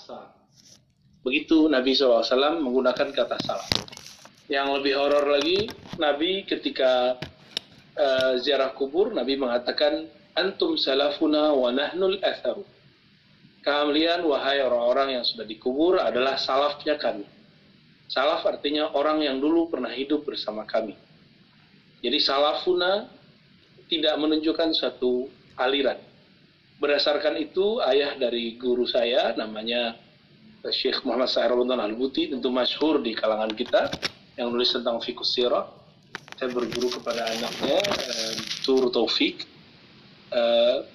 paksa. Begitu Nabi SAW menggunakan kata salaf. Yang lebih horor lagi, Nabi ketika uh, ziarah kubur, Nabi mengatakan, Antum salafuna wa nahnul atharu. Kalian, wahai orang-orang yang sudah dikubur, adalah salafnya kami. Salaf artinya orang yang dulu pernah hidup bersama kami. Jadi salafuna tidak menunjukkan suatu aliran. Berdasarkan itu, ayah dari guru saya, namanya Syekh Muhammad Sa'ir Al-Buti tentu masyhur di kalangan kita yang nulis tentang fikus sirah. Saya berguru kepada anaknya uh, Tur Taufik. Uh,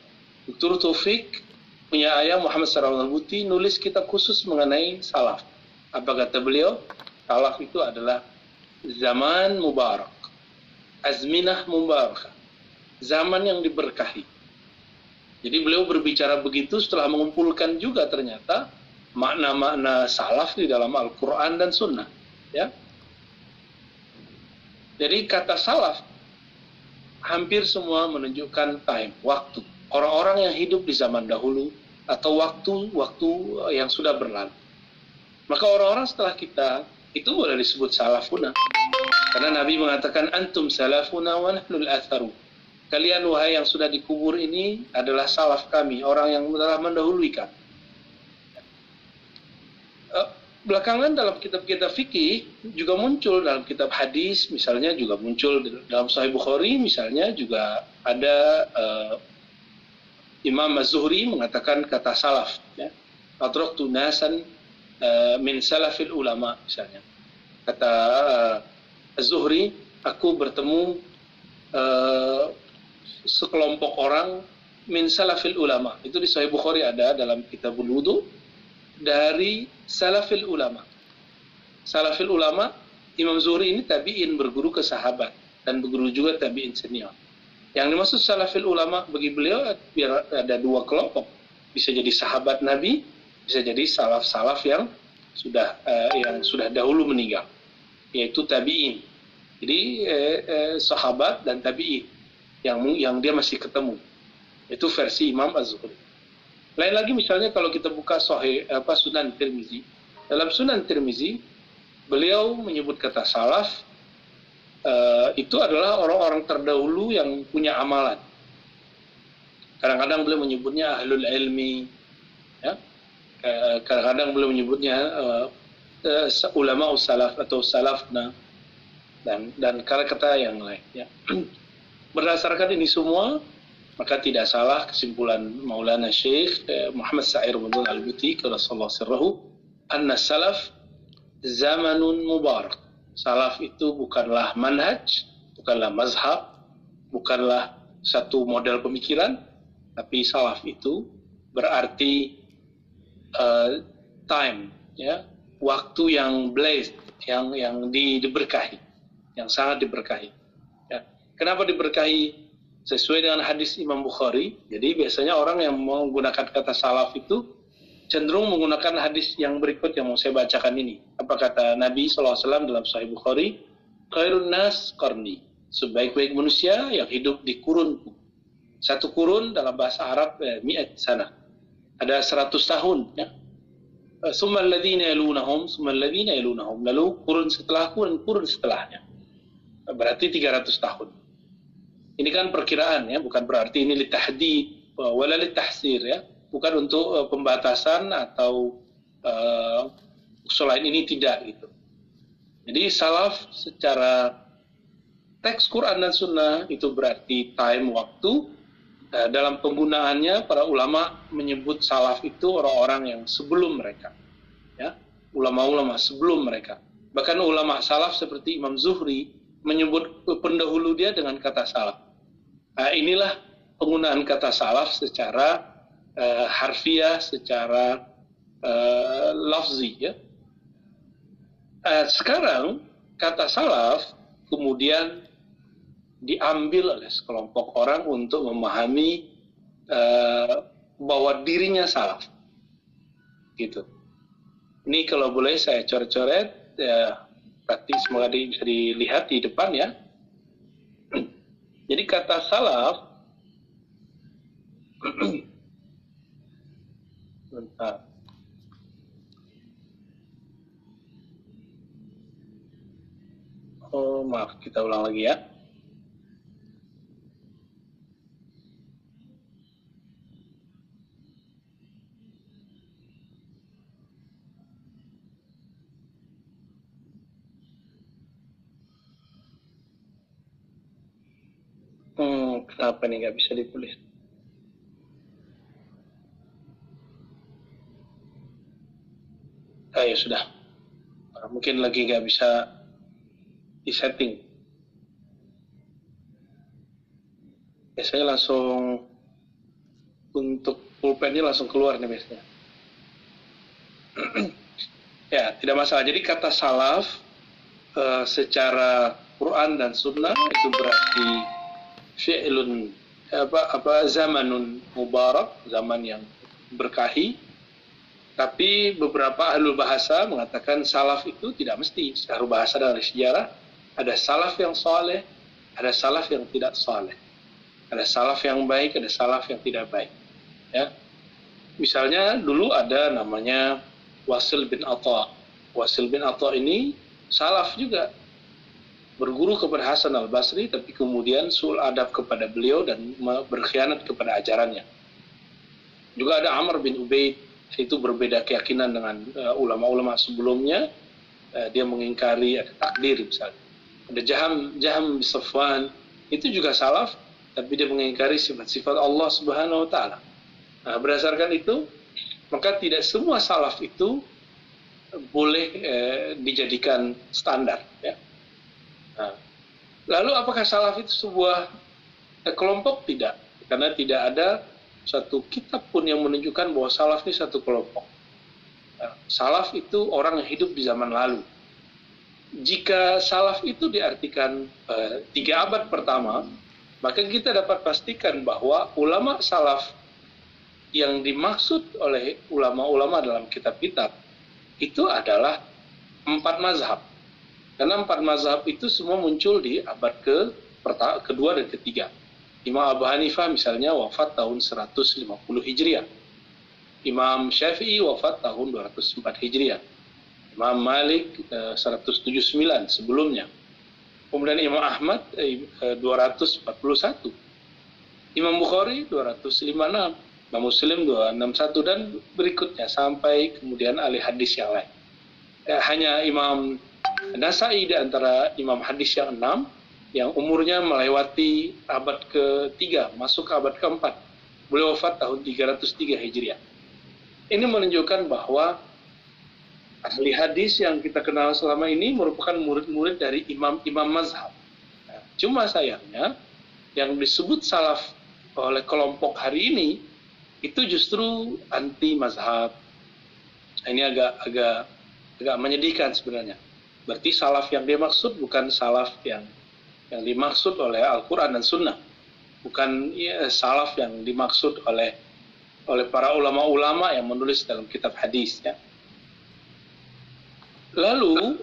Tur Taufik punya ayah Muhammad Sa'ir Al-Buti nulis kitab khusus mengenai salaf. Apa kata beliau? Salaf itu adalah zaman mubarak. Azminah mubarak. Zaman yang diberkahi. Jadi beliau berbicara begitu setelah mengumpulkan juga ternyata makna-makna salaf di dalam Al-Quran dan Sunnah. Ya. Jadi kata salaf hampir semua menunjukkan time, waktu. Orang-orang yang hidup di zaman dahulu atau waktu-waktu yang sudah berlalu. Maka orang-orang setelah kita itu boleh disebut salafuna. Karena Nabi mengatakan antum salafuna wa nahnul atharu. Kalian wahai yang sudah dikubur ini adalah salaf kami, orang yang telah mendahului kami. Belakangan dalam kitab-kitab fikih juga muncul dalam kitab hadis misalnya juga muncul dalam Sahih Bukhari misalnya juga ada uh, Imam Az-Zuhri mengatakan kata salaf ya. Adraktu nasan uh, min salafil ulama misalnya. Kata uh, Az-Zuhri aku bertemu uh, sekelompok orang min salafil ulama itu di Sahih Bukhari ada dalam kitab wudu dari salafil ulama. Salafil ulama, Imam Zuhri ini tabi'in berguru ke sahabat dan berguru juga tabi'in senior. Yang dimaksud salafil ulama bagi beliau ada dua kelompok. Bisa jadi sahabat Nabi, bisa jadi salaf-salaf yang sudah uh, yang sudah dahulu meninggal, yaitu tabi'in. Jadi eh, eh, sahabat dan tabi'in yang yang dia masih ketemu. Itu versi Imam Az-Zuhri. Lain lagi misalnya kalau kita buka Sahih apa Sunan Tirmizi. Dalam Sunan Tirmizi beliau menyebut kata salaf uh, itu adalah orang-orang terdahulu yang punya amalan. Kadang-kadang beliau menyebutnya ahlul ilmi, ya. Kadang-kadang beliau menyebutnya uh, uh, ulama salaf atau salafna dan dan kata-kata yang lain. Ya. Berdasarkan ini semua, maka tidak salah kesimpulan Maulana Syekh eh, Muhammad Sa'ir bin Al-Buti kata sallallahu sirrahu anna salaf zamanun mubarak. Salaf itu bukanlah manhaj bukanlah mazhab bukanlah satu model pemikiran tapi salaf itu berarti uh, time ya waktu yang blessed yang yang di, diberkahi yang sangat diberkahi kenapa diberkahi sesuai dengan hadis Imam Bukhari. Jadi biasanya orang yang menggunakan kata salaf itu cenderung menggunakan hadis yang berikut yang mau saya bacakan ini. Apa kata Nabi SAW dalam Sahih Bukhari? Khairun nas qarni. Sebaik-baik manusia yang hidup di kurun. Satu kurun dalam bahasa Arab eh, mi'at sana. Ada seratus tahun. Ya. Eh, summa alladhina yalunahum, summa alladhina yalunahum. Lalu kurun setelah kurun, kurun setelahnya. Berarti 300 tahun ini kan perkiraan ya, bukan berarti ini litahdid wala litahsir ya. Bukan untuk uh, pembatasan atau uh, selain ini tidak gitu. Jadi salaf secara teks Quran dan Sunnah itu berarti time waktu uh, dalam penggunaannya para ulama menyebut salaf itu orang-orang yang sebelum mereka ya ulama-ulama sebelum mereka bahkan ulama salaf seperti Imam Zuhri menyebut pendahulu dia dengan kata salaf Nah, inilah penggunaan kata salaf secara uh, harfiah, secara uh, lafzi. Ya. Uh, sekarang kata salaf kemudian diambil oleh sekelompok orang untuk memahami uh, bahwa dirinya salaf. Gitu. Ini kalau boleh saya coret-coret, ya, praktis semoga bisa dilihat di depan ya. Jadi kata salaf bentar. Oh, maaf, kita ulang lagi ya. Hmm, kenapa nih nggak bisa ditulis? Ah, ya sudah. Ah, mungkin lagi nggak bisa disetting. Biasanya langsung untuk pulpennya langsung keluar nih biasanya. ya, tidak masalah. Jadi kata salaf uh, secara Quran dan Sunnah itu berarti fi'lun apa apa zamanun mubarak, zaman yang berkahi. Tapi beberapa ahli bahasa mengatakan salaf itu tidak mesti. Secara bahasa dari sejarah ada salaf yang soleh, ada salaf yang tidak soleh. Ada salaf yang baik, ada salaf yang tidak baik. Ya. Misalnya dulu ada namanya Wasil bin Atta. Wasil bin Atta ini salaf juga berguru kepada Hasan al Basri, tapi kemudian sul adab kepada beliau dan berkhianat kepada ajarannya. Juga ada Amr bin Ubaid, itu berbeda keyakinan dengan uh, ulama-ulama sebelumnya. Uh, dia mengingkari ada takdir misalnya. Ada Jaham Jaham bin Safwan, itu juga salaf, tapi dia mengingkari sifat-sifat Allah Subhanahu wa taala. Nah, berdasarkan itu, maka tidak semua salaf itu boleh eh, dijadikan standar ya lalu apakah salaf itu sebuah eh, kelompok? Tidak, karena tidak ada satu kitab pun yang menunjukkan bahwa salaf ini satu kelompok. Nah, salaf itu orang yang hidup di zaman lalu. Jika salaf itu diartikan eh, tiga abad pertama, maka kita dapat pastikan bahwa ulama salaf yang dimaksud oleh ulama-ulama dalam kitab-kitab itu adalah empat mazhab karena empat mazhab itu semua muncul di abad ke kedua dan ketiga. Imam Abu Hanifah misalnya wafat tahun 150 Hijriah. Imam Syafi'i wafat tahun 204 Hijriah. Imam Malik 179 eh, sebelumnya. Kemudian Imam Ahmad 241. Eh, Imam Bukhari 256. Imam Muslim 261 dan berikutnya sampai kemudian ahli hadis yang lain. Eh, hanya Imam Nasai di antara imam hadis yang enam yang umurnya melewati abad ketiga, masuk ke abad keempat. Beliau wafat tahun 303 Hijriah. Ini menunjukkan bahwa ahli hadis yang kita kenal selama ini merupakan murid-murid dari imam-imam mazhab. Cuma sayangnya yang disebut salaf oleh kelompok hari ini itu justru anti mazhab. Ini agak agak agak menyedihkan sebenarnya. Berarti salaf yang dimaksud bukan salaf yang yang dimaksud oleh Al-Quran dan Sunnah. Bukan ya, salaf yang dimaksud oleh oleh para ulama-ulama yang menulis dalam kitab hadis. Ya. Lalu,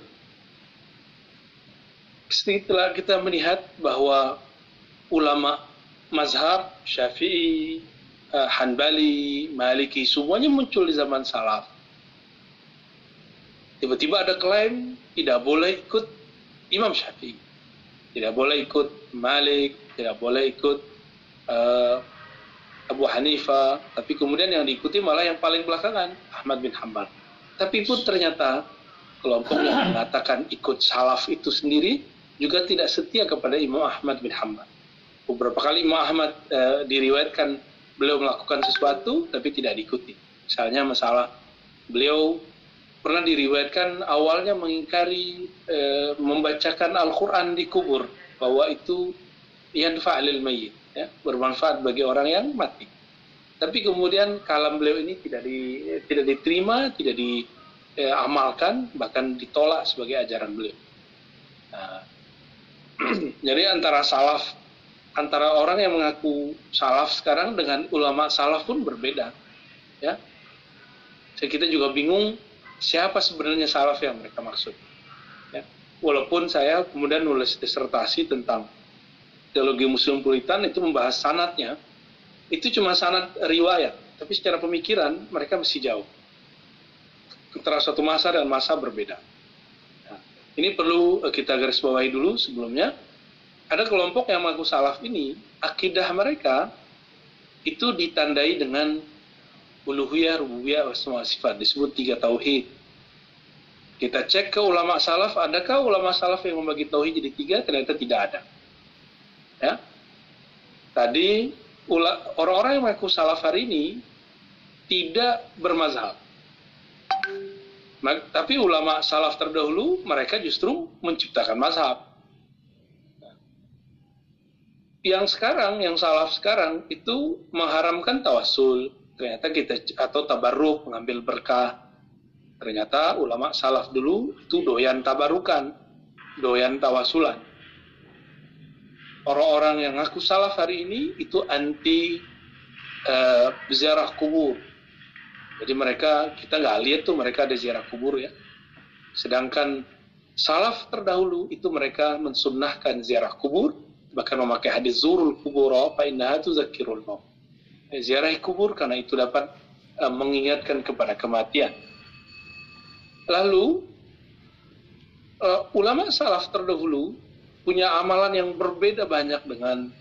setelah kita melihat bahwa ulama mazhab Syafi'i, eh, Hanbali, Maliki, semuanya muncul di zaman salaf. Tiba-tiba ada klaim tidak boleh ikut Imam Syafi'i, tidak boleh ikut Malik, tidak boleh ikut uh, Abu Hanifah, tapi kemudian yang diikuti malah yang paling belakangan Ahmad bin Hambal. Tapi pun ternyata kelompok yang mengatakan ikut salaf itu sendiri juga tidak setia kepada Imam Ahmad bin Hambal. Beberapa kali Imam Ahmad uh, diriwayatkan beliau melakukan sesuatu tapi tidak diikuti. Misalnya masalah beliau pernah diriwayatkan awalnya mengingkari e, membacakan Al-Quran di kubur bahwa itu yanfa'lil mayyit ya, bermanfaat bagi orang yang mati. Tapi kemudian kalam beliau ini tidak di, tidak diterima, tidak diamalkan, eh, bahkan ditolak sebagai ajaran beliau. Nah, jadi antara salaf, antara orang yang mengaku salaf sekarang dengan ulama salaf pun berbeda. Ya, kita juga bingung siapa sebenarnya salaf yang mereka maksud. Ya. Walaupun saya kemudian nulis disertasi tentang teologi muslim puritan itu membahas sanatnya, itu cuma sanat riwayat, tapi secara pemikiran mereka masih jauh. Antara suatu masa dan masa berbeda. Ya. Ini perlu kita garis bawahi dulu sebelumnya. Ada kelompok yang mengaku salaf ini, akidah mereka itu ditandai dengan uluhiyah, rububiyah, wa sifat. Disebut tiga tauhid. Kita cek ke ulama salaf, adakah ulama salaf yang membagi tauhid jadi tiga? Ternyata tidak ada. Ya. Tadi orang-orang yang mengaku salaf hari ini tidak bermazhab. Tapi ulama salaf terdahulu mereka justru menciptakan mazhab. Yang sekarang, yang salaf sekarang itu mengharamkan tawasul. Ternyata kita atau tabarruk mengambil berkah. Ternyata ulama salaf dulu itu doyan tabarukan, doyan tawasulan. Orang-orang yang ngaku salaf hari ini itu anti uh, ziarah kubur, jadi mereka kita nggak lihat tuh mereka ada ziarah kubur ya. Sedangkan salaf terdahulu itu mereka mensunnahkan ziarah kubur, bahkan memakai hadis zurul kubur apa innaha zakirul maut. Ziarah kubur karena itu dapat uh, mengingatkan kepada kematian. Lalu uh, ulama salaf terdahulu punya amalan yang berbeda banyak dengan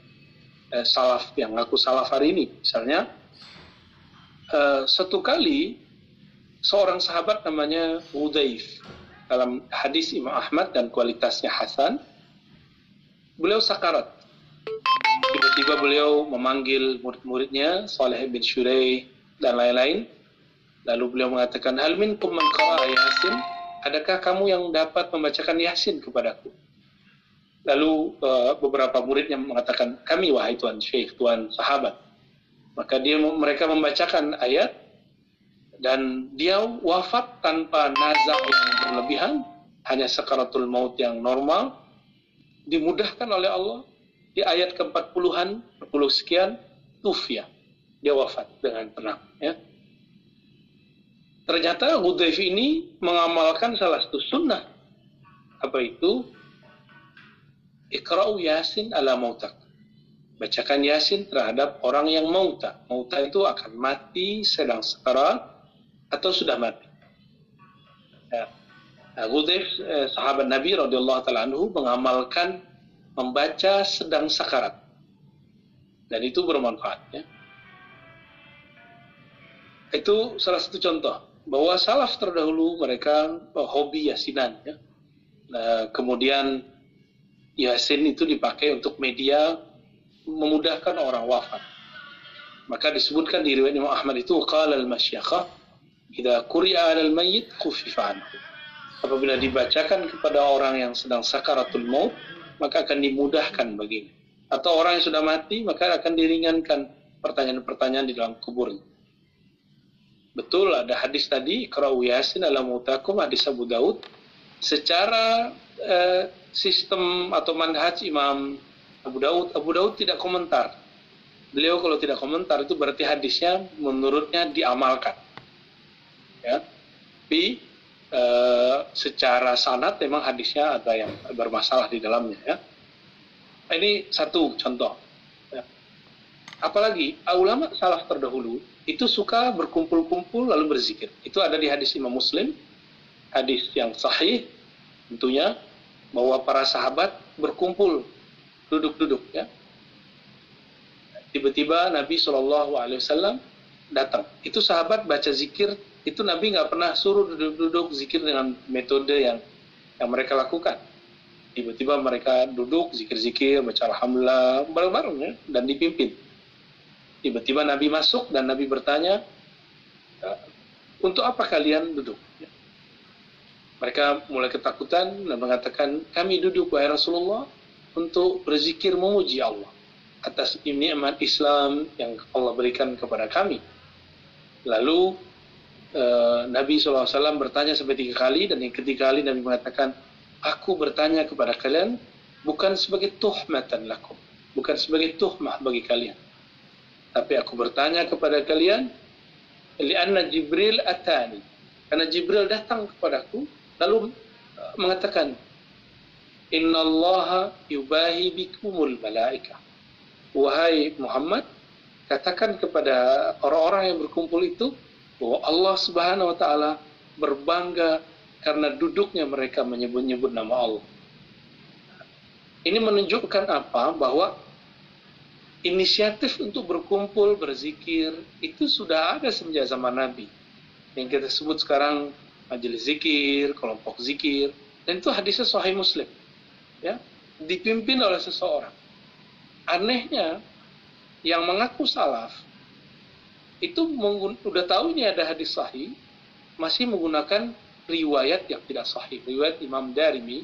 uh, salaf yang ngaku salaf hari ini. Misalnya uh, satu kali seorang sahabat namanya Udaif dalam hadis Imam Ahmad dan kualitasnya Hasan beliau sakarat tiba-tiba beliau memanggil murid-muridnya Saleh bin Shurey dan lain-lain. Lalu beliau mengatakan man yasin? Adakah kamu yang dapat membacakan yasin kepadaku? Lalu uh, beberapa muridnya mengatakan kami wahai tuan syekh tuan sahabat. Maka dia mereka membacakan ayat dan dia wafat tanpa nazar yang berlebihan, hanya sakaratul maut yang normal, dimudahkan oleh Allah di ayat ke-40-an, 40 sekian, tufya. Dia wafat dengan tenang. Ya. Ternyata Hudayf ini mengamalkan salah satu sunnah. Apa itu? Ikra'u yasin ala mautak bacakan yasin terhadap orang yang mauta. Mauta itu akan mati sedang sekarat atau sudah mati. Ya. Nah, eh, sahabat Nabi radhiyallahu taala anhu mengamalkan membaca sedang sekarat. Dan itu bermanfaat ya. Itu salah satu contoh bahwa salaf terdahulu mereka oh, hobi yasinan ya. Nah, kemudian yasin itu dipakai untuk media memudahkan orang wafat. Maka disebutkan di riwayat Imam Ahmad itu qala al-masyakhah idza quri'a 'alal mayyit khuffifa anhu. Apabila dibacakan kepada orang yang sedang sakaratul maut, maka akan dimudahkan baginya. Atau orang yang sudah mati, maka akan diringankan pertanyaan-pertanyaan di dalam kuburnya. Betul ada hadis tadi, Iqra'u Yasin ala mutakum, hadis Abu Daud. Secara eh, sistem atau manhaj Imam Abu Daud, Abu Daud tidak komentar. Beliau kalau tidak komentar itu berarti hadisnya menurutnya diamalkan. Ya. Tapi e, secara sanad memang hadisnya ada yang bermasalah di dalamnya ya. Ini satu contoh. Ya. Apalagi ulama salah terdahulu itu suka berkumpul-kumpul lalu berzikir. Itu ada di hadis Imam Muslim, hadis yang sahih tentunya bahwa para sahabat berkumpul duduk-duduk ya. Tiba-tiba Nabi Shallallahu Alaihi Wasallam datang. Itu sahabat baca zikir, itu Nabi nggak pernah suruh duduk-duduk zikir dengan metode yang yang mereka lakukan. Tiba-tiba mereka duduk zikir-zikir, baca alhamdulillah bareng-bareng ya, dan dipimpin. Tiba-tiba Nabi masuk dan Nabi bertanya, e, untuk apa kalian duduk? Ya. Mereka mulai ketakutan dan mengatakan, kami duduk wahai Rasulullah untuk berzikir memuji Allah atas nikmat Islam yang Allah berikan kepada kami. Lalu uh, Nabi SAW bertanya sampai tiga kali dan yang ketiga kali Nabi mengatakan, aku bertanya kepada kalian bukan sebagai tuhmatan lakum, bukan sebagai tuhmah bagi kalian. Tapi aku bertanya kepada kalian, lianna Jibril atani. Karena Jibril datang kepadaku, lalu uh, mengatakan, Inna Allah yubahi bikumul malaika. Wahai Muhammad, katakan kepada orang-orang yang berkumpul itu bahwa Allah Subhanahu wa taala berbangga karena duduknya mereka menyebut-nyebut nama Allah. Ini menunjukkan apa? Bahwa inisiatif untuk berkumpul, berzikir, itu sudah ada semenjak zaman Nabi. Yang kita sebut sekarang majelis zikir, kelompok zikir, dan itu hadisnya Sahih Muslim. Ya, dipimpin oleh seseorang. Anehnya, yang mengaku salaf itu sudah tahu ini ada hadis sahih, masih menggunakan riwayat yang tidak sahih, riwayat Imam Darimi.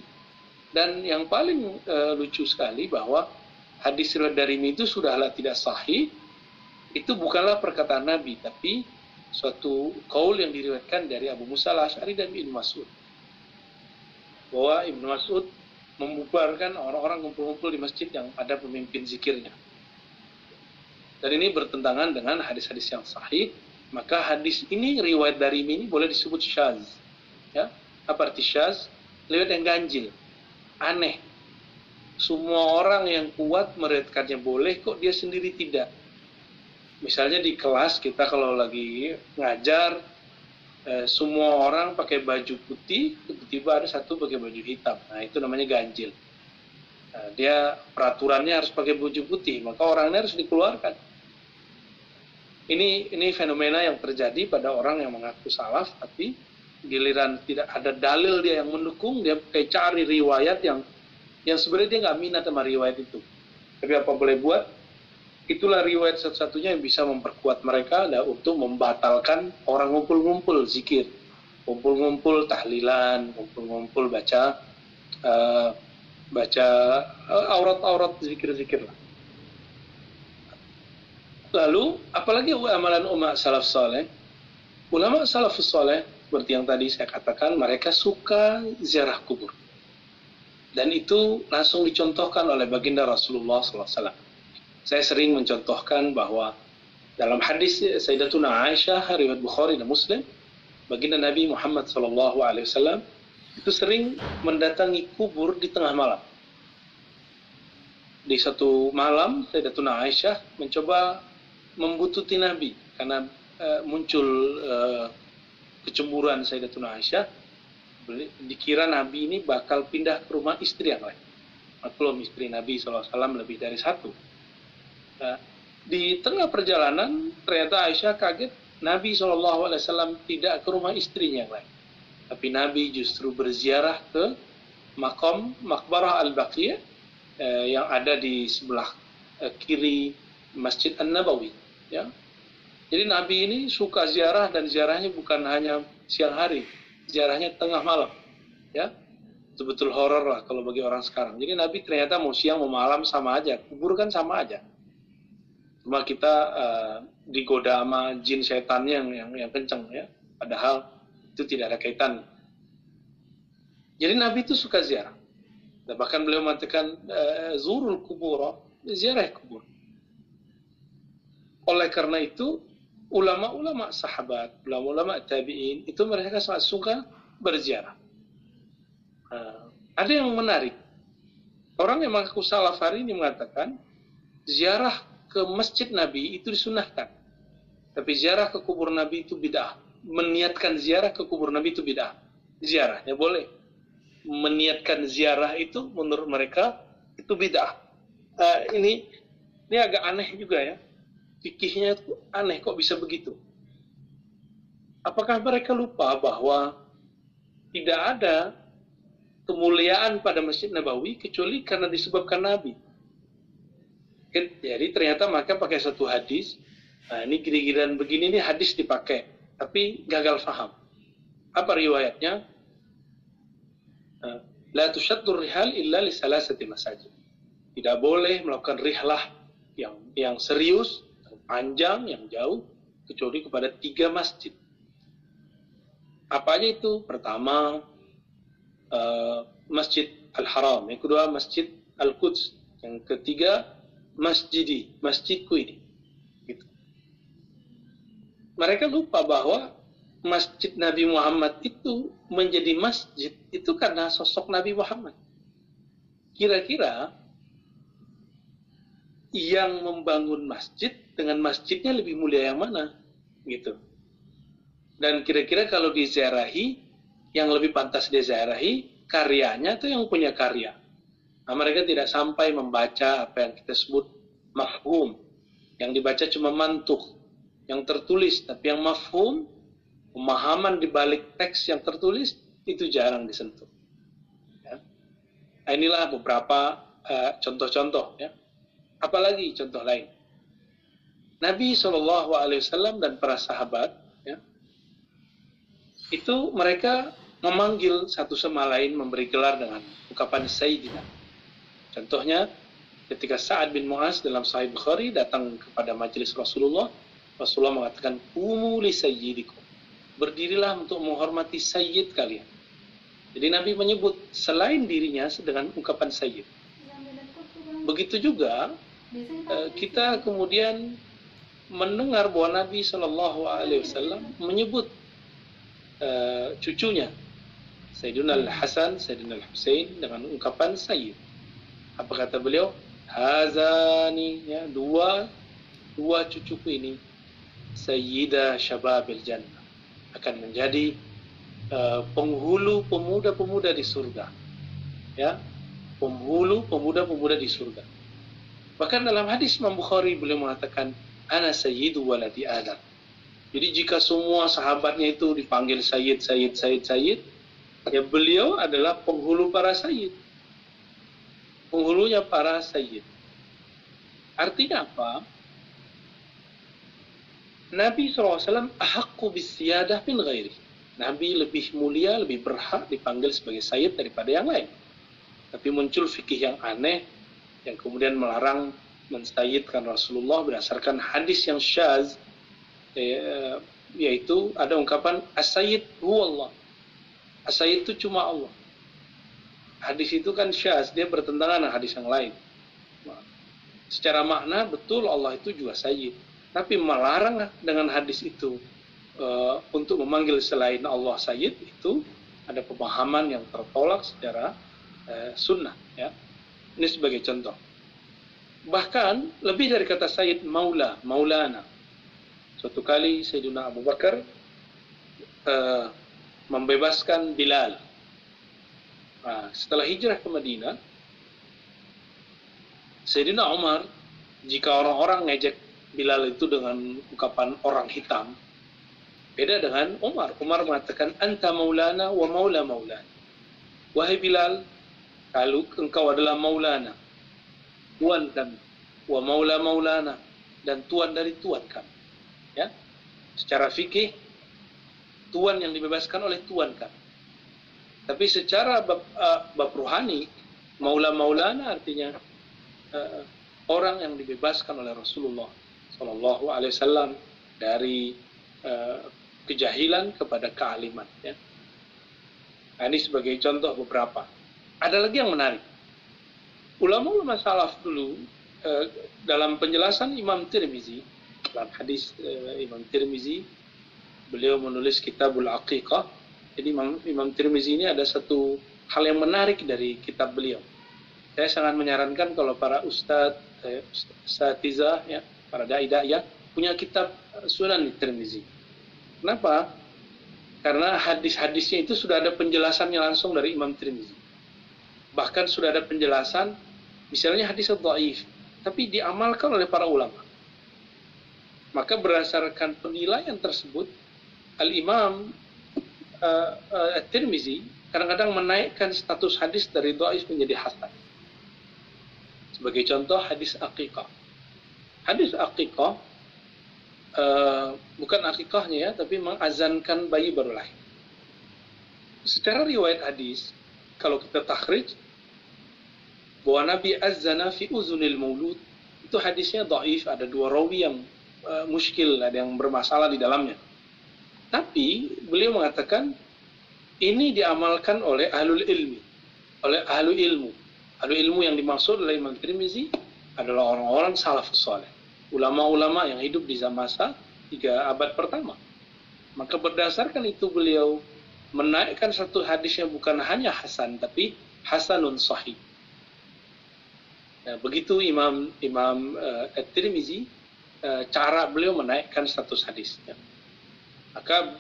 Dan yang paling uh, lucu sekali bahwa hadis riwayat Darimi itu sudahlah tidak sahih, itu bukanlah perkataan Nabi, tapi suatu kaul yang diriwayatkan dari Abu Musa al-Ash'ari dan Ibn Mas'ud. Bahwa Ibn Mas'ud membubarkan orang-orang kumpul-kumpul di masjid yang ada pemimpin zikirnya. Dan ini bertentangan dengan hadis-hadis yang sahih. Maka hadis ini, riwayat dari ini boleh disebut syaz. Ya, apa arti syaz? Riwayat yang ganjil. Aneh. Semua orang yang kuat meriwayatkannya boleh, kok dia sendiri tidak. Misalnya di kelas kita kalau lagi ngajar, eh, semua orang pakai baju putih, tiba-tiba ada satu pakai baju hitam. Nah, itu namanya ganjil. Nah, dia peraturannya harus pakai baju putih, maka orangnya harus dikeluarkan. Ini ini fenomena yang terjadi pada orang yang mengaku salaf, tapi giliran tidak ada dalil dia yang mendukung, dia kayak cari riwayat yang yang sebenarnya dia nggak minat sama riwayat itu. Tapi apa boleh buat? itulah riwayat satu-satunya yang bisa memperkuat mereka adalah untuk membatalkan orang ngumpul-ngumpul zikir, ngumpul-ngumpul tahlilan, ngumpul-ngumpul baca uh, baca uh, aurat-aurat zikir-zikir lah. Lalu apalagi amalan umat salaf soleh? Ulama salafus soleh seperti yang tadi saya katakan mereka suka ziarah kubur dan itu langsung dicontohkan oleh baginda Rasulullah SAW saya sering mencontohkan bahwa dalam hadis Sayyidatuna Aisyah, riwayat Bukhari dan Muslim, baginda Nabi Muhammad SAW itu sering mendatangi kubur di tengah malam. Di satu malam, Sayyidatuna Aisyah mencoba membututi Nabi karena uh, muncul uh, kecemburuan Sayyidatuna Aisyah. Dikira Nabi ini bakal pindah ke rumah istri yang lain. Maklum istri Nabi SAW lebih dari satu Nah, di tengah perjalanan ternyata Aisyah kaget Nabi SAW tidak ke rumah istrinya yang lain. Tapi Nabi justru berziarah ke makam Makbarah Al-Baqiyah eh, yang ada di sebelah eh, kiri Masjid An-Nabawi. Ya. Jadi Nabi ini suka ziarah dan ziarahnya bukan hanya siang hari, ziarahnya tengah malam. Ya, betul-betul horor lah kalau bagi orang sekarang. Jadi Nabi ternyata mau siang mau malam sama aja, kubur kan sama aja cuma kita uh, digoda sama jin setannya yang yang, yang kenceng ya padahal itu tidak ada kaitan. Jadi Nabi itu suka ziarah. Dan bahkan beliau mengatakan uh, zurul kubur ziarah kubur. Oleh karena itu ulama-ulama sahabat ulama-ulama tabi'in itu mereka sangat suka berziarah. Uh, ada yang menarik. Orang yang mengaku salaf hari ini mengatakan ziarah ke masjid Nabi itu disunahkan. Tapi ziarah ke kubur Nabi itu bid'ah. Meniatkan ziarah ke kubur Nabi itu bid'ah. Ziarahnya boleh. Meniatkan ziarah itu menurut mereka itu bid'ah. Uh, ini ini agak aneh juga ya. Fikihnya itu aneh kok bisa begitu. Apakah mereka lupa bahwa tidak ada kemuliaan pada Masjid Nabawi kecuali karena disebabkan Nabi? Jadi ternyata mereka pakai satu hadis. Nah, ini gini-ginian begini ini hadis dipakai, tapi gagal faham. Apa riwayatnya? Nah, La tushaddur rihal illa li salasati masajid. Tidak boleh melakukan rihlah yang yang serius, yang panjang, yang jauh, kecuali kepada tiga masjid. Apa aja itu? Pertama, uh, Masjid Al-Haram. Yang kedua, Masjid Al-Quds. Yang ketiga, masjidi, masjidku ini. Mereka lupa bahwa masjid Nabi Muhammad itu menjadi masjid itu karena sosok Nabi Muhammad. Kira-kira yang membangun masjid dengan masjidnya lebih mulia yang mana? Gitu. Dan kira-kira kalau diziarahi yang lebih pantas diziarahi karyanya atau yang punya karya. Nah, mereka tidak sampai membaca apa yang kita sebut mafhum. Yang dibaca cuma mantuk, yang tertulis, tapi yang mafhum, pemahaman di balik teks yang tertulis, itu jarang disentuh. Ya. Nah, inilah beberapa uh, contoh-contoh. ya. Apalagi contoh lain. Nabi SAW dan para sahabat, ya, itu mereka memanggil satu sama lain memberi gelar dengan ucapan Sayyidina. Contohnya, ketika Sa'ad bin Mu'az dalam Sahih Bukhari datang kepada majelis Rasulullah, Rasulullah mengatakan, Umu li sayyidikum. Berdirilah untuk menghormati sayyid kalian. Jadi Nabi menyebut selain dirinya dengan ungkapan sayyid. Begitu juga eh, kita kemudian mendengar bahwa Nabi Shallallahu Alaihi Wasallam menyebut uh, cucunya Sayyidina Al-Hasan, Sayyidina Al-Husain dengan ungkapan Sayyid. Apa kata beliau? Hazani, ya, dua, dua cucuku ini Sayyidah Syababil Jannah akan menjadi uh, penghulu pemuda-pemuda di surga. Ya, penghulu pemuda-pemuda di surga. Bahkan dalam hadis Imam Bukhari beliau mengatakan, Ana Sayyidu waladi Adam. Jadi jika semua sahabatnya itu dipanggil Sayyid, Sayyid, Sayyid, Sayyid, Ya beliau adalah penghulu para sayyid. Penghulunya para sayyid. Artinya apa? Nabi SAW ahakku bisiyadah min ghairi. Nabi lebih mulia, lebih berhak dipanggil sebagai sayyid daripada yang lain. Tapi muncul fikih yang aneh yang kemudian melarang mensayyidkan Rasulullah berdasarkan hadis yang syaz eh, yaitu ada ungkapan as-sayyid huwallah Asaid itu cuma Allah. Hadis itu kan syaz, dia bertentangan dengan hadis yang lain. Secara makna betul Allah itu juga sayyid. Tapi melarang dengan hadis itu uh, untuk memanggil selain Allah sayyid itu ada pemahaman yang tertolak secara uh, sunnah. Ya. Ini sebagai contoh. Bahkan lebih dari kata sayyid maula, maulana. Suatu kali Sayyidina Abu Bakar uh, membebaskan Bilal. Nah, setelah hijrah ke Madinah, Sayyidina Umar, jika orang-orang ngejek Bilal itu dengan ungkapan orang hitam, beda dengan Umar. Umar mengatakan, Anta maulana wa maula maulana. Wahai Bilal, kalau engkau adalah maulana, tuan kami, wa maula maulana, dan tuan dari tuan kami. Ya? Secara fikih, tuan yang dibebaskan oleh tuan kan. Tapi secara bab, uh, bab ruhani, maula-maulana artinya uh, orang yang dibebaskan oleh Rasulullah Shallallahu Alaihi Wasallam dari uh, kejahilan kepada kealiman. Ya. Nah, ini sebagai contoh beberapa. Ada lagi yang menarik. Ulama-ulama salaf dulu uh, dalam penjelasan Imam Tirmizi dalam hadis uh, Imam Tirmizi beliau menulis Kitabul Aqiqah. Jadi Imam, Imam Tirmizi ini ada satu hal yang menarik dari kitab beliau. Saya sangat menyarankan kalau para ustadz, eh, ustadzah, ya, para dai ya punya kitab Sunan Tirmizi. Kenapa? Karena hadis-hadisnya itu sudah ada penjelasannya langsung dari Imam Tirmizi. Bahkan sudah ada penjelasan, misalnya hadis dhaif, tapi diamalkan oleh para ulama. Maka berdasarkan penilaian tersebut, Al-Imam uh, uh, At-Tirmizi kadang-kadang menaikkan status hadis dari dhaif menjadi hasan. Sebagai contoh hadis aqiqah. Hadis aqiqah uh, bukan akikahnya ya, tapi mengazankan bayi baru lahir. Secara riwayat hadis, kalau kita takhrij bahwa Nabi azana fi uzunil maulud itu hadisnya dhaif, ada dua rawi yang uh, muskil, ada yang bermasalah di dalamnya. Tapi beliau mengatakan ini diamalkan oleh ahlul ilmi, oleh ahlu ilmu. Ahlu ilmu yang dimaksud oleh Imam Tirmizi adalah orang-orang salafus saleh, ulama-ulama yang hidup di zaman masa tiga abad pertama. Maka berdasarkan itu beliau menaikkan satu hadisnya bukan hanya hasan tapi hasanun sahih. Nah, begitu Imam Imam uh, At-Tirmizi uh, cara beliau menaikkan status hadisnya. Maka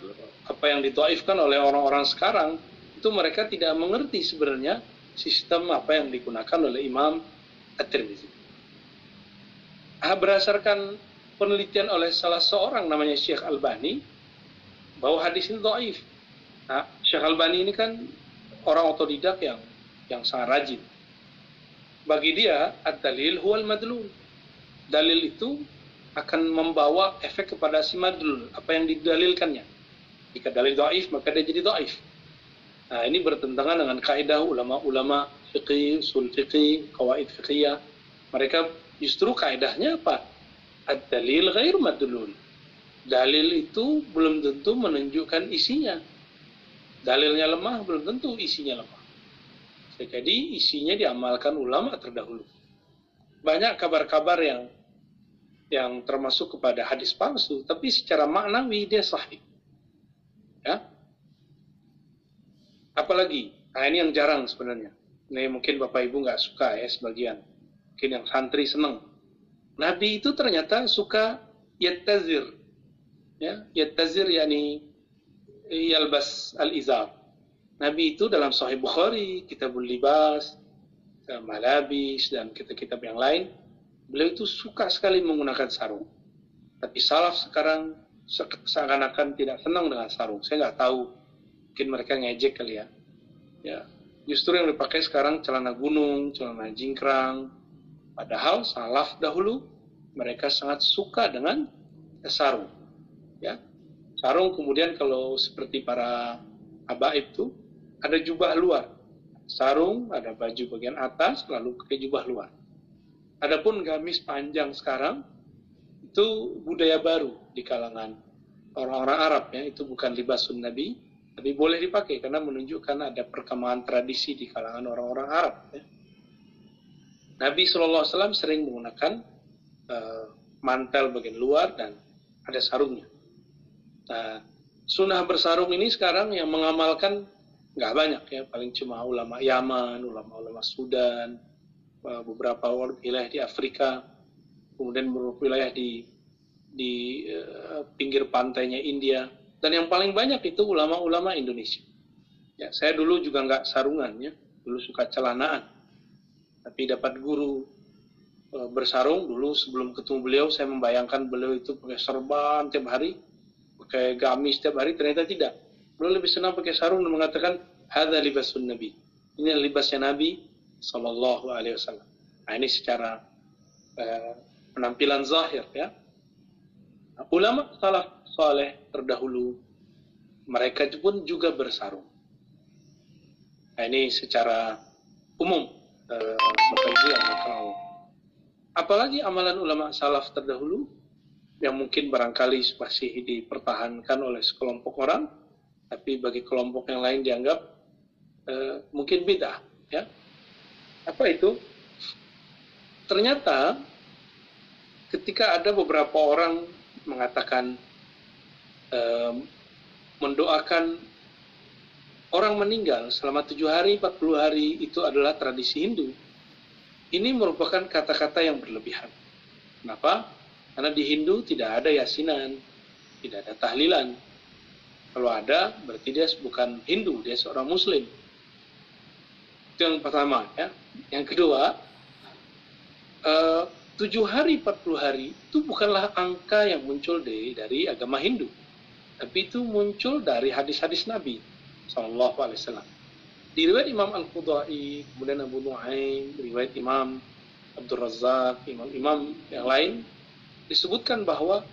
apa yang ditaifkan oleh orang-orang sekarang itu mereka tidak mengerti sebenarnya sistem apa yang digunakan oleh Imam At-Tirmidzi. Ah, berdasarkan penelitian oleh salah seorang namanya Syekh Albani bahwa hadis ini dhaif. Nah, Syekh Albani ini kan orang otodidak yang yang sangat rajin. Bagi dia, ad-dalil huwal madlul. Dalil itu akan membawa efek kepada si madlul, apa yang didalilkannya. Jika dalil dhaif, maka dia jadi dhaif. Nah, ini bertentangan dengan kaidah ulama-ulama fiqih, usul fiqih, kawaid fiqhiyah. Mereka justru kaidahnya apa? Ad-dalil ghair madlul. Dalil itu belum tentu menunjukkan isinya. Dalilnya lemah belum tentu isinya lemah. Jadi isinya diamalkan ulama terdahulu. Banyak kabar-kabar yang yang termasuk kepada hadis palsu, tapi secara maknawi dia sahih. Ya, Apalagi, nah ini yang jarang sebenarnya. Ini mungkin Bapak Ibu nggak suka ya sebagian. Mungkin yang santri senang. Nabi itu ternyata suka yattazir. Ya, yattazir yakni yalbas al-izar. Nabi itu dalam Sahih Bukhari, Kitabul Libas, Malabis, dan kitab-kitab yang lain, beliau itu suka sekali menggunakan sarung. Tapi salaf sekarang seakan-akan tidak senang dengan sarung. Saya nggak tahu mungkin mereka ngejek kali ya ya justru yang dipakai sekarang celana gunung celana jingkrang padahal salaf dahulu mereka sangat suka dengan sarung ya sarung kemudian kalau seperti para abaib itu ada jubah luar sarung ada baju bagian atas lalu pakai jubah luar adapun gamis panjang sekarang itu budaya baru di kalangan orang-orang Arab ya itu bukan libasun Nabi tapi boleh dipakai karena menunjukkan ada perkembangan tradisi di kalangan orang-orang Arab. Ya. Nabi SAW sering menggunakan uh, mantel bagian luar dan ada sarungnya. Nah, sunnah bersarung ini sekarang yang mengamalkan nggak banyak ya, paling cuma ulama Yaman, ulama-ulama Sudan, uh, beberapa wilayah di Afrika, kemudian beberapa wilayah di di uh, pinggir pantainya India dan yang paling banyak itu ulama-ulama Indonesia. Ya, saya dulu juga nggak sarungan ya, dulu suka celanaan. Tapi dapat guru e, bersarung dulu sebelum ketemu beliau saya membayangkan beliau itu pakai serban tiap hari, pakai gamis tiap hari ternyata tidak. Beliau lebih senang pakai sarung dan mengatakan hadza libasun nabi. Ini libasnya Nabi sallallahu alaihi wasallam. Nah, ini secara uh, penampilan zahir ya. Nah, ulama salaf saleh terdahulu, mereka pun juga bersarung. Nah, ini secara umum, eh, Ibu yang tahu. Apalagi amalan ulama salaf terdahulu yang mungkin barangkali masih dipertahankan oleh sekelompok orang, tapi bagi kelompok yang lain dianggap eh, mungkin beda. Ya, apa itu? Ternyata ketika ada beberapa orang mengatakan mendoakan orang meninggal selama tujuh hari, 40 hari itu adalah tradisi Hindu. Ini merupakan kata-kata yang berlebihan. Kenapa? Karena di Hindu tidak ada yasinan, tidak ada tahlilan. Kalau ada, berarti dia bukan Hindu, dia seorang Muslim. Itu yang pertama. ya. Yang kedua, eh, tujuh hari, 40 hari itu bukanlah angka yang muncul dari, dari agama Hindu tapi itu muncul dari hadis-hadis Nabi Sallallahu Alaihi Wasallam. Di riwayat Imam Al-Qudai, kemudian Abu Nuaim, riwayat Imam Abdul Razak, imam-imam yang lain, disebutkan bahwa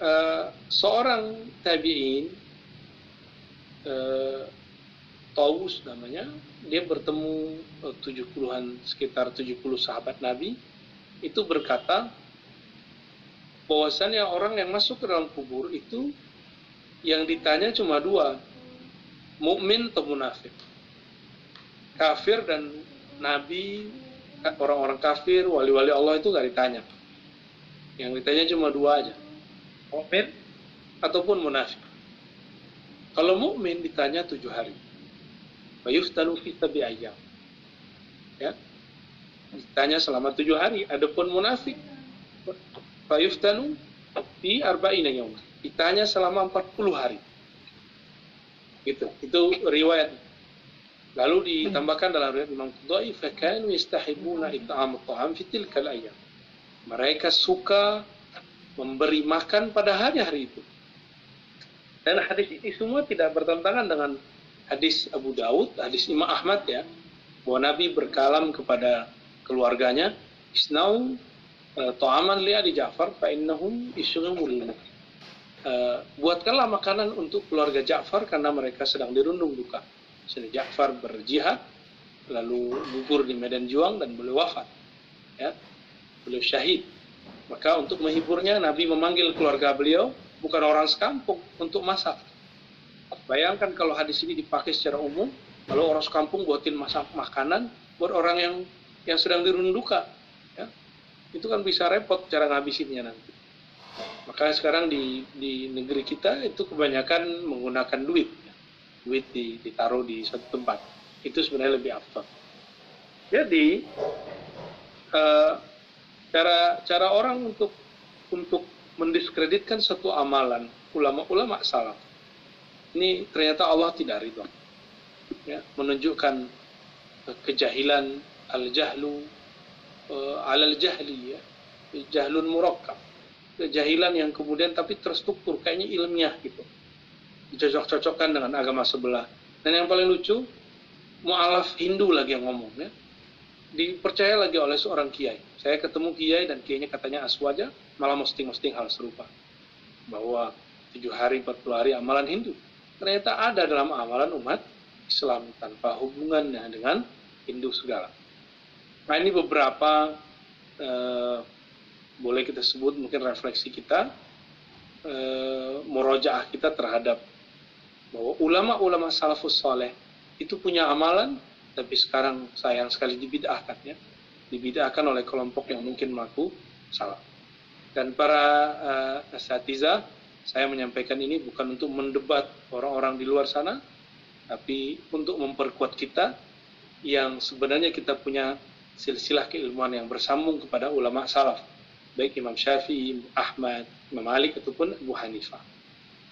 uh, seorang tabi'in, uh, Taus namanya, dia bertemu uh, 70-an, sekitar 70 sahabat Nabi, itu berkata, bahwasannya orang yang masuk ke dalam kubur itu yang ditanya cuma dua, mukmin atau munafik. Kafir dan nabi, orang-orang kafir, wali-wali Allah itu nggak ditanya. Yang ditanya cuma dua aja, mukmin ataupun munafik. Kalau mukmin ditanya tujuh hari, Bayuftanu fi tabi ayam. Ya, ditanya selama tujuh hari. Adapun munafik, Bayuftanu fi arba'ina yawman ditanya selama 40 hari. Gitu. Itu riwayat. Lalu ditambahkan dalam riwayat Imam Qudai, "Fakanu yastahibuna it'am ta'am fi tilkal ayyam." Mereka suka memberi makan pada hari-hari itu. Dan hadis ini semua tidak bertentangan dengan hadis Abu Daud, hadis Imam Ahmad ya, bahwa Nabi berkalam kepada keluarganya, "Isnau uh, ta'aman li ali Ja'far fa innahum isyghumul Uh, buatkanlah makanan untuk keluarga Ja'far karena mereka sedang dirundung duka. Sini Ja'far berjihad, lalu gugur di medan juang dan beliau wafat. Ya, beliau syahid. Maka untuk menghiburnya Nabi memanggil keluarga beliau bukan orang sekampung untuk masak. Bayangkan kalau hadis ini dipakai secara umum, kalau orang sekampung buatin masak makanan buat orang yang yang sedang dirunduka, ya, itu kan bisa repot cara ngabisinnya nanti. Maka sekarang di di negeri kita itu kebanyakan menggunakan duit, duit di, ditaruh di satu tempat. Itu sebenarnya lebih afdal. Jadi uh, cara cara orang untuk untuk mendiskreditkan satu amalan ulama-ulama salaf. Ini ternyata Allah tidak ridho. Ya, menunjukkan kejahilan al-jahlu uh, al-jahli ya. Jahlun murakkab. Kejahilan yang kemudian tapi terstruktur kayaknya ilmiah gitu. Dicocok-cocokkan dengan agama sebelah. Dan yang paling lucu, mu'alaf Hindu lagi yang ngomong ya. Dipercaya lagi oleh seorang kiai. Saya ketemu kiai dan kiainya katanya aswaja, malah posting-posting hal serupa. Bahwa tujuh hari, empat puluh hari amalan Hindu. Ternyata ada dalam amalan umat Islam tanpa hubungannya dengan Hindu segala. Nah ini beberapa eh, boleh kita sebut mungkin refleksi kita, eh, murojaah kita terhadap bahwa ulama-ulama salafus soleh itu punya amalan, tapi sekarang sayang sekali dibidahkan ya, dibidahkan oleh kelompok yang mungkin melaku salah. Dan para uh, asatiza, saya menyampaikan ini bukan untuk mendebat orang-orang di luar sana, tapi untuk memperkuat kita yang sebenarnya kita punya silsilah keilmuan yang bersambung kepada ulama salaf, baik Imam Syafi'i, Ahmad, Imam Malik ataupun Abu Hanifah.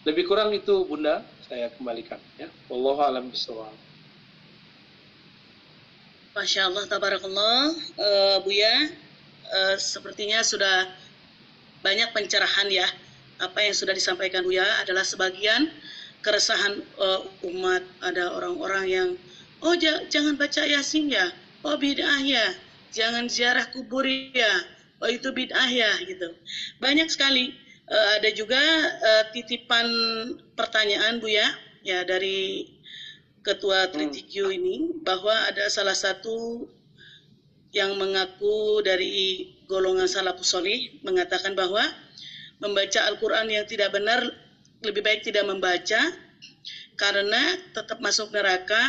Lebih kurang itu Bunda, saya kembalikan ya. Wallahu alam bisawab. Masya Allah, tabarakallah, uh, Buya, uh, sepertinya sudah banyak pencerahan ya. Apa yang sudah disampaikan Buya adalah sebagian keresahan uh, umat. Ada orang-orang yang, oh jangan baca yasin ya, oh bid'ah ya, jangan ziarah kubur ya, oh itu bid'ah ya, gitu. Banyak sekali. Uh, ada juga uh, titipan pertanyaan Buya, ya dari Ketua Tritiq ini, bahwa ada salah satu yang mengaku dari golongan salafus solih mengatakan bahwa membaca Al-Quran yang tidak benar lebih baik tidak membaca karena tetap masuk neraka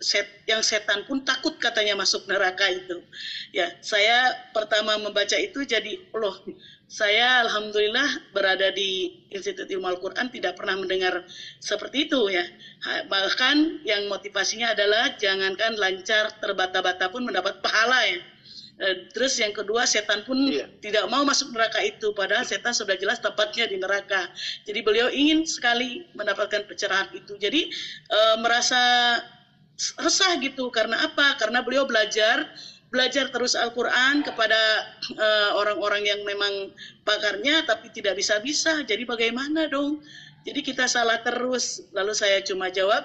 set, yang setan pun takut katanya masuk neraka itu ya saya pertama membaca itu jadi loh saya alhamdulillah berada di Institut Ilmu Al-Quran tidak pernah mendengar seperti itu ya. Bahkan yang motivasinya adalah jangankan lancar terbata-bata pun mendapat pahala ya. Eh, terus yang kedua setan pun iya. tidak mau masuk neraka itu padahal setan sudah jelas tempatnya di neraka. Jadi beliau ingin sekali mendapatkan pencerahan itu. Jadi e, merasa resah gitu karena apa? Karena beliau belajar belajar terus Al-Qur'an kepada eh, orang-orang uh, yang memang pakarnya tapi tidak bisa-bisa. Jadi bagaimana dong? Jadi kita salah terus. Lalu saya cuma jawab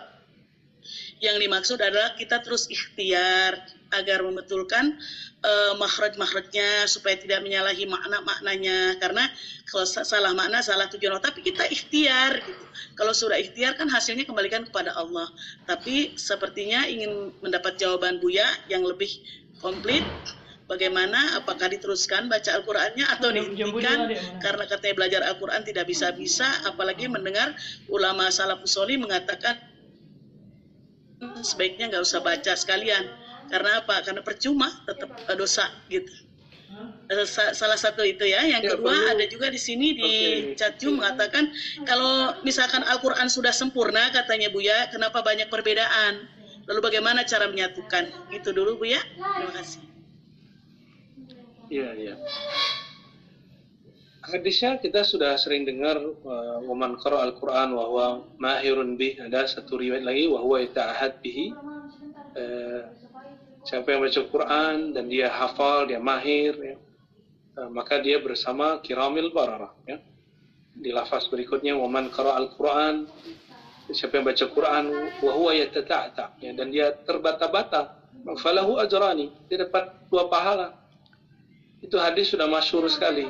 yang dimaksud adalah kita terus ikhtiar agar membetulkan uh, makhraj-makhrajnya supaya tidak menyalahi makna-maknanya. Karena kalau salah makna salah tujuan tapi kita ikhtiar gitu. Kalau sudah ikhtiar kan hasilnya kembalikan kepada Allah. Tapi sepertinya ingin mendapat jawaban Buya yang lebih komplit. Bagaimana apakah diteruskan baca Al-Qur'annya atau dihentikan? karena katanya belajar Al-Qur'an tidak bisa-bisa. Apalagi mendengar ulama salafus solih mengatakan sebaiknya nggak usah baca sekalian karena apa? Karena percuma tetap dosa gitu. Eh, salah satu itu ya. Yang ya, kedua ada juga di sini di okay. chatju mengatakan kalau misalkan Al-Quran sudah sempurna katanya Bu ya kenapa banyak perbedaan? Lalu bagaimana cara menyatukan? Itu dulu Bu ya. Terima kasih. Iya iya. Hadisnya kita sudah sering dengar uh, waman qara al-Quran wa huwa mahirun bih ada satu riwayat lagi wa huwa yata'ahad bihi. Uh, siapa yang baca Quran dan dia hafal dia mahir ya, uh, maka dia bersama kiramil bararah ya di lafaz berikutnya waman qara al-Quran siapa yang baca Quran wa huwa yatata'ta ya, dan dia terbata-bata falahu ajrani dia dapat dua pahala itu hadis sudah masyhur sekali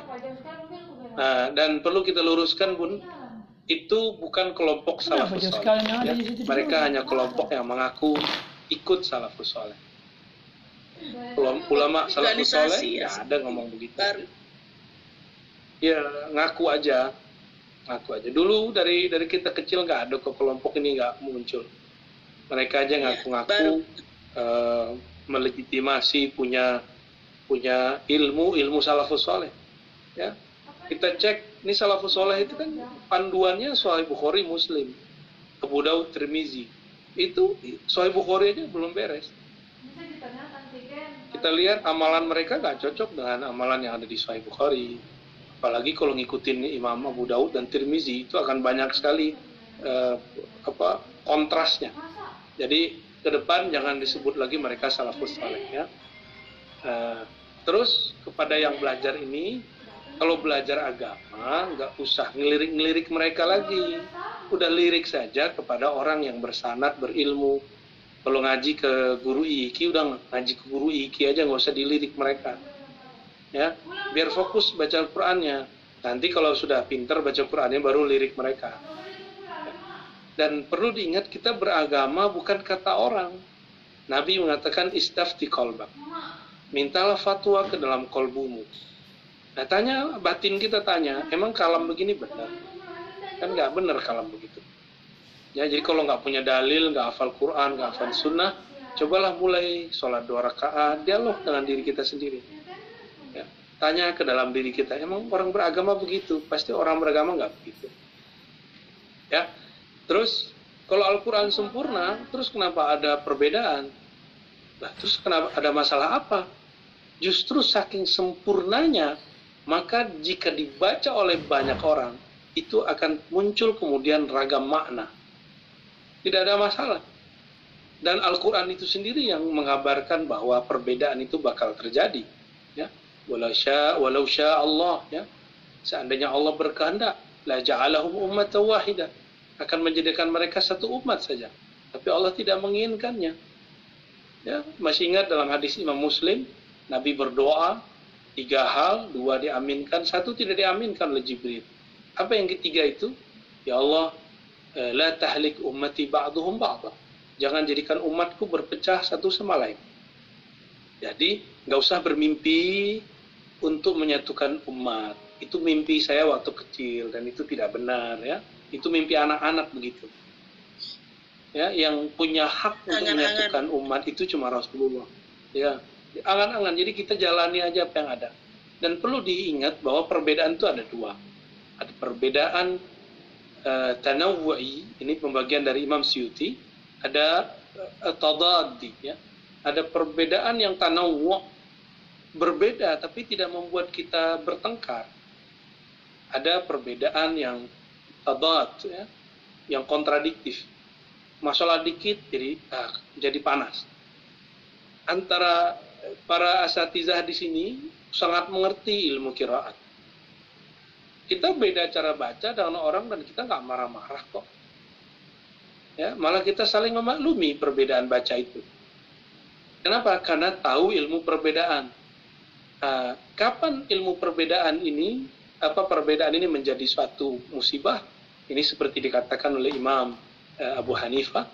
Nah, dan perlu kita luruskan bun, itu bukan kelompok salafus soleh. Ya. Mereka hanya kelompok yang mengaku ikut salafus soleh. Ulama salafus soleh ya ada ngomong begitu. Ya ngaku aja, ngaku aja. Dulu dari dari kita kecil nggak ada ke kelompok ini nggak muncul. Mereka aja ngaku-ngaku uh, melegitimasi punya punya ilmu ilmu salafus soleh. Ya, kita cek ini salafus soleh itu kan panduannya Sahih Bukhari Muslim Abu Daud Tirmizi itu Sahih Bukhari aja belum beres kita lihat amalan mereka gak cocok dengan amalan yang ada di Sahih Bukhari. Apalagi kalau ngikutin Imam Abu Daud dan Tirmizi itu akan banyak sekali uh, apa kontrasnya. Jadi ke depan jangan disebut lagi mereka salafus soleh ya. Uh, terus kepada yang belajar ini kalau belajar agama nggak usah ngelirik-ngelirik mereka lagi. Udah lirik saja kepada orang yang bersanat berilmu kalau ngaji ke guru iki udah ngaji ke guru iki aja nggak usah dilirik mereka. Ya biar fokus baca Al-Qur'annya. Nanti kalau sudah pinter baca Qur'annya baru lirik mereka. Dan perlu diingat kita beragama bukan kata orang. Nabi mengatakan istafti kolbak mintalah fatwa ke dalam kolbumu Nah tanya, batin kita tanya, emang kalam begini benar? Kan nggak benar kalam begitu. Ya, jadi kalau nggak punya dalil, nggak hafal Quran, nggak hafal sunnah, cobalah mulai sholat dua rakaat, dialog dengan diri kita sendiri. Ya, tanya ke dalam diri kita, emang orang beragama begitu? Pasti orang beragama nggak begitu. Ya, terus kalau Al-Quran sempurna, terus kenapa ada perbedaan? Nah, terus kenapa ada masalah apa? Justru saking sempurnanya maka jika dibaca oleh banyak orang itu akan muncul kemudian ragam makna tidak ada masalah. Dan Al-Quran itu sendiri yang mengabarkan bahwa perbedaan itu bakal terjadi ya. Walau sya walau sya Allah ya. Seandainya Allah berkehendak la ja'alahum ummatan wahidah akan menjadikan mereka satu umat saja. Tapi Allah tidak menginginkannya. Ya masih ingat dalam hadis Imam Muslim Nabi berdoa tiga hal, dua diaminkan, satu tidak diaminkan oleh Jibril. Apa yang ketiga itu? Ya Allah, la tahlik ummati ba'duhum ba'dah. Jangan jadikan umatku berpecah satu sama lain. Jadi, nggak usah bermimpi untuk menyatukan umat. Itu mimpi saya waktu kecil dan itu tidak benar ya. Itu mimpi anak-anak begitu. Ya, yang punya hak untuk menyatukan umat itu cuma Rasulullah. Ya, angan-angan jadi kita jalani aja apa yang ada dan perlu diingat bahwa perbedaan itu ada dua ada perbedaan uh, tanawwu'i ini pembagian dari Imam Syuti ada uh, tadaddi ya. Ada perbedaan yang tanawwu' berbeda tapi tidak membuat kita bertengkar. Ada perbedaan yang tadad ya yang kontradiktif. Masalah dikit jadi uh, jadi panas. Antara para asatizah di sini sangat mengerti ilmu kiraat. Kita beda cara baca dengan orang dan kita nggak marah-marah kok. Ya, malah kita saling memaklumi perbedaan baca itu. Kenapa? Karena tahu ilmu perbedaan. Nah, kapan ilmu perbedaan ini, apa perbedaan ini menjadi suatu musibah? Ini seperti dikatakan oleh Imam uh, Abu Hanifah.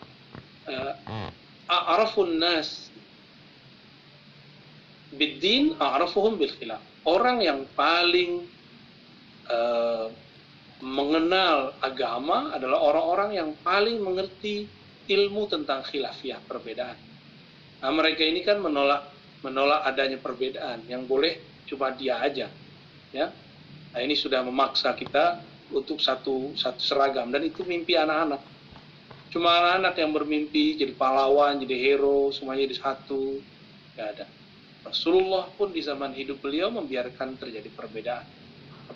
Uh, A'rafun nas bidin a'rafuhum bil khilaf. Orang yang paling uh, mengenal agama adalah orang-orang yang paling mengerti ilmu tentang khilafiyah perbedaan. Nah, mereka ini kan menolak menolak adanya perbedaan yang boleh cuma dia aja, ya. Nah, ini sudah memaksa kita untuk satu satu seragam dan itu mimpi anak-anak. Cuma anak-anak yang bermimpi jadi pahlawan, jadi hero, semuanya jadi satu, nggak ada. Rasulullah pun di zaman hidup beliau membiarkan terjadi perbedaan.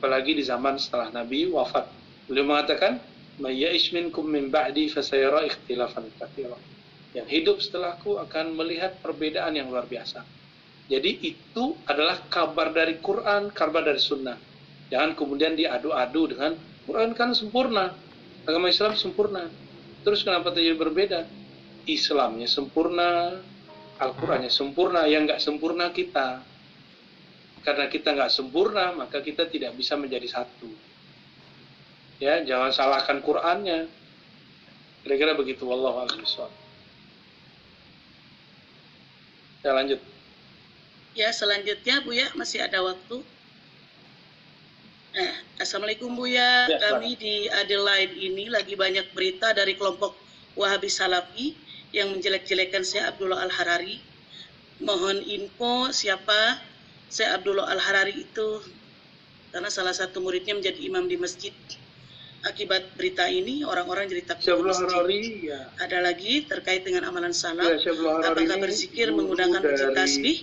Apalagi di zaman setelah Nabi wafat. Beliau mengatakan, "Mayya'ish minkum min ba'di fasayara ikhtilafan katsira." Yang hidup setelahku akan melihat perbedaan yang luar biasa. Jadi itu adalah kabar dari Quran, kabar dari Sunnah. Jangan kemudian diadu-adu dengan Quran kan sempurna, agama Islam sempurna. Terus kenapa terjadi berbeda? Islamnya sempurna, Al-Qurannya sempurna, yang nggak sempurna kita. Karena kita nggak sempurna, maka kita tidak bisa menjadi satu. Ya, jangan salahkan Qurannya. Kira-kira begitu. A'lam Ya lanjut. Ya selanjutnya Bu ya masih ada waktu. Nah, Assalamualaikum Bu ya. ya Kami di Adelaide ini lagi banyak berita dari kelompok Wahabi Salafi yang menjelek-jelekan saya Abdullah Al Harari. Mohon info siapa saya Abdullah Al Harari itu karena salah satu muridnya menjadi imam di masjid. Akibat berita ini orang-orang jadi takut masjid. Harari, ya. Ada lagi terkait dengan amalan salam. Ya, Apakah berzikir menggunakan biji tasbih?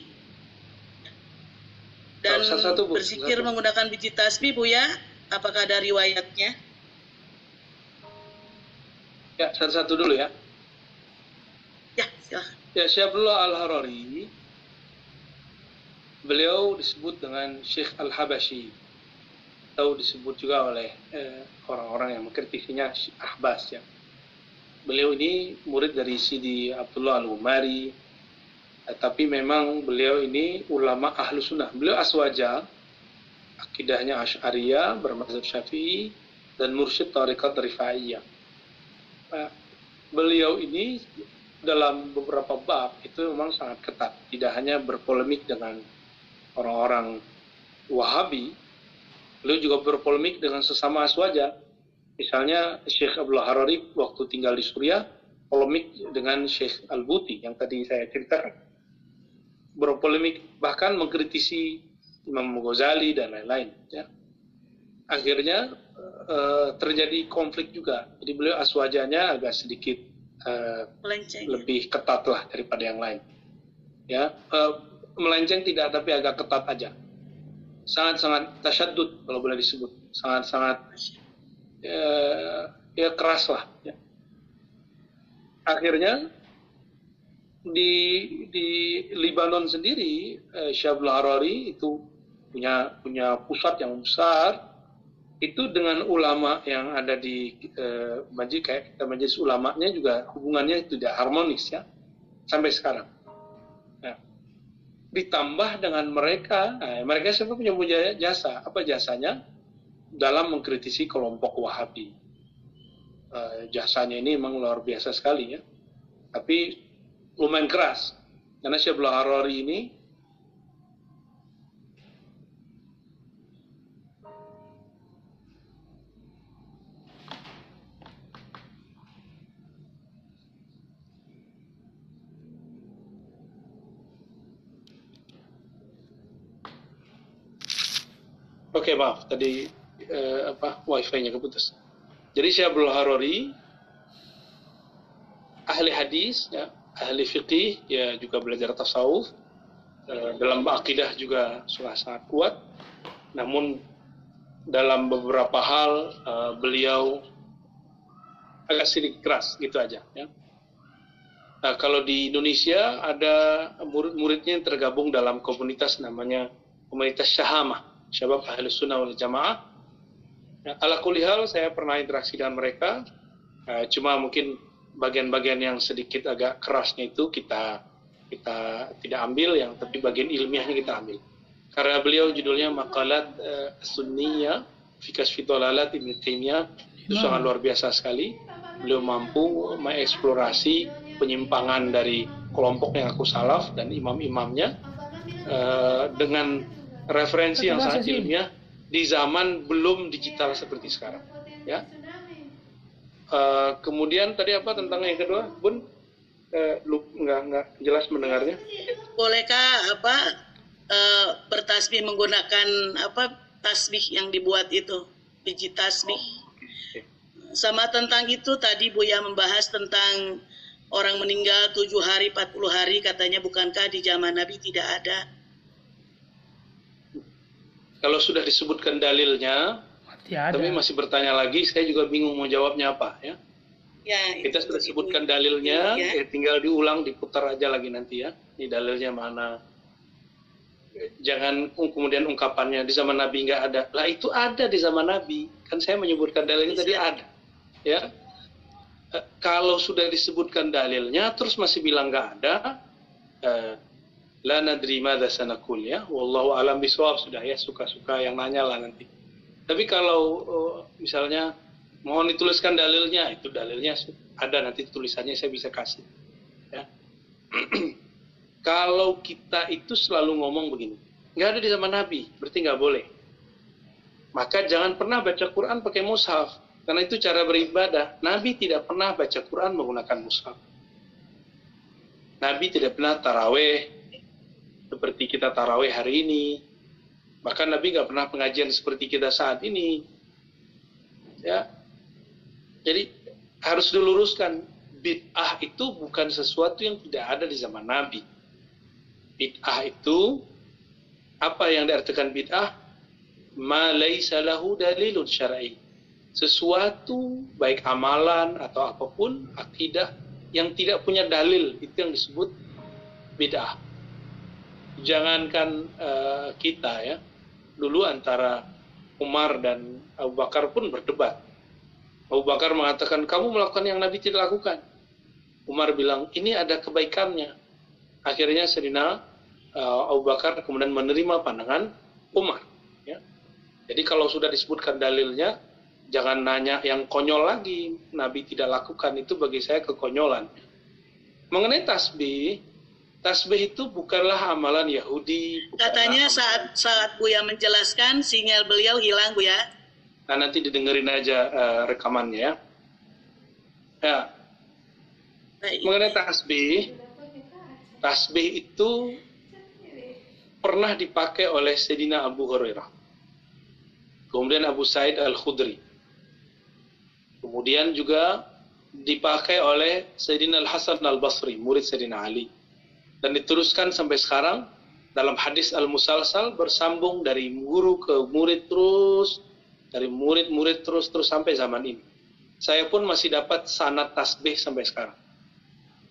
Dan satu, Bu. berzikir satu. menggunakan biji tasbih, Bu ya? Apakah ada riwayatnya? Ya, satu-satu dulu ya. Ya, silahkan. Ya, Syabrullah Al-Harari beliau disebut dengan Syekh Al-Habashi atau disebut juga oleh eh, orang-orang eh, yang mengkritisinya Ahbas ya. Beliau ini murid dari Sidi Abdullah Al-Umari eh, tapi memang beliau ini ulama ahlu sunnah. Beliau aswaja, akidahnya Ash'ariyah, bermazhab syafi'i, dan mursyid tarikat rifaiyah. Eh, beliau ini dalam beberapa bab itu memang sangat ketat. Tidak hanya berpolemik dengan orang-orang Wahabi, beliau juga berpolemik dengan sesama aswaja. Misalnya Syekh Abdullah Harari waktu tinggal di Suriah, polemik dengan Syekh Al-Buti yang tadi saya ceritakan. Berpolemik bahkan mengkritisi Imam Ghazali dan lain-lain. Ya. Akhirnya uh, terjadi konflik juga. Jadi beliau aswajanya agak sedikit uh, lebih ketat lah daripada yang lain. Ya, uh, melenceng tidak tapi agak ketat aja. Sangat-sangat tasyadud kalau boleh disebut. Sangat-sangat ya, ya keras lah ya. akhirnya di di Libanon sendiri eh, Syabul Harari itu punya punya pusat yang besar. Itu dengan ulama yang ada di eh, majlis kayak majelis ulamanya juga hubungannya tidak harmonis ya sampai sekarang ditambah dengan mereka, nah, mereka siapa punya punya jasa? Apa jasanya? Dalam mengkritisi kelompok Wahabi. Uh, jasanya ini memang luar biasa sekali ya. Tapi lumayan keras. Karena Syekh Harari ini Oke okay, maaf tadi uh, apa wifi-nya keputus. Jadi Syekh Abdul Harari ahli hadis, ya, ahli fikih, ya juga belajar tasawuf. Uh, dalam akidah juga sudah sangat kuat. Namun dalam beberapa hal uh, beliau agak sedikit keras gitu aja. Ya. Nah, kalau di Indonesia ada murid-muridnya yang tergabung dalam komunitas namanya komunitas Syahamah syabab ahli sunnah wal jamaah. Ya, ala kulihal saya pernah interaksi dengan mereka, uh, cuma mungkin bagian-bagian yang sedikit agak kerasnya itu kita kita tidak ambil, yang tapi bagian ilmiahnya kita ambil. Karena beliau judulnya Makalat uh, Sunniyah Fikas Fitolalat Ibn Taimiyah itu nah. sangat luar biasa sekali. Beliau mampu mengeksplorasi penyimpangan dari kelompok yang aku salaf dan imam-imamnya uh, dengan referensi yang sangat ilmiah di zaman belum digital seperti sekarang. Ya. Uh, kemudian tadi apa tentang yang kedua, Bun? Uh, lu nggak nggak jelas mendengarnya? Bolehkah apa uh, bertasbih menggunakan apa tasbih yang dibuat itu biji tasbih? Oh, okay. Sama tentang itu tadi Bu ya membahas tentang orang meninggal tujuh hari, 40 hari katanya bukankah di zaman Nabi tidak ada kalau sudah disebutkan dalilnya, tapi masih bertanya lagi, saya juga bingung mau jawabnya apa ya. Ya, kita sudah sebutkan dalilnya, ya. ya tinggal diulang, diputar aja lagi nanti ya. Ini dalilnya mana? Jangan kemudian ungkapannya di zaman Nabi nggak ada. Lah itu ada di zaman Nabi. Kan saya menyebutkan dalilnya tadi ada. Ya. E, kalau sudah disebutkan dalilnya, terus masih bilang nggak ada, eh, la nadri madza sanakul ya. Wallahu alam bisawab sudah ya. Suka-suka yang nanya lah nanti. Tapi kalau uh, misalnya mohon dituliskan dalilnya itu dalilnya ada nanti tulisannya saya bisa kasih ya. Kalau kita itu selalu ngomong begini nggak ada di zaman Nabi berarti nggak boleh. Maka jangan pernah baca Quran pakai mushaf karena itu cara beribadah. Nabi tidak pernah baca Quran menggunakan mushaf. Nabi tidak pernah taraweh seperti kita taraweh hari ini bahkan Nabi nggak pernah pengajian seperti kita saat ini ya jadi harus diluruskan bid'ah itu bukan sesuatu yang tidak ada di zaman Nabi. Bid'ah itu apa yang diartikan bid'ah? Ma laisa lahu dalilun syar'i. Sesuatu baik amalan atau apa pun akidah yang tidak punya dalil itu yang disebut bid'ah. Jangankan uh, kita ya, dulu antara Umar dan Abu Bakar pun berdebat Abu Bakar mengatakan, kamu melakukan yang Nabi tidak lakukan. Umar bilang, ini ada kebaikannya. Akhirnya Serina uh, Abu Bakar kemudian menerima pandangan Umar. Ya. Jadi kalau sudah disebutkan dalilnya, jangan nanya yang konyol lagi. Nabi tidak lakukan, itu bagi saya kekonyolan. Mengenai tasbih, tasbih itu bukanlah amalan Yahudi. Bukanlah Katanya amalan. saat saat Buya menjelaskan, sinyal beliau hilang Buya. Nah, nanti didengerin aja uh, rekamannya ya. Ya. Mengenai tasbih, tasbih itu pernah dipakai oleh Sayyidina Abu Hurairah. Kemudian Abu Said Al-Khudri. Kemudian juga dipakai oleh Sayyidina Al-Hasan Al-Basri, murid Sayyidina Ali. Dan diteruskan sampai sekarang dalam hadis Al-Musalsal bersambung dari guru ke murid terus dari murid-murid terus-terus sampai zaman ini. Saya pun masih dapat sanat tasbih sampai sekarang.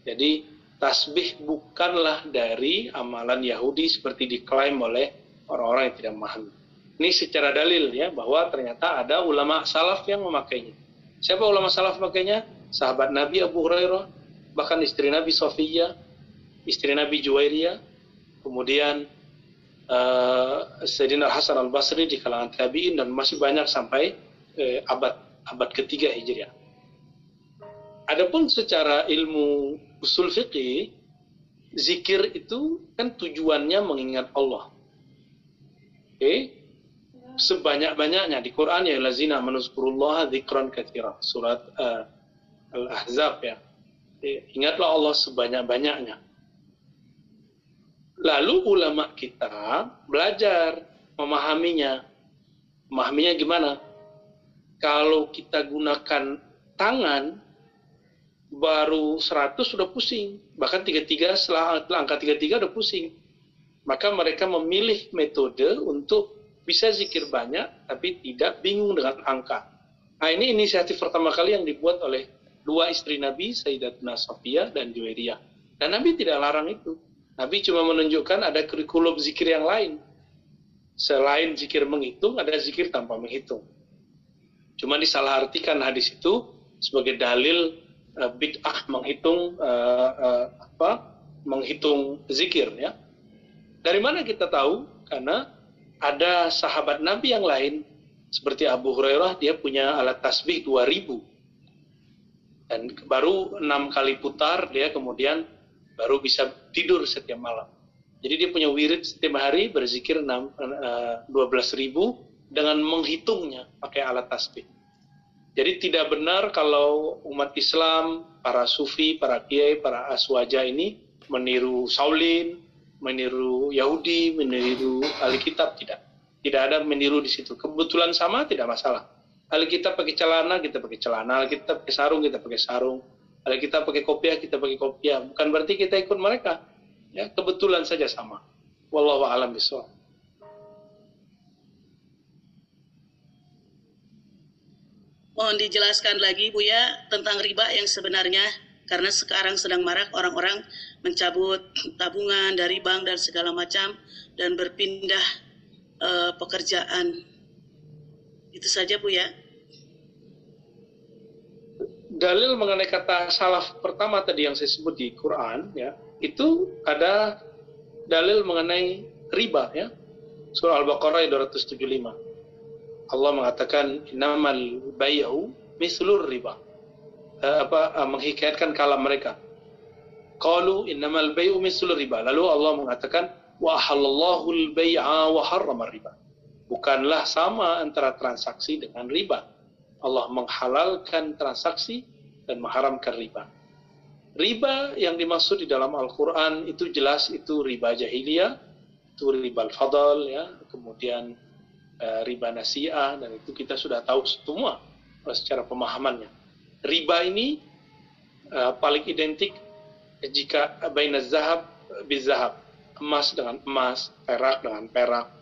Jadi tasbih bukanlah dari amalan Yahudi seperti diklaim oleh orang-orang yang tidak memahami. Ini secara dalil ya bahwa ternyata ada ulama salaf yang memakainya. Siapa ulama salaf memakainya? Sahabat Nabi Abu Hurairah, bahkan istri Nabi Sofia, istri Nabi Juwairiyah, kemudian uh, Sayyidina Hasan al Basri di kalangan tabiin dan masih banyak sampai uh, abad abad ketiga hijriah. Adapun secara ilmu usul fikih, zikir itu kan tujuannya mengingat Allah. Oke, okay? sebanyak-banyaknya di Quran ya lazina manuskurullah dzikran katsira surat uh, Al-Ahzab ya. Ingatlah Allah sebanyak-banyaknya. Lalu ulama kita belajar memahaminya. Memahaminya gimana? Kalau kita gunakan tangan, baru 100 sudah pusing. Bahkan 33 setelah angka 33 udah pusing. Maka mereka memilih metode untuk bisa zikir banyak, tapi tidak bingung dengan angka. Nah ini inisiatif pertama kali yang dibuat oleh dua istri Nabi, Sayyidatuna Sofia dan Juwairiyah. Dan Nabi tidak larang itu. Nabi cuma menunjukkan ada kurikulum zikir yang lain. Selain zikir menghitung, ada zikir tanpa menghitung. Cuma disalahartikan hadis itu sebagai dalil uh, bid'ah menghitung uh, uh, apa? menghitung zikir ya. Dari mana kita tahu? Karena ada sahabat Nabi yang lain seperti Abu Hurairah dia punya alat tasbih 2000 dan baru enam kali putar dia kemudian baru bisa tidur setiap malam. Jadi dia punya wirid setiap hari berzikir 12 eh, ribu dengan menghitungnya pakai alat tasbih. Jadi tidak benar kalau umat Islam, para sufi, para kiai, para aswaja ini meniru Saulin, meniru Yahudi, meniru ahli kitab tidak. Tidak ada meniru di situ. Kebetulan sama tidak masalah. Ahli kitab pakai celana, kita pakai celana. Ahli kitab pakai sarung, kita pakai sarung kalau kita pakai kopiah, kita pakai kopiah. Bukan berarti kita ikut mereka. Ya, kebetulan saja sama. Wallahu a'lam bishawab. Mohon dijelaskan lagi Bu ya tentang riba yang sebenarnya karena sekarang sedang marak orang-orang mencabut tabungan dari bank dan segala macam dan berpindah uh, pekerjaan. Itu saja Bu ya. Dalil mengenai kata salaf pertama tadi yang saya sebut di Quran ya, itu ada dalil mengenai riba ya. Surah Al-Baqarah 275. Allah mengatakan innamal bai'u mislur riba. Uh, apa uh, menghikayatkan kalam mereka. Qalu innamal bai'u mislur riba. Lalu Allah mengatakan wa halallahu al-bai'a wa harrama riba. Bukanlah sama antara transaksi dengan riba. Allah menghalalkan transaksi dan mengharamkan riba. Riba yang dimaksud di dalam Al-Quran itu jelas itu riba jahiliyah, itu riba al-fadal, ya, kemudian uh, riba nasiah dan itu kita sudah tahu semua secara pemahamannya. Riba ini uh, paling identik jika baina zahab bizahab, emas dengan emas, perak dengan perak.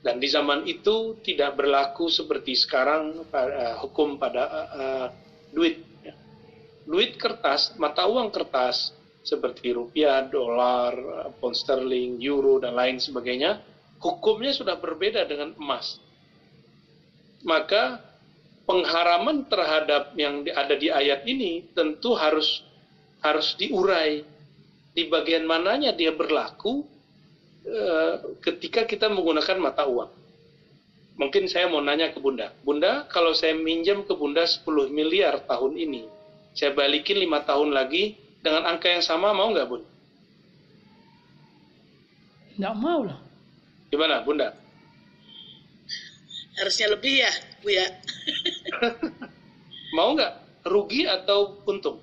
Dan di zaman itu tidak berlaku seperti sekarang uh, hukum pada uh, duit. Ya. Duit kertas, mata uang kertas seperti rupiah, dolar, pound sterling, euro dan lain sebagainya hukumnya sudah berbeda dengan emas. Maka pengharaman terhadap yang ada di ayat ini tentu harus harus diurai di bagian mananya dia berlaku ketika kita menggunakan mata uang. Mungkin saya mau nanya ke Bunda. Bunda, kalau saya minjem ke Bunda 10 miliar tahun ini, saya balikin lima tahun lagi dengan angka yang sama, mau nggak Bunda? Nggak mau lah. Gimana, Bunda? Harusnya lebih ya, Bu ya. Mau nggak? Rugi atau untung?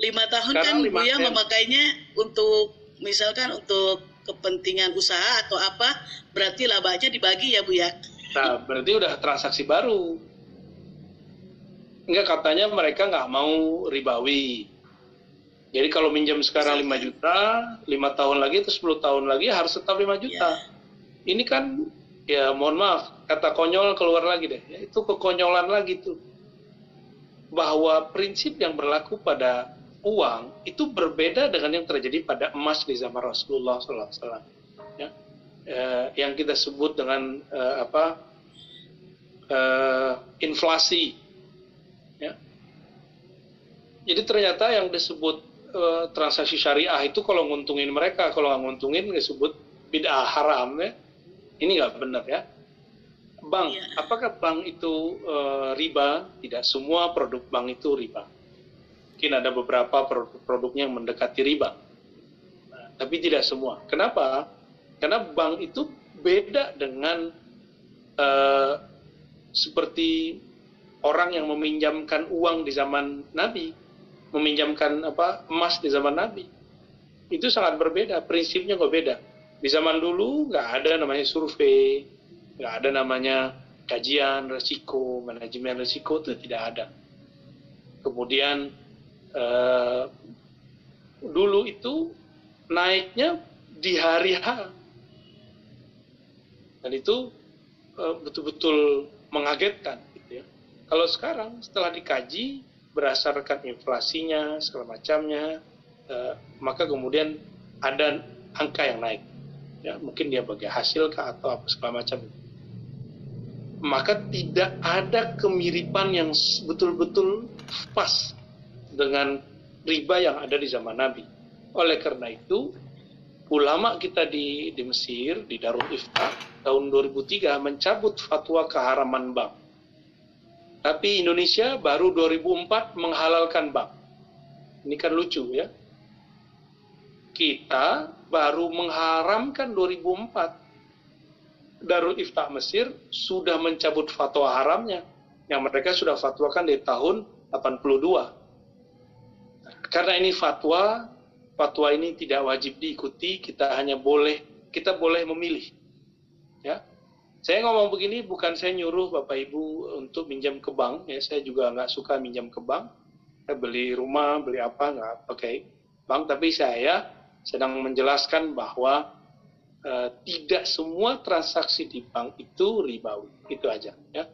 Lima tahun Sekarang kan Bu ya memakainya untuk misalkan untuk kepentingan usaha atau apa, berarti labanya dibagi ya Bu ya. Nah, berarti udah transaksi baru. Enggak katanya mereka nggak mau ribawi. Jadi kalau minjam sekarang 5 juta, 5 tahun lagi atau 10 tahun lagi harus tetap 5 juta. Ya. Ini kan ya mohon maaf, kata konyol keluar lagi deh. Ya, itu kekonyolan lagi tuh. Bahwa prinsip yang berlaku pada uang itu berbeda dengan yang terjadi pada emas di zaman Rasulullah SAW. Ya. Eh, yang kita sebut dengan eh, apa eh, inflasi. Ya. Jadi ternyata yang disebut uh, transaksi syariah itu kalau nguntungin mereka, kalau nggak nguntungin disebut bid'ah haram ya. Ini nggak benar ya. Bank, ya. apakah bank itu uh, riba? Tidak semua produk bank itu riba. Mungkin ada beberapa produk-produknya yang mendekati riba. Nah, tapi tidak semua. Kenapa? Karena bank itu beda dengan uh, seperti orang yang meminjamkan uang di zaman Nabi meminjamkan apa emas di zaman Nabi. Itu sangat berbeda, prinsipnya kok beda. Di zaman dulu nggak ada namanya survei, nggak ada namanya kajian resiko, manajemen resiko itu tidak ada. Kemudian eh, dulu itu naiknya di hari H, dan itu eh, betul-betul mengagetkan. Gitu ya. Kalau sekarang setelah dikaji berdasarkan inflasinya segala macamnya uh, maka kemudian ada angka yang naik ya mungkin dia bagi hasil kah atau apa segala macam maka tidak ada kemiripan yang betul-betul pas dengan riba yang ada di zaman Nabi oleh karena itu ulama kita di, di Mesir di Darul Ifta tahun 2003 mencabut fatwa keharaman bank tapi Indonesia baru 2004 menghalalkan bank. Ini kan lucu ya. Kita baru mengharamkan 2004. Darul Iftah Mesir sudah mencabut fatwa haramnya. Yang mereka sudah fatwakan di tahun 82. Karena ini fatwa, fatwa ini tidak wajib diikuti, kita hanya boleh, kita boleh memilih. Ya, saya ngomong begini bukan saya nyuruh Bapak Ibu untuk minjam ke bank, ya saya juga nggak suka minjam ke bank. Saya beli rumah, beli apa nggak pakai bank, tapi saya sedang menjelaskan bahwa uh, tidak semua transaksi di bank itu ribawi, itu aja. Ya.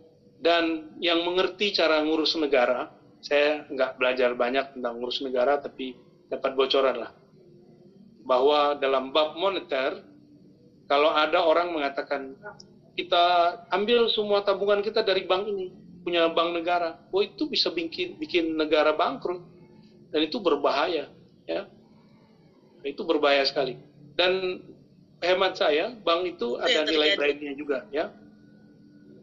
dan yang mengerti cara ngurus negara, saya nggak belajar banyak tentang ngurus negara, tapi dapat bocoran lah. Bahwa dalam bab moneter, kalau ada orang mengatakan, kita ambil semua tabungan kita dari bank ini, punya bank negara, oh itu bisa bikin, bikin negara bangkrut. Dan itu berbahaya. ya Itu berbahaya sekali. Dan hemat saya, bank itu ada nilai baiknya juga. ya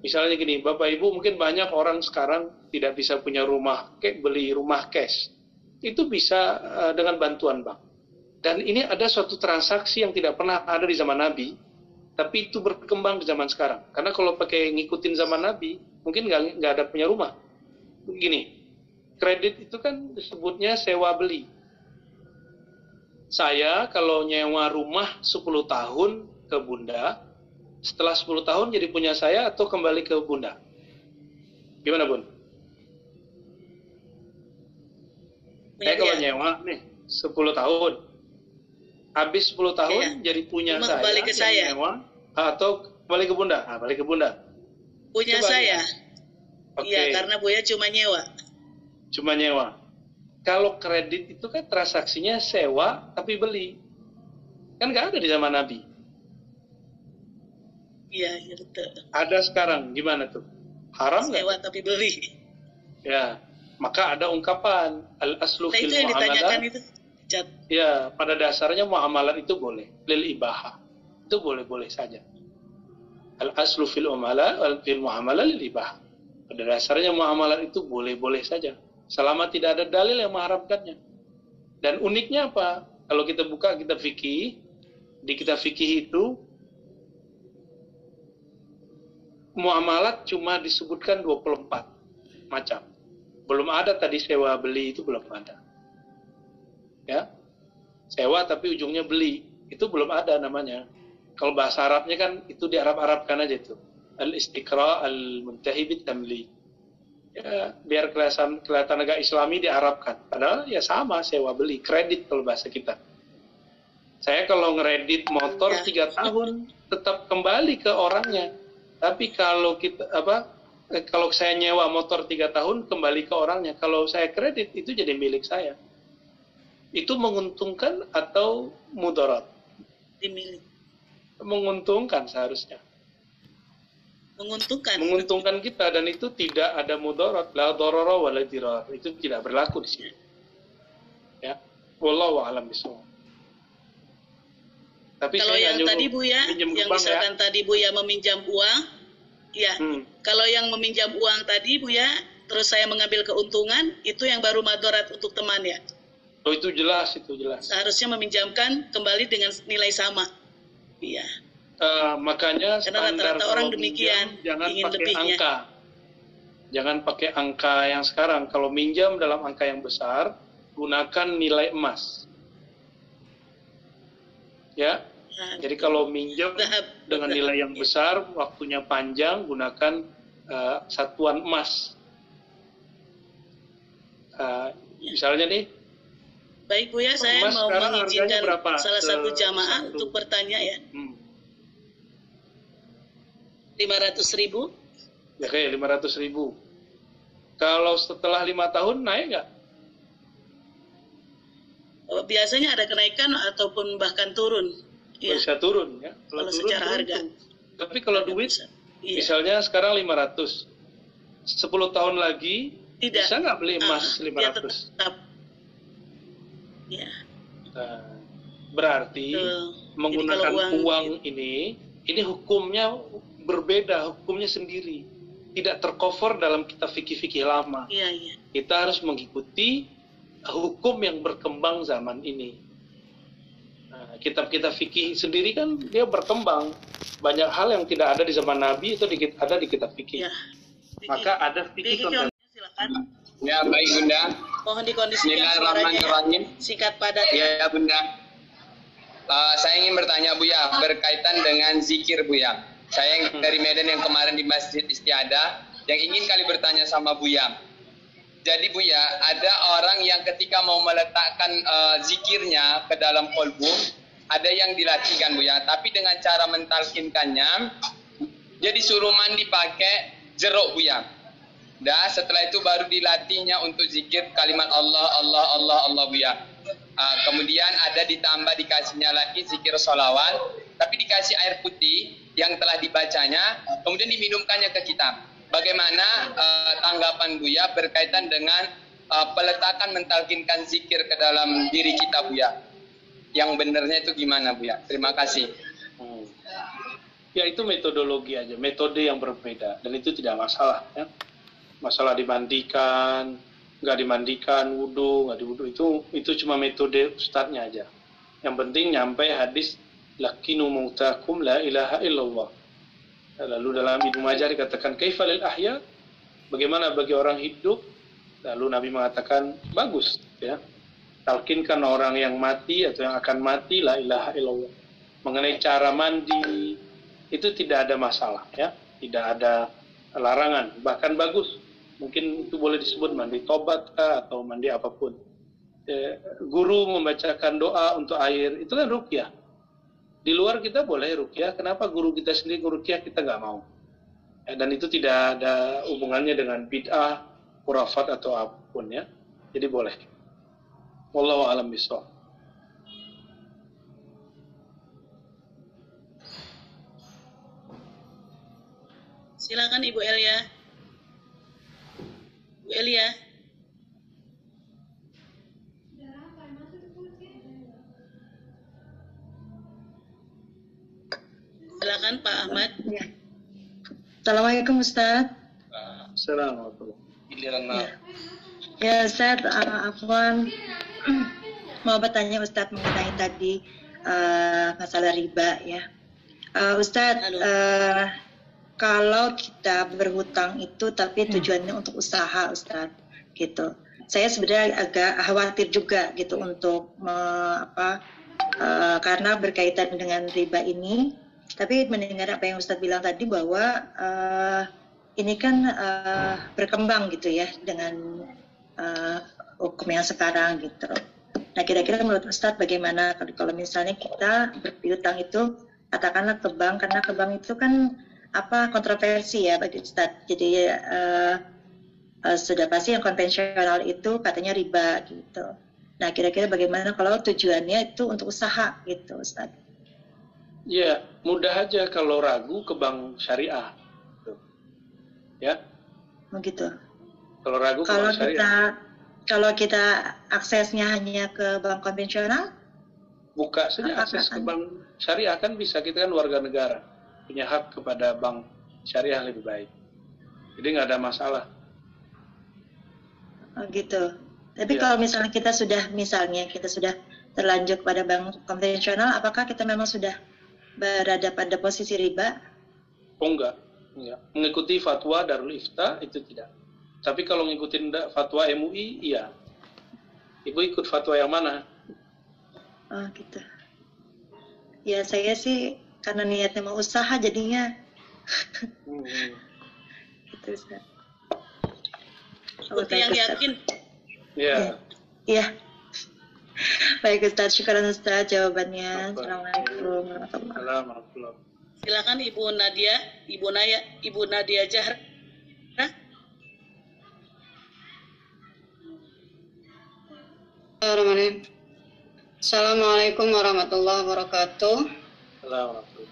Misalnya gini, Bapak Ibu mungkin banyak orang sekarang tidak bisa punya rumah, kayak beli rumah cash. Itu bisa uh, dengan bantuan bank. Dan ini ada suatu transaksi yang tidak pernah ada di zaman Nabi, tapi itu berkembang di zaman sekarang. Karena kalau pakai ngikutin zaman Nabi, mungkin nggak nggak ada punya rumah. Begini, kredit itu kan disebutnya sewa beli. Saya kalau nyewa rumah 10 tahun ke Bunda, setelah 10 tahun jadi punya saya atau kembali ke bunda? Gimana bun? Saya kalau nyewa nih 10 tahun, habis 10 tahun iya. jadi punya Cuma saya, kembali ke saya. Nyewa, atau kembali ke bunda? Nah, balik ke bunda. Punya Coba saya. Iya, okay. karena Buya cuma nyewa. Cuma nyewa. Kalau kredit itu kan transaksinya sewa tapi beli. Kan nggak ada di zaman Nabi. Iya, iya betul. Ada sekarang gimana tuh? Haram nggak? Sewa tapi beli. Ya, maka ada ungkapan al aslu nah, fil itu yang ditanyakan itu. Jat. Ya, pada dasarnya muamalah itu boleh, lil ibaha. Itu boleh-boleh saja. Al aslu fil wal fil muamalah lil ibaha. Pada dasarnya muamalah itu boleh-boleh saja. Selama tidak ada dalil yang mengharapkannya. Dan uniknya apa? Kalau kita buka kitab fikih, di kitab fikih itu muamalat cuma disebutkan 24 macam. Belum ada tadi sewa beli itu belum ada. Ya. Sewa tapi ujungnya beli. Itu belum ada namanya. Kalau bahasa Arabnya kan itu di Arab-Arabkan aja itu. Al-istiqra al-muntahi bit tamli. Ya, biar kelihatan kelihatan agak islami diarabkan. Padahal ya sama sewa beli, kredit kalau bahasa kita. Saya kalau ngeredit motor ya. tiga tahun tetap kembali ke orangnya tapi kalau kita apa eh, kalau saya nyewa motor tiga tahun kembali ke orangnya. Kalau saya kredit itu jadi milik saya. Itu menguntungkan atau mudarat? Dimiliki. Menguntungkan seharusnya. Menguntungkan. Menguntungkan kita dan itu tidak ada mudarat. La dororo wa la dirar. Itu tidak berlaku di sini. Ya. Wallahu a'lam bishawab. Tapi kalau yang tadi Bu ya, yang ya. misalkan ya. tadi Bu ya meminjam uang, ya. Hmm. Kalau yang meminjam uang tadi Bu ya, terus saya mengambil keuntungan, itu yang baru madorat untuk teman ya. Oh itu jelas, itu jelas. Seharusnya meminjamkan kembali dengan nilai sama. Iya. Uh, makanya Karena rata-rata orang demikian jangan ingin pakai lebihnya. angka. Jangan pakai angka yang sekarang. Kalau minjam dalam angka yang besar, gunakan nilai emas. Ya, jadi kalau minjam dengan nilai yang besar, waktunya panjang, gunakan uh, satuan emas. Uh, misalnya nih. Baik Bu ya, saya mau mengizinkan berapa? salah satu jamaah satu. untuk bertanya ya. Hmm. 500 ribu. Ya kayak 500 ribu. Kalau setelah lima tahun naik nggak? Oh, biasanya ada kenaikan ataupun bahkan turun ya. bisa turun ya. Kalau, kalau turun, secara turun, harga. Tapi kalau duit, bisa. Iya. misalnya sekarang 500, 10 tahun lagi Tidak. bisa nggak beli emas uh, 500? Ya tetap. Ya. Nah, berarti Betul. menggunakan uang, uang ini, ini hukumnya berbeda, hukumnya sendiri. Tidak tercover dalam kitab fikih-fikih lama. Iya, iya. Kita harus mengikuti hukum yang berkembang zaman ini kitab-kitab fikih sendiri kan dia berkembang banyak hal yang tidak ada di zaman Nabi itu di, ada di kitab fikih. Ya. Maka ada fikih. Silakan. Ya baik Bunda. Mohon dikondisikan suaranya singkat padat. Ya, ya Bunda. Uh, saya ingin bertanya Bu ya berkaitan dengan zikir Bu ya. Saya yang dari Medan yang kemarin di Masjid Istiada yang ingin kali bertanya sama Bu ya jadi Bu ya, ada orang yang ketika mau meletakkan uh, zikirnya ke dalam kolbu, ada yang dilatihkan Bu ya, tapi dengan cara mentalkinkannya, jadi suruh mandi pakai jeruk Buya. Dah setelah itu baru dilatihnya untuk zikir kalimat Allah, Allah, Allah, Allah Buya. Uh, kemudian ada ditambah dikasihnya lagi zikir solawat, tapi dikasih air putih yang telah dibacanya, kemudian diminumkannya ke kita. Bagaimana uh, tanggapan Buya berkaitan dengan uh, peletakan mentalkinkan zikir ke dalam diri kita Buya? Yang benarnya itu gimana Buya? Terima kasih. Hmm. Ya itu metodologi aja, metode yang berbeda dan itu tidak masalah ya. Masalah dimandikan, nggak dimandikan, wudhu, nggak diwudhu itu itu cuma metode ustadznya aja. Yang penting nyampe hadis lakinu mautakum la ilaha illallah. Lalu dalam Ibnu Majah dikatakan kaifalil ahya? Bagaimana bagi orang hidup? Lalu Nabi mengatakan bagus ya. Talkinkan orang yang mati atau yang akan mati la ilaha illallah. Mengenai cara mandi, itu tidak ada masalah ya tidak ada larangan bahkan bagus mungkin itu boleh disebut mandi tobat atau mandi apa pun e, guru membacakan doa untuk air itu kan rukyah di luar kita boleh rukyah. Kenapa guru kita sendiri rukyah? Kita nggak mau. E, dan itu tidak ada hubungannya dengan bid'ah kurafat atau apa pun ya. Jadi boleh. Wallahu alam bisawab Silakan Ibu Elia. Bu Elia. Silakan Pak Ahmad. Ya. Assalamualaikum Ustaz. Assalamualaikum. Ya. ya Ustaz, uh, Afwan mau bertanya Ustaz mengenai tadi uh, masalah riba ya. Uh, Ustaz, uh, kalau kita berhutang itu tapi hmm. tujuannya untuk usaha Ustaz gitu saya sebenarnya agak khawatir juga gitu untuk me, apa uh, karena berkaitan dengan riba ini tapi mendengar apa yang Ustadz bilang tadi bahwa uh, ini kan uh, berkembang gitu ya dengan uh, hukum yang sekarang gitu. Nah kira-kira menurut Ustadz bagaimana kalau misalnya kita berhutang itu katakanlah ke bank karena ke bank itu kan apa kontroversi ya bagi Ustadz. Jadi uh, uh, sudah pasti yang konvensional itu katanya riba gitu. Nah kira-kira bagaimana kalau tujuannya itu untuk usaha gitu Ustadz? Ya mudah aja kalau ragu ke bank syariah. Gitu. Ya. Begitu. Kalau ragu kalau ke bank syariah. Kita, kalau kita aksesnya hanya ke bank konvensional? Buka saja akses ke bank syariah kan bisa kita kan warga negara punya hak kepada bank syariah lebih baik. Jadi nggak ada masalah. Oh gitu. Tapi ya. kalau misalnya kita sudah misalnya kita sudah terlanjur pada bank konvensional, apakah kita memang sudah berada pada posisi riba? Oh enggak, enggak. Mengikuti fatwa Darul Ifta itu tidak. Tapi kalau ngikutin fatwa MUI, iya. Ibu ikut fatwa yang mana? Oh gitu. Ya saya sih karena niatnya mau usaha jadinya hmm. gitu Ustaz. Seperti yang yakin. Iya. Iya. Baik Ustaz, syukuran Ustaz jawabannya. Assalamualaikum warahmatullahi wabarakatuh. Silakan Ibu Nadia, Ibu Naya, Ibu Nadia Jahar. Assalamualaikum warahmatullahi wabarakatuh. Assalamualaikum.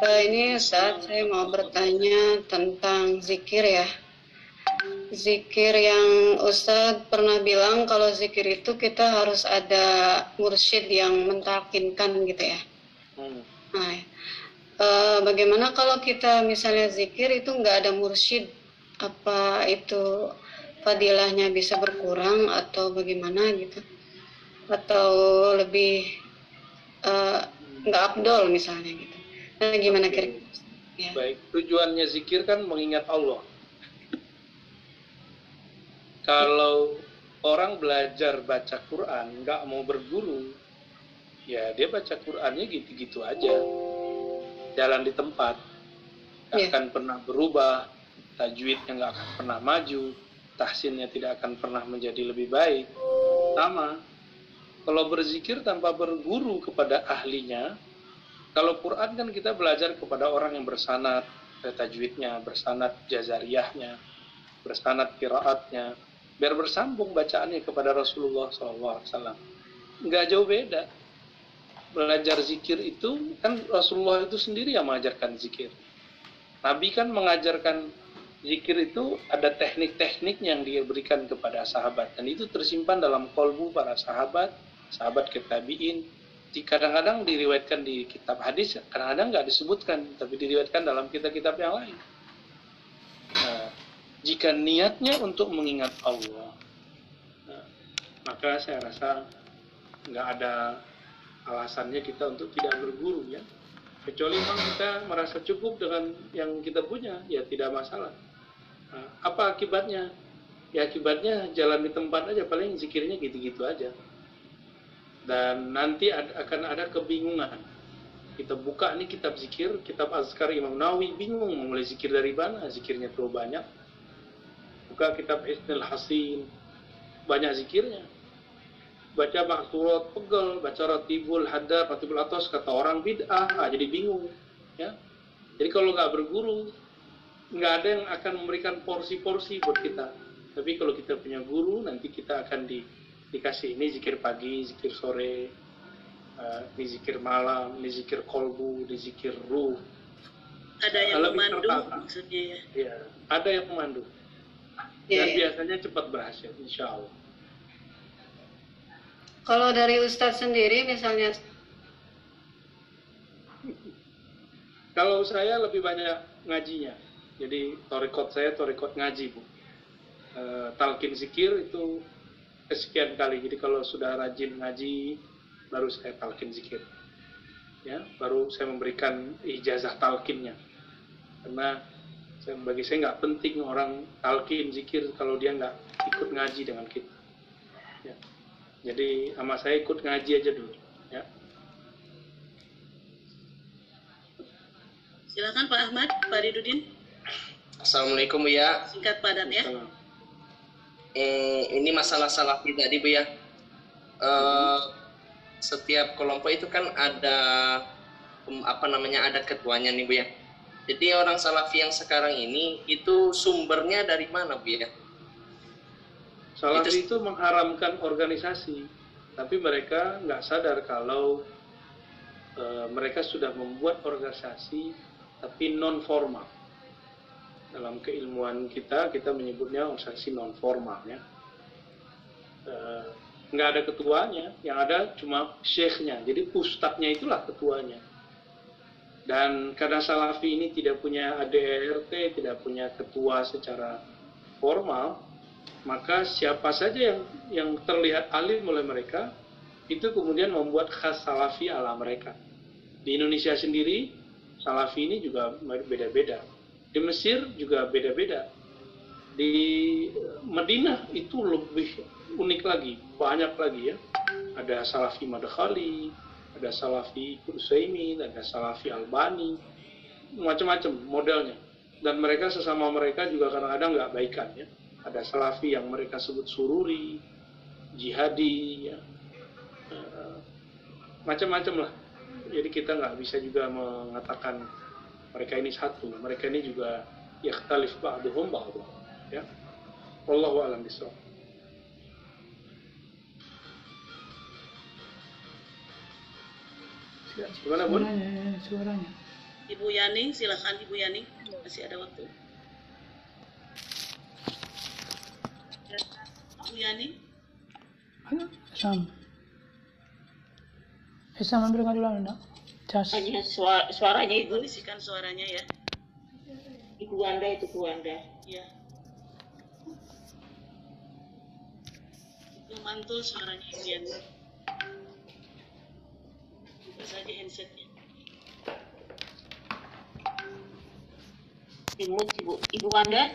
Uh, ini saat saya mau bertanya tentang zikir ya. Zikir yang Ustadz pernah bilang kalau zikir itu kita harus ada mursyid yang mentalkinkan gitu ya. Hmm. Nah, uh, bagaimana kalau kita misalnya zikir itu nggak ada mursyid, apa itu fadilahnya bisa berkurang atau bagaimana gitu? Atau lebih uh, nggak abdol misalnya gitu? Nah, gimana kira? Ya. Baik, tujuannya zikir kan mengingat Allah. Kalau orang belajar baca Quran nggak mau berguru, ya dia baca Qurannya gitu-gitu aja, jalan di tempat, nggak ya. akan pernah berubah, tajwidnya nggak akan pernah maju, tahsinnya tidak akan pernah menjadi lebih baik. Sama, kalau berzikir tanpa berguru kepada ahlinya, kalau Quran kan kita belajar kepada orang yang bersanat, tajwidnya, bersanad jazariyahnya, bersanad kiraatnya, biar bersambung bacaannya kepada Rasulullah SAW. Nggak jauh beda. Belajar zikir itu, kan Rasulullah itu sendiri yang mengajarkan zikir. Nabi kan mengajarkan zikir itu ada teknik-teknik yang dia berikan kepada sahabat. Dan itu tersimpan dalam kolbu para sahabat, sahabat ketabiin, kadang-kadang diriwayatkan di kitab hadis, kadang-kadang nggak disebutkan, tapi diriwayatkan dalam kitab-kitab yang lain. Nah, jika niatnya untuk mengingat Allah, nah, maka saya rasa nggak ada alasannya kita untuk tidak berguru ya. Kecuali memang kita merasa cukup dengan yang kita punya, ya tidak masalah. Nah, apa akibatnya? Ya akibatnya jalan di tempat aja, paling zikirnya gitu-gitu aja. Dan nanti ada, akan ada kebingungan. Kita buka nih kitab zikir, kitab Azkar Imam Nawawi, bingung mau mulai zikir dari mana, zikirnya terlalu banyak. Buka kitab Isnil Hasin, banyak zikirnya baca maksurat pegel, baca ratibul hadar, ratibul atas, kata orang bid'ah, ah, jadi bingung. Ya. Jadi kalau nggak berguru, nggak ada yang akan memberikan porsi-porsi buat kita. Tapi kalau kita punya guru, nanti kita akan di, dikasih ini zikir pagi, zikir sore, uh, ini zikir malam, ini zikir kolbu, ini zikir ruh. Ada yang Lebih memandu tertata. maksudnya ya? ya? ada yang memandu. Yeah. Dan iya. biasanya cepat berhasil, insya Allah. Kalau dari Ustadz sendiri misalnya Kalau saya lebih banyak ngajinya. Jadi torikot saya torikot ngaji bu. E, talkin zikir itu kesekian kali. Jadi kalau sudah rajin ngaji, baru saya talkin zikir. Ya, baru saya memberikan ijazah talkinnya. Karena bagi saya nggak penting orang talkin zikir kalau dia nggak ikut ngaji dengan kita. Ya. Jadi sama saya ikut ngaji aja dulu. Ya. Silakan Pak Ahmad, Pak Ridudin. Assalamualaikum Bu ya. Singkat padat ya. Eh, ini masalah salah tadi Bu ya. Eh, setiap kelompok itu kan ada apa namanya ada ketuanya nih Bu ya. Jadi orang salafi yang sekarang ini itu sumbernya dari mana Bu ya? Salafi itu, itu mengharamkan organisasi, tapi mereka nggak sadar kalau e, mereka sudah membuat organisasi tapi non formal. Dalam keilmuan kita, kita menyebutnya organisasi non formal ya. E, nggak ada ketuanya, yang ada cuma syekhnya. Jadi ustadznya itulah ketuanya. Dan karena Salafi ini tidak punya ADRT, tidak punya ketua secara formal, maka siapa saja yang yang terlihat alim oleh mereka itu kemudian membuat khas salafi ala mereka. Di Indonesia sendiri salafi ini juga beda-beda. Di Mesir juga beda-beda. Di Madinah itu lebih unik lagi, banyak lagi ya. Ada salafi Madkhali, ada salafi Kursaimin, ada salafi Albani, macam-macam modelnya. Dan mereka sesama mereka juga kadang-kadang nggak baikan ya ada salafi yang mereka sebut sururi, jihadi, ya. uh, macam-macam lah. Jadi kita nggak bisa juga mengatakan mereka ini satu, mereka ini juga yakhtalif ba'duhum ba'du. Ya. Wallahu a'lam. Gimana, Bun? Suaranya, suaranya. Ibu Yani, silakan Ibu Yani, masih ada waktu. Bu Yani? Sam. Sam ambil dulu enggak? Cas. Hanya suara, suaranya itu. Isikan suaranya ya. Ibu Anda itu Bu Anda. Ya. Itu mantul suaranya Ibu Yani. Saja handsetnya. Ibu, Ibu, Ibu Anda,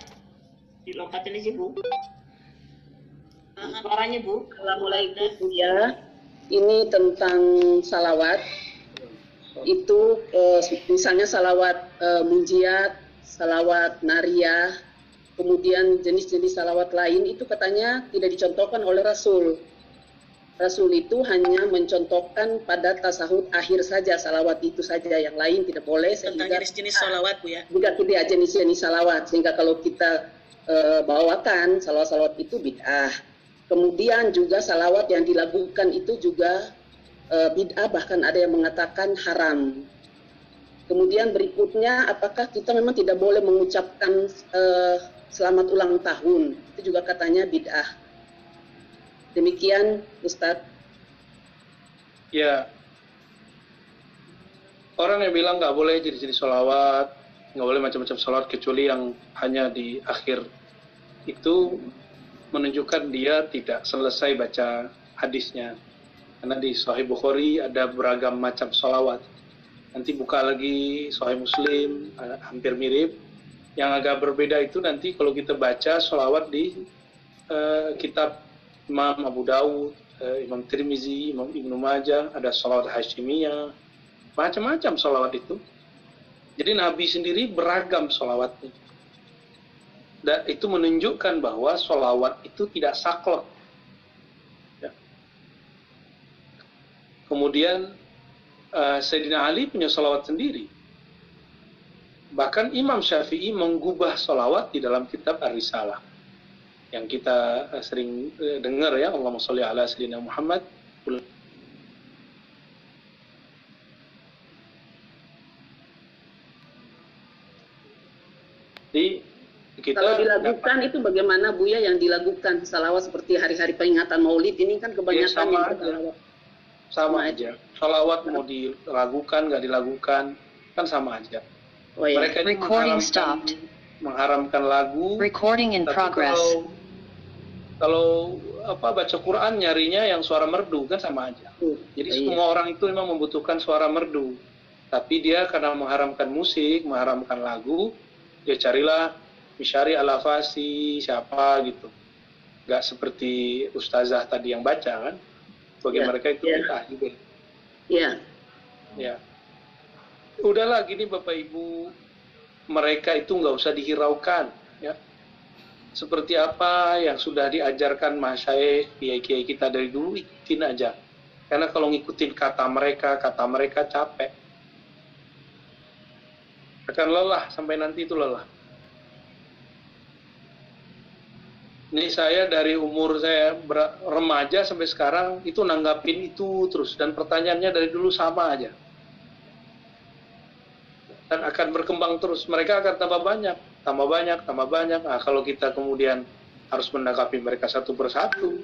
dilompatin aja Bu. Suaranya Bu. Assalamualaikum Bu ya. Ini tentang salawat. Itu eh, misalnya salawat eh, munjiat, salawat nariyah, kemudian jenis-jenis salawat lain itu katanya tidak dicontohkan oleh Rasul. Rasul itu hanya mencontohkan pada tasahud akhir saja salawat itu saja. Yang lain tidak boleh tentang jenis-jenis salawat bu ya. Juga tidak jenis-jenis salawat sehingga kalau kita uh, bawakan salawat-salawat itu bid'ah. Kemudian juga salawat yang dilakukan itu juga uh, bid'ah bahkan ada yang mengatakan haram. Kemudian berikutnya apakah kita memang tidak boleh mengucapkan uh, selamat ulang tahun? Itu juga katanya bid'ah Demikian Ustadz. Ya, orang yang bilang nggak boleh jadi jenis sholawat, nggak boleh macam-macam sholawat kecuali yang hanya di akhir itu menunjukkan dia tidak selesai baca hadisnya. Karena di Sahih Bukhari ada beragam macam sholawat. Nanti buka lagi Sahih Muslim, hampir mirip. Yang agak berbeda itu nanti kalau kita baca sholawat di uh, kitab Imam Abu Dawud, eh, Imam Tirmizi, Imam Ibnu Majah, ada salawat Hashimiyah, macam-macam salawat itu. Jadi Nabi sendiri beragam salawatnya. Dan itu menunjukkan bahwa salawat itu tidak saklek. Ya. Kemudian uh, Sayyidina Ali punya salawat sendiri. Bahkan Imam Syafi'i menggubah salawat di dalam kitab Ar-Risalah yang kita eh, sering eh, dengar ya Allahumma sholli ala sayyidina Muhammad. Di kita kalau dilakukan dapat, itu bagaimana Buya yang dilakukan? Salawat seperti hari-hari peringatan Maulid ini kan kebanyakan ya, sama aja. sama aja. salawat mau dilakukan nggak dilakukan kan sama aja. Oh, iya. mereka Recording mengharamkan, mengharamkan lagu Recording in progress. Kalau kalau apa baca Quran nyarinya yang suara merdu kan sama aja. Jadi iya. semua orang itu memang membutuhkan suara merdu. Tapi dia karena mengharamkan musik, mengharamkan lagu, dia carilah misyari alafasi siapa gitu. Gak seperti ustazah tadi yang baca kan. Bagi yeah, mereka itu yeah. juga. Iya. Yeah. Ya. Udahlah gini Bapak Ibu, mereka itu nggak usah dihiraukan ya seperti apa yang sudah diajarkan Mas Syaikh, kiai-kiai kita dari dulu ikutin aja. Karena kalau ngikutin kata mereka, kata mereka capek. Akan lelah sampai nanti itu lelah. Ini saya dari umur saya remaja sampai sekarang itu nanggapin itu terus dan pertanyaannya dari dulu sama aja. Dan akan berkembang terus. Mereka akan tambah banyak tambah banyak, tambah banyak. Nah, kalau kita kemudian harus menanggapi mereka satu persatu,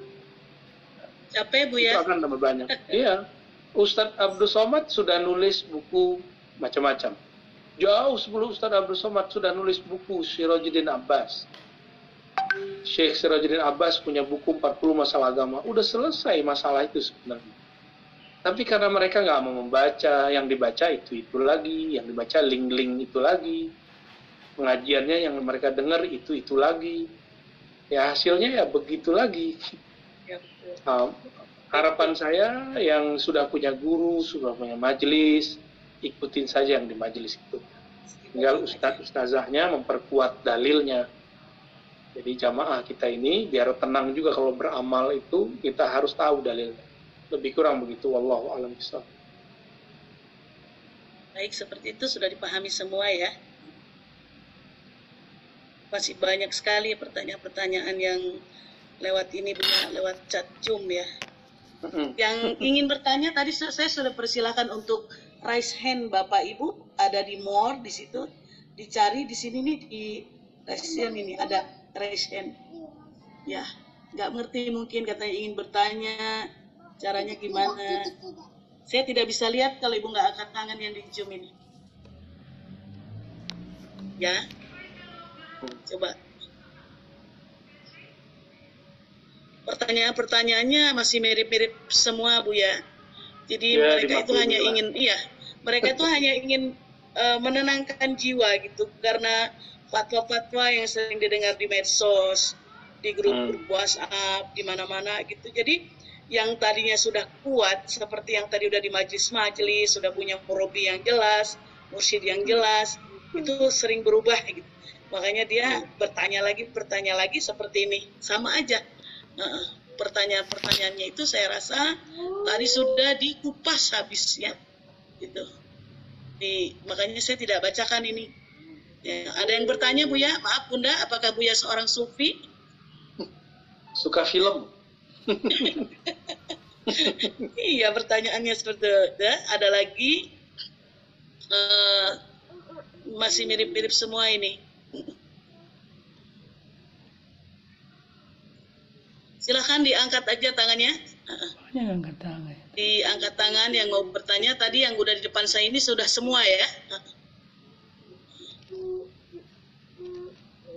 capek bu ya? Itu akan tambah banyak. iya, Ustadz Abdul Somad sudah nulis buku macam-macam. Jauh sebelum Ustadz Abdul Somad sudah nulis buku Sirojudin Abbas. Syekh Sirojudin Abbas punya buku 40 masalah agama. Udah selesai masalah itu sebenarnya. Tapi karena mereka nggak mau membaca, yang dibaca itu itu lagi, yang dibaca link-link itu lagi. Pengajiannya yang mereka dengar itu itu lagi. Ya hasilnya ya begitu lagi. Uh, harapan saya yang sudah punya guru sudah punya majelis ikutin saja yang di majelis itu. Tinggal ustadz ustazahnya memperkuat dalilnya. Jadi jamaah kita ini biar tenang juga kalau beramal itu kita harus tahu dalilnya lebih kurang begitu wallahu alam baik seperti itu sudah dipahami semua ya. Masih banyak sekali pertanyaan-pertanyaan yang lewat ini punya lewat chat Zoom ya. Yang ingin bertanya tadi saya sudah persilahkan untuk raise hand Bapak Ibu. Ada di more di situ. Dicari di sini nih di raise hand ini. Ada raise hand. Ya, nggak ngerti mungkin katanya ingin bertanya caranya gimana. Saya tidak bisa lihat kalau Ibu nggak angkat tangan yang di Zoom ini. Ya, Coba. Pertanyaan-pertanyaannya masih mirip-mirip semua, Bu ya. Jadi ya, mereka itu hanya ingin iya, mereka itu hanya ingin uh, menenangkan jiwa gitu karena fatwa-fatwa yang sering didengar di medsos, di grup-grup hmm. WhatsApp, di mana-mana gitu. Jadi yang tadinya sudah kuat seperti yang tadi udah di majelis-majelis, sudah punya murabi yang jelas, mursyid yang jelas, itu sering berubah gitu makanya dia bertanya lagi bertanya lagi seperti ini sama aja pertanyaan-pertanyaannya itu saya rasa tadi sudah dikupas habisnya gitu. Di, makanya saya tidak bacakan ini. Ya, ada yang bertanya Buya, maaf Bunda, apakah Buya seorang sufi? Suka film. Iya, pertanyaannya seperti itu. Ada lagi uh, masih mirip-mirip semua ini. Silahkan diangkat aja tangannya. Angkat tangan. Diangkat tangan yang mau bertanya tadi yang udah di depan saya ini sudah semua ya.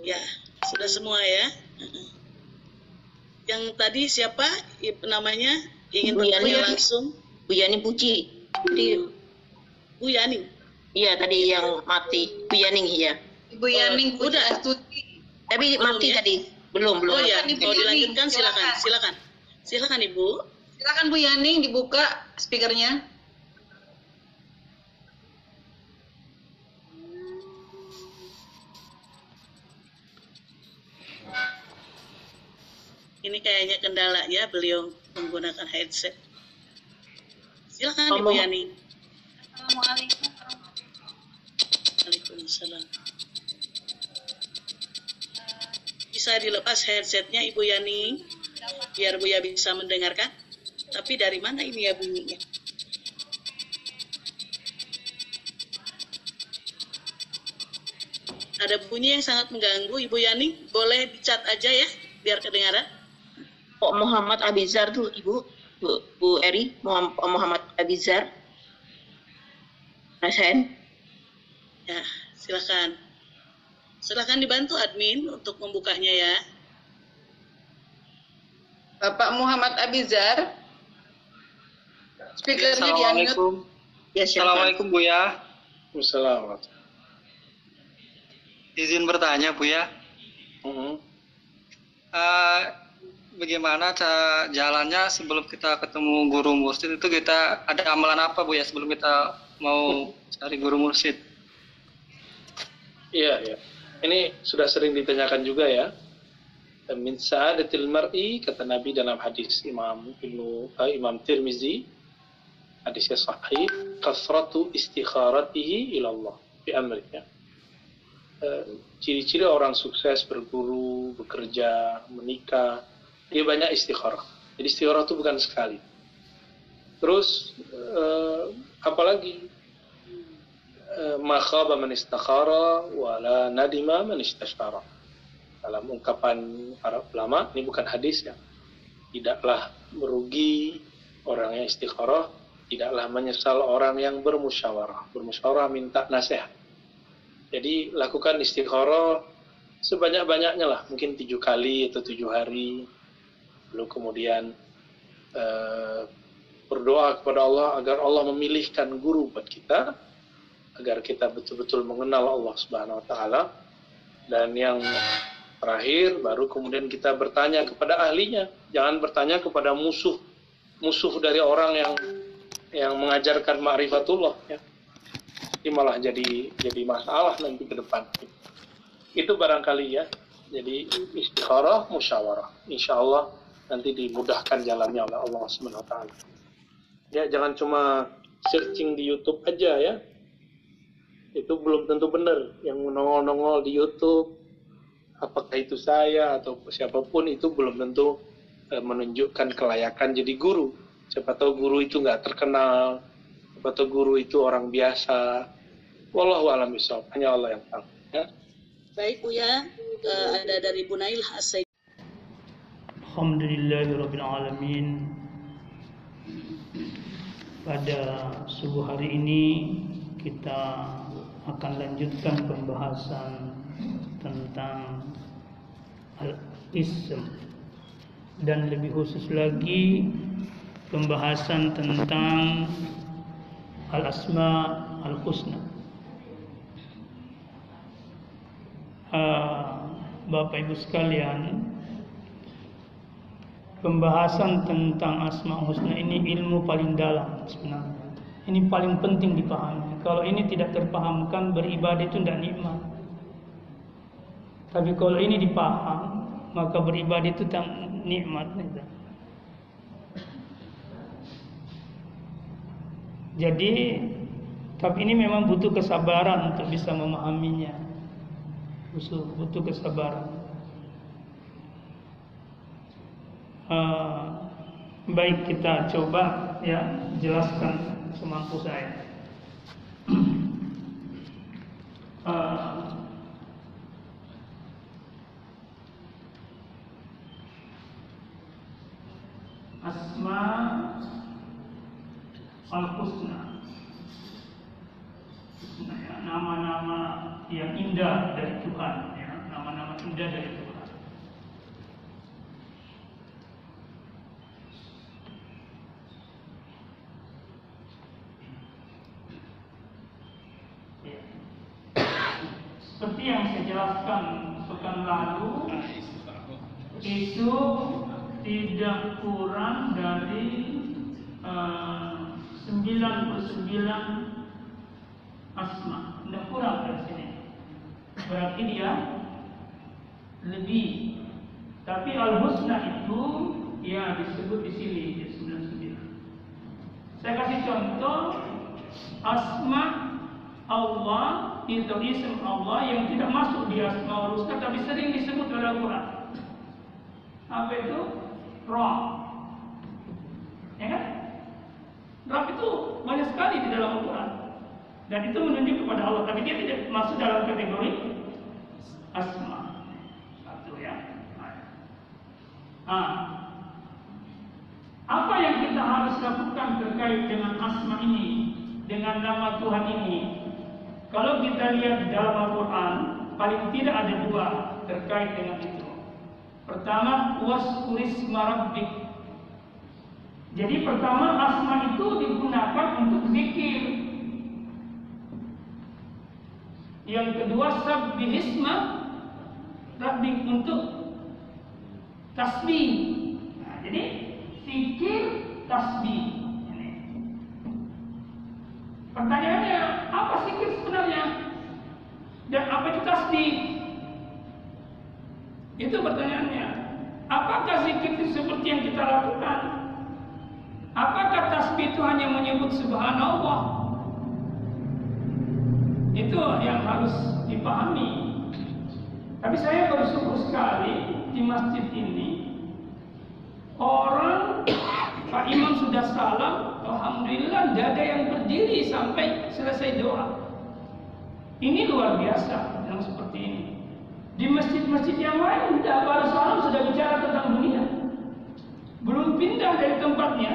Ya, sudah semua ya. Yang tadi siapa namanya? Ingin bertanya langsung. Bu Yani Puji. Di Bu Yani. Iya, tadi yang mati. Bu Yani iya. Ibu Yani oh, udah. Tapi mati ya? tadi. Belum, belum. Oh ya, mau dilanjutkan silakan. Silakan. Silakan Ibu. Silakan Bu Yani dibuka speakernya. Ini kayaknya kendala ya beliau menggunakan headset. Silakan Ibu Yani. Assalamualaikum. Waalaikumsalam. Bisa dilepas headsetnya Ibu Yani, biar Buya bisa mendengarkan. Tapi dari mana ini ya bunyinya? Ada bunyi yang sangat mengganggu Ibu Yani, boleh dicat aja ya, biar kedengaran. Kok Muhammad Abizar tuh Ibu, Bu, Bu Eri, Muhammad Abizar. Rasain? Ya, silakan. Silakan dibantu admin untuk membukanya ya. Bapak Muhammad Abizar. Speakernya di Assalamualaikum. Ya, Assalamualaikum Bu ya. Assalamualaikum. Izin bertanya Bu ya. Uh -huh. uh, bagaimana cara jalannya sebelum kita ketemu guru mursyid itu kita ada amalan apa Bu ya sebelum kita mau cari guru mursyid? Iya, iya. Ini sudah sering ditanyakan juga ya. Min sa'adatil mar'i kata Nabi dalam hadis Imam Ibnu uh, Imam Tirmizi hadisnya sahih kasratu istikharatihi ila Allah fi amrinya. Ciri-ciri orang sukses berguru, bekerja, menikah, dia banyak istikharah. Jadi istikharah itu bukan sekali. Terus uh, apalagi ma khaba man istakhara wa la nadima man istashara. Dalam ungkapan para ulama, ini bukan hadis ya. Tidaklah merugi orang yang istikharah, tidaklah menyesal orang yang bermusyawarah. Bermusyawarah minta nasihat. Jadi lakukan istikharah sebanyak-banyaknya lah, mungkin tujuh kali atau tujuh hari. Lalu kemudian uh, berdoa kepada Allah agar Allah memilihkan guru buat kita agar kita betul-betul mengenal Allah Subhanahu wa taala. Dan yang terakhir baru kemudian kita bertanya kepada ahlinya. Jangan bertanya kepada musuh musuh dari orang yang yang mengajarkan ma'rifatullah ya. Ini malah jadi jadi masalah nanti ke depan. Itu barangkali ya. Jadi istikharah musyawarah. Insya Allah nanti dimudahkan jalannya oleh Allah Subhanahu wa taala. Ya jangan cuma searching di YouTube aja ya. Itu belum tentu benar. Yang nongol-nongol di YouTube apakah itu saya atau siapa pun itu belum tentu e, menunjukkan kelayakan jadi guru. Siapa tahu guru itu nggak terkenal siapa tahu guru itu orang biasa. Wallahu alam hanya Allah yang tahu ya. Baik e, ada dari Bu Nail Alamin pada subuh hari ini kita akan lanjutkan pembahasan tentang al-ism dan lebih khusus lagi pembahasan tentang al-asma al-husna. Uh, Bapak Ibu sekalian, pembahasan tentang asma husna ini ilmu paling dalam sebenarnya. Ini paling penting dipahami. Kalau ini tidak terpahamkan beribadah itu tidak nikmat. Tapi kalau ini dipaham, maka beribadah itu tak nikmat. Jadi, tapi ini memang butuh kesabaran untuk bisa memahaminya. Butuh kesabaran. Uh, baik kita coba ya jelaskan semampu saya. uh, asma al-husna ya, nama-nama yang indah dari Tuhan ya nama-nama indah dari Tuhan ya. Yang saya jelaskan pekan lalu itu tidak kurang dari uh, 99 asma. Tidak kurang dari sini. Berarti dia lebih. Tapi al-husna itu ya disebut di sini di 99. Saya kasih contoh asma Allah itu isim Allah yang tidak masuk di asma al-husna tapi sering disebut oleh Al-Quran. Apa itu? Roh. Ya kan? Roh itu banyak sekali di dalam Al-Quran. Dan itu menunjuk kepada Allah. Tapi dia tidak masuk dalam kategori asma. Satu ya. Nah, apa yang kita harus lakukan terkait dengan asma ini, dengan nama Tuhan ini? Kalau kita lihat dalam Al-Quran, paling tidak ada dua terkait dengan itu. Pertama, waskuris marabbik. Jadi pertama asma itu digunakan untuk zikir. Yang kedua sabbihisma rabbik untuk tasbih. Nah, jadi zikir tasbih. Pertanyaannya, apa zikir sebenarnya? Dan apa itu tasbih? Itu pertanyaannya. Apakah zikir itu seperti yang kita lakukan? Apakah tasbih itu hanya menyebut subhanallah? Itu yang harus dipahami. Tapi saya bersyukur sekali di masjid ini orang Pak Imam sudah salam, alhamdulillah tidak ada yang berdiri sampai selesai doa. Ini luar biasa yang seperti ini. Di masjid-masjid yang lain tidak baru salam sudah bicara tentang dunia. Belum pindah dari tempatnya,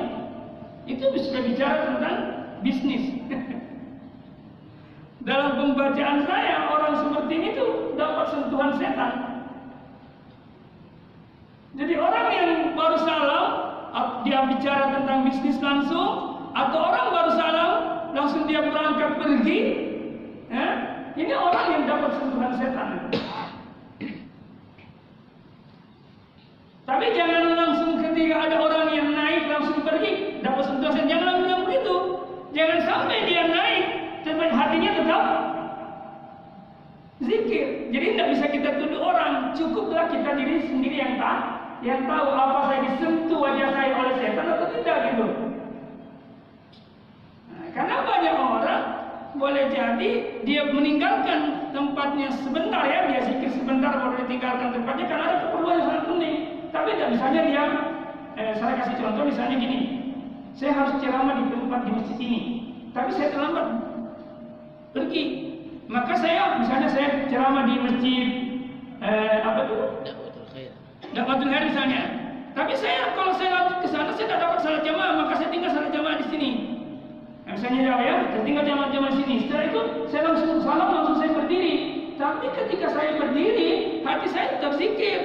itu sudah bicara tentang bisnis. Dalam pembacaan saya, orang seperti ini tuh dapat sentuhan setan. Jadi orang yang baru salam, dia bicara tentang bisnis langsung, atau orang baru salam, langsung dia berangkat pergi, ya, ini orang yang dapat sentuhan setan. Tapi jangan langsung ketika ada orang yang naik langsung pergi dapat sentuhan. Jangan bilang begitu. Jangan sampai dia naik tapi hatinya tetap zikir. Jadi tidak bisa kita tuduh orang. Cukuplah kita diri sendiri yang tahu, yang tahu apa saya disentuh wajah saya oleh setan atau tidak gitu. Nah, karena banyak orang boleh jadi dia meninggalkan tempatnya sebentar ya, dia zikir sebentar baru ditinggalkan tempatnya karena ada keperluan yang sangat penting. Tapi tidak misalnya dia, eh, saya kasih contoh misalnya gini, saya harus ceramah di tempat di masjid ini, tapi saya terlambat pergi. Maka saya, misalnya saya ceramah di masjid, eh, apa itu? Dakwatul Khair misalnya. Tapi saya kalau saya ke sana saya tidak dapat salat jamaah, maka saya tinggal salat jamaah di sini. Nah, misalnya ya, saya tinggal jamaah-jamaah sini. Setelah itu saya langsung salam, langsung saya berdiri. Tapi ketika saya berdiri, hati saya tetap zikir.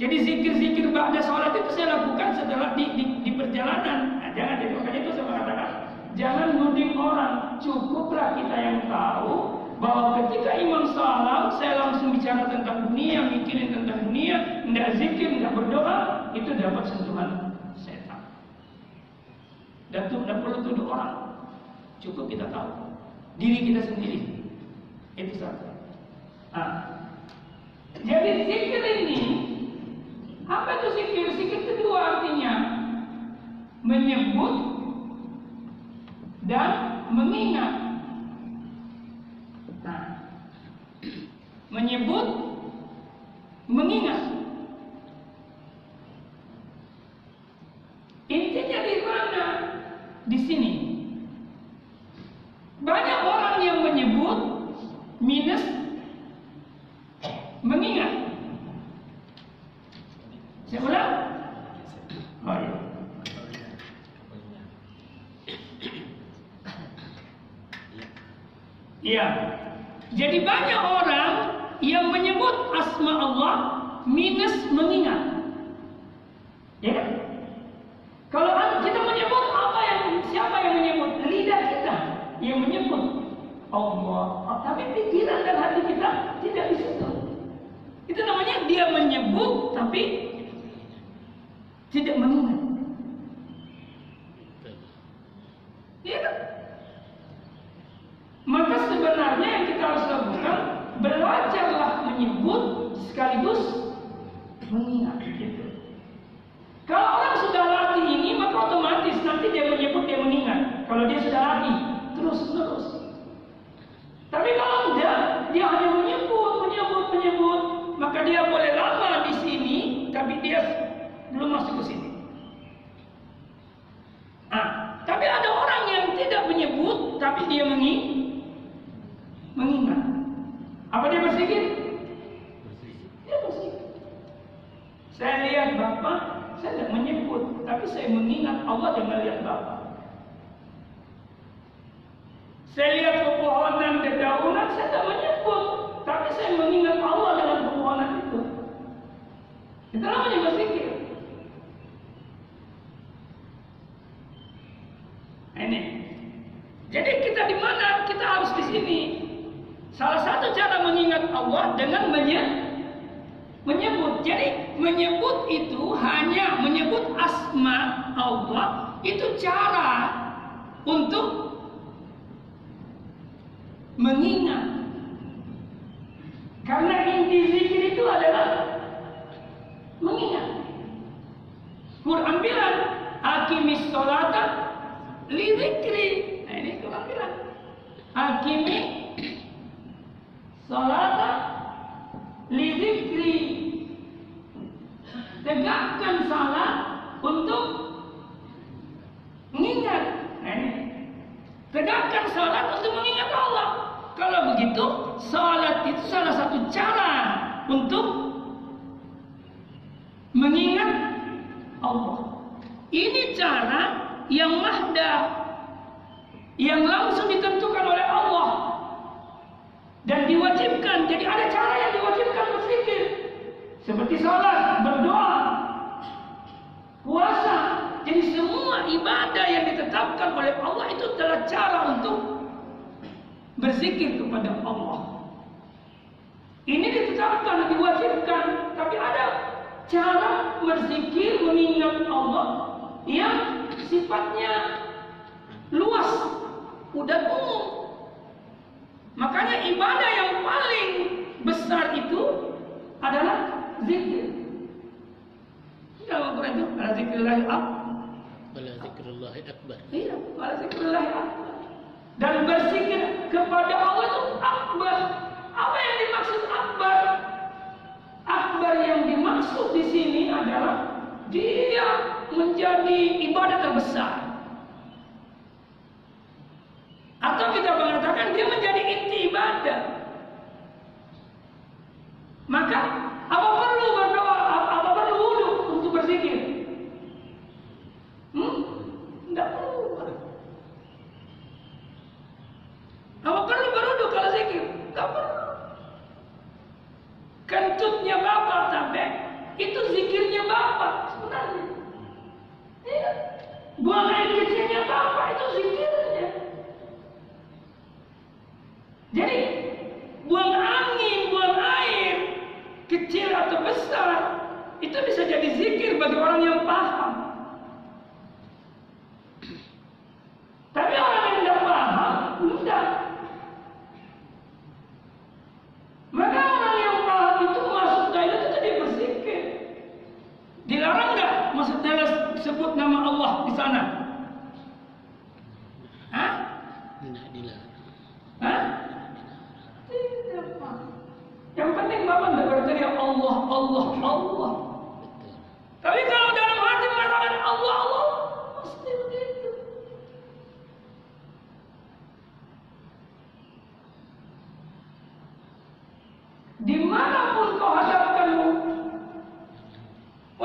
Jadi zikir-zikir ba'da sholat itu saya lakukan setelah di, di, di perjalanan. Nah, jangan jadi makanya itu saya mengatakan jangan nuding orang. Cukuplah kita yang tahu bahwa ketika imam salam saya langsung bicara tentang dunia, mikirin tentang dunia, tidak zikir, tidak berdoa, itu dapat sentuhan setan. Dan itu tidak perlu tuduh orang, cukup kita tahu diri kita sendiri. Itu satu. Nah, jadi zikir ini apa itu zikir? Zikir kedua artinya menyebut dan mengingat menyebut mengingat. Intinya di mana? Di sini. Banyak orang yang menyebut minus mengingat. Saya ulang. Oh, iya. Ya. Jadi banyak orang yang menyebut asma Allah minus mengingat. Ya kan? Kalau kita menyebut apa yang siapa yang menyebut? Lidah kita yang menyebut Allah. Oh, tapi pikiran dan hati kita tidak di situ. Itu namanya dia menyebut tapi tidak mengingat. 聪明啊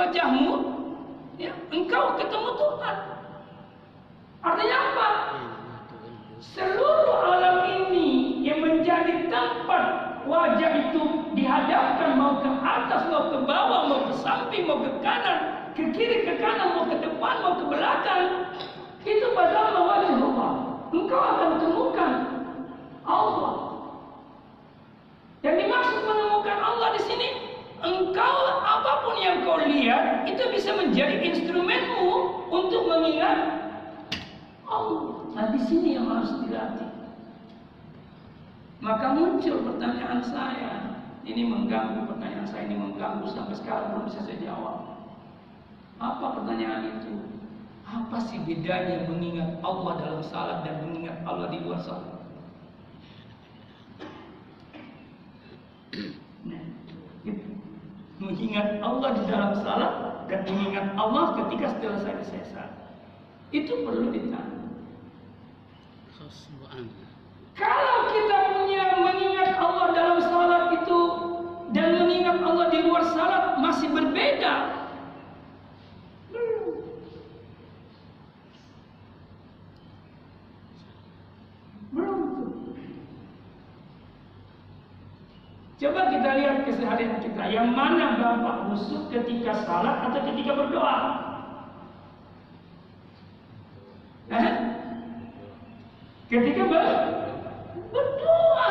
wajahmu, ya, engkau ketemu Tuhan. Artinya apa? Seluruh alam ini yang menjadi tempat wajah itu dihadapkan mau ke atas, mau ke bawah, mau ke samping, mau ke kanan, ke kiri, ke kanan, mau ke depan, mau ke belakang. Itu pada wajah Allah. Engkau akan temukan Allah. Yang dimaksud menemukan Allah di sini, engkau apa pun yang kau lihat itu bisa menjadi instrumenmu untuk mengingat Allah. Nah di sini yang harus dilatih. Maka muncul pertanyaan saya. Ini mengganggu pertanyaan saya ini mengganggu sampai sekarang belum bisa saya jawab. Apa pertanyaan itu? Apa sih bedanya mengingat Allah dalam salat dan mengingat Allah di luar salat? Mengingat Allah di dalam salat dan mengingat Allah ketika setelah saya selesai. Itu perlu ditanya. Kalau kita punya mengingat Allah dalam salat itu dan mengingat Allah di luar salat masih berbeda. Belum. Coba kita lihat keseharian kita. Yang mana Bapak khusyuk ketika salat atau ketika berdoa? Eh? Ketika ber berdoa.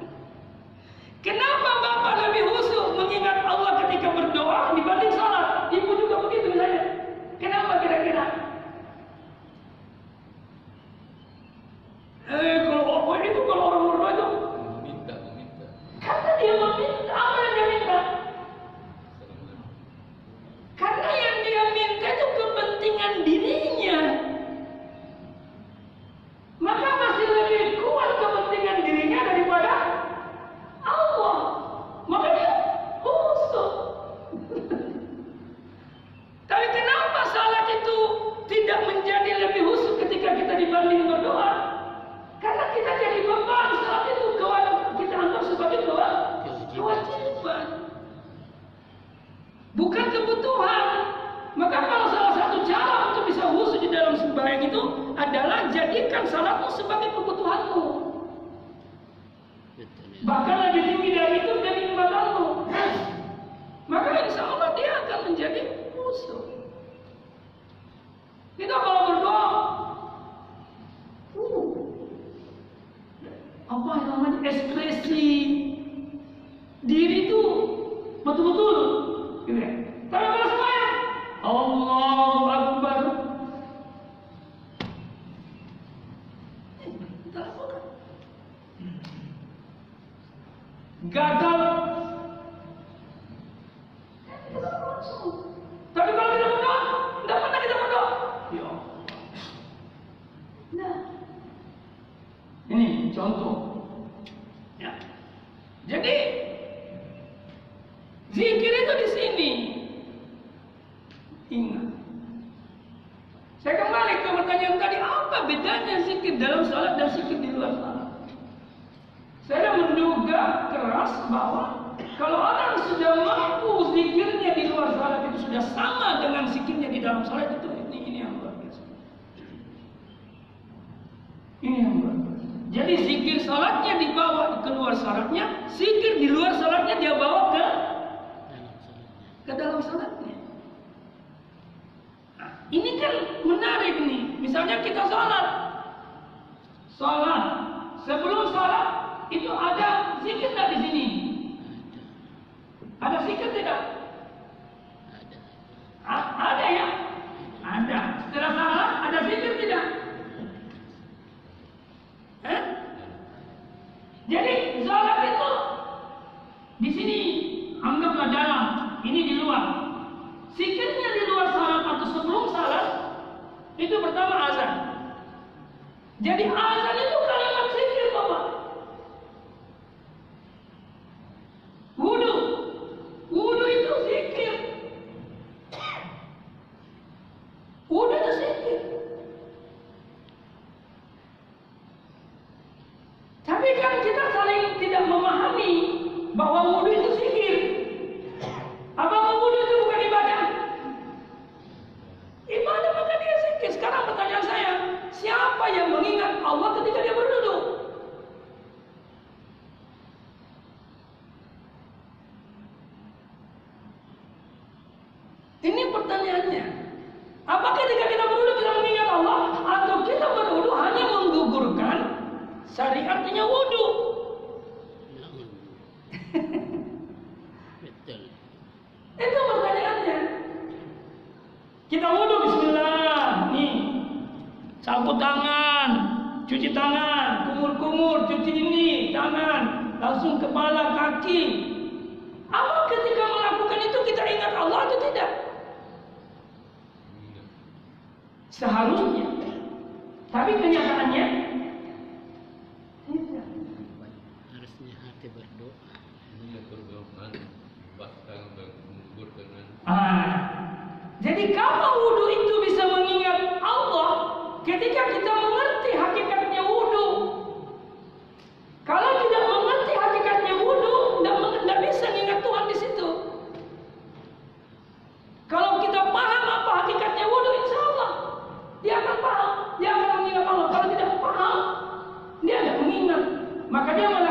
Kenapa Bapak lebih khusyuk mengingat Allah Maka dia melakukan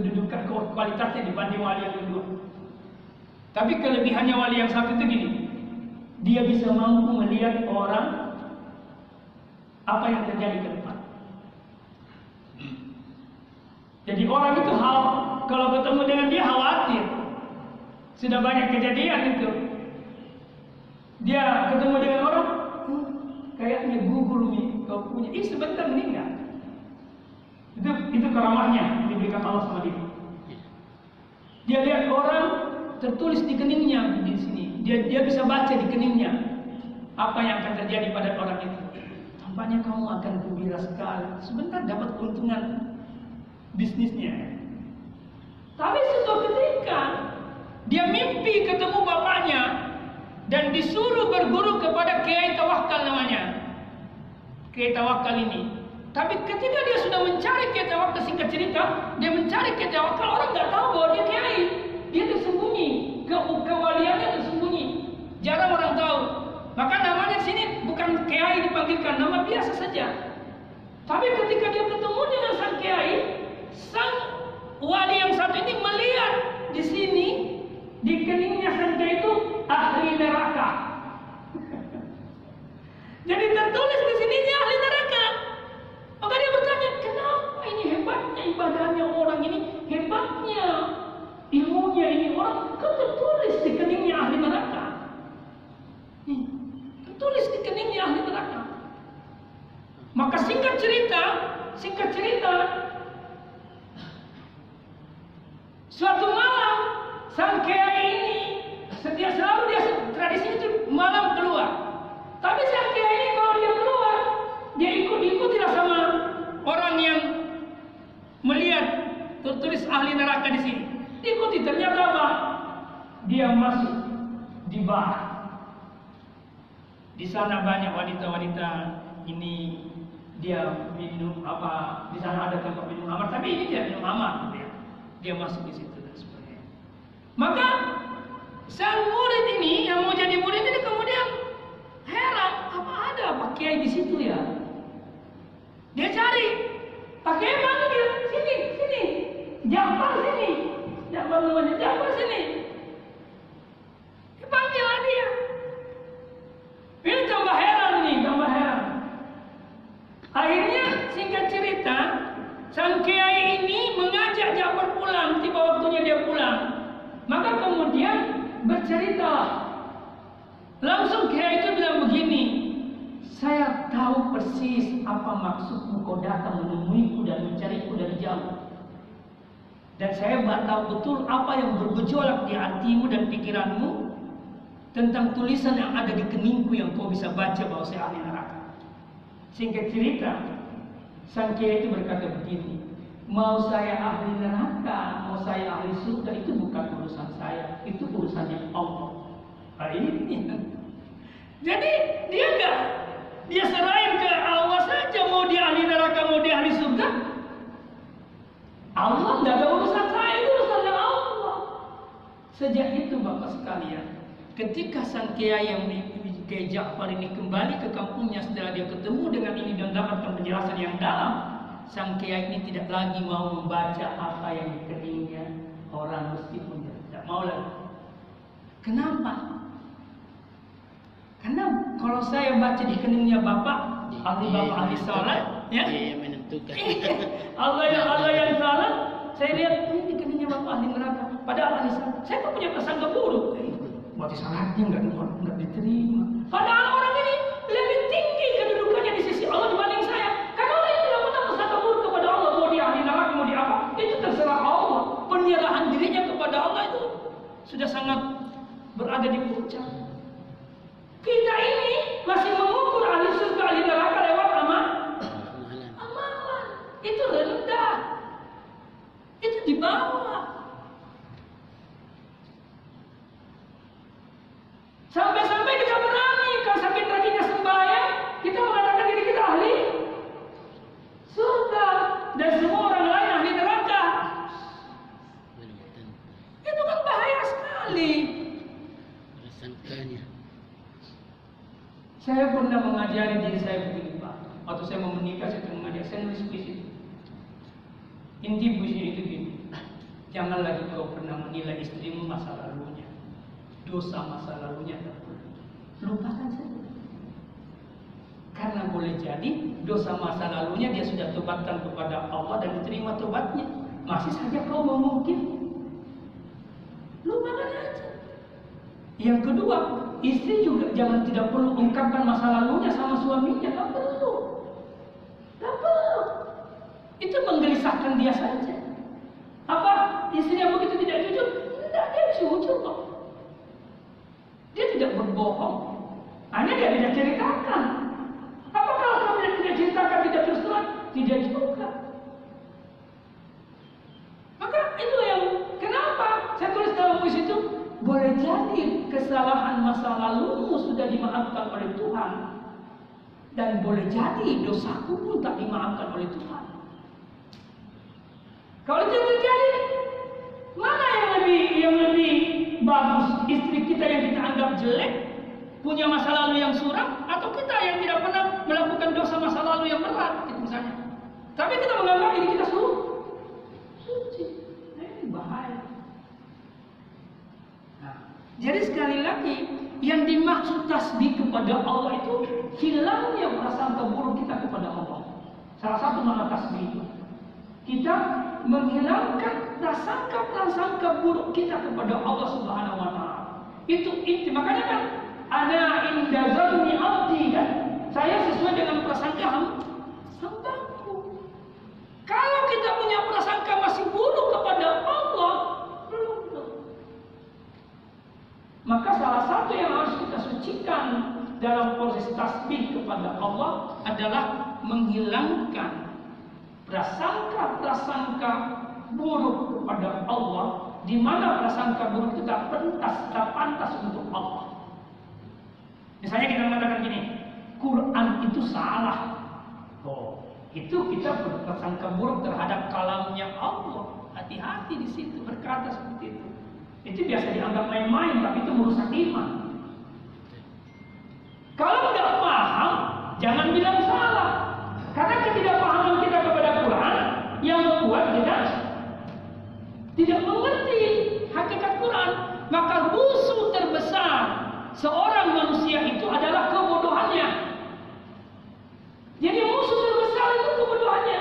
kedudukan kualitasnya dibanding wali yang kedua. Tapi kelebihannya wali yang satu itu gini, dia bisa mampu melihat orang apa yang terjadi ke depan. Jadi orang itu hal kalau ketemu dengan dia khawatir. Sudah banyak kejadian itu. apa yang akan terjadi pada orang itu? Tampaknya kamu akan gembira sekali. Sebentar dapat keuntungan bisnisnya. Tapi suatu ketika dia mimpi ketemu bapaknya dan disuruh berguru kepada Kiai Tawakal namanya. Kiai Tawakal ini. Tapi ketika dia sudah mencari Kiai Tawakal singkat cerita, dia mencari Kiai Tawakal orang nggak tahu bahwa dia Kiai. Dia tersembunyi, ke kewaliannya tersembunyi. Jarang orang tahu. Maka namanya di sini bukan kiai dipanggilkan, nama biasa saja. Tapi ketika dia bertemu dengan sang keningku yang kau bisa baca bahwa saya ahli neraka. Singkat cerita, sang kiai itu berkata begini, mau saya ahli neraka, mau saya ahli surga itu bukan urusan saya, itu urusannya Allah. Nah, ini. Jadi dia enggak dia serahin ke Allah saja mau dia ahli neraka, mau dia ahli surga. Allah enggak ada urusan saya, itu urusannya Allah. Sejak itu Bapak sekalian, ketika sang kiai yang Kiai Ja'far ini kembali ke kampungnya setelah dia ketemu dengan ini dan dapatkan penjelasan yang dalam, sang kiai ini tidak lagi mau membaca apa yang dikeningnya orang meskipun tidak mau lagi. Kenapa? Karena kalau saya baca di keningnya bapak, ahli bapak ahli sholat, ya, Dia yang menentukan. Allah yang Allah yang salah, saya lihat ini di keningnya bapak ahli neraka. Padahal ahli sholat, saya kok punya prasangka buruk. Berarti salatnya nggak nggak diterima. Padahal orang ini lebih tinggi kedudukannya di sisi Allah dibanding saya. Karena orang yang tidak pernah prasangka buruk kepada Allah, mau dia ahli neraka, mau dia apa, itu terserah Allah. Penyerahan dirinya kepada Allah itu sudah sangat berada di puncak. Kita ini masih mengukur ahli surga, ahli neraka lewat amal. Amalan. Itu rendah. Itu di bawah. Sampai-sampai kita berani kalau sakit rajinnya sembahyang, kita mengatakan diri kita ahli surga dan semua orang lain ahli neraka. Itu kan bahaya sekali. Saya pernah mengajari diri saya begini Pak. Waktu saya mau menikah saya mengajar, saya nulis puisi. Inti puisi itu gini. Jangan lagi kau pernah menilai istrimu masa lalunya. Dosa masa lalunya. Lupakan saja. Karena boleh jadi dosa masa lalunya dia sudah tobatkan kepada Allah dan diterima tobatnya. Masih saja kau memungkir. Lupakan aja. Yang kedua, istri juga jangan tidak perlu ungkapkan masa lalunya sama suaminya, tak perlu. Tak perlu. Itu menggelisahkan dia saja. Apa? Istri yang begitu tidak jujur? Tidak, dia jujur kok. Dia tidak berbohong. Hanya dia tidak ceritakan. Apakah kalau dia tidak ceritakan, tidak terus terang? Tidak juga. Maka itu yang kenapa saya tulis dalam puisi itu boleh jadi kesalahan masa lalumu sudah dimaafkan oleh Tuhan dan boleh jadi dosaku pun tak dimaafkan oleh Tuhan. Kalau itu terjadi, mana yang lebih yang lebih bagus istri kita yang kita anggap jelek punya masa lalu yang suram atau kita yang tidak pernah melakukan dosa masa lalu yang berat gitu misalnya. Tapi kita menganggap diri kita su suci. Nah, ini bahaya. Nah, jadi sekali lagi yang dimaksud tasbih kepada Allah itu hilangnya prasangka buruk kita kepada Allah. Salah satu makna tasbih itu kita menghilangkan prasangka-prasangka buruk kita kepada Allah Subhanahu wa taala. Itu inti makanya kan ana inda zanni abdi kan. Saya sesuai dengan prasangka hambaku. Kalau kita punya prasangka masih buruk kepada Allah, belum. Maka salah satu yang harus kita sucikan dalam proses tasbih kepada Allah adalah menghilangkan prasangka-prasangka buruk kepada Allah di mana prasangka buruk itu tak pantas, tak pantas untuk Allah. Misalnya kita mengatakan gini, Quran itu salah. Oh, itu kita berprasangka buruk terhadap kalamnya Allah. Hati-hati di situ berkata seperti itu. Itu biasa dianggap main-main, tapi itu merusak iman. Kalau nggak paham, jangan bilang salah. Karena ketidakpahaman kita kepada Quran yang membuat kita tidak mengerti hakikat Quran. Maka musuh terbesar seorang manusia itu adalah kebodohannya. Jadi musuh terbesar itu kebodohannya.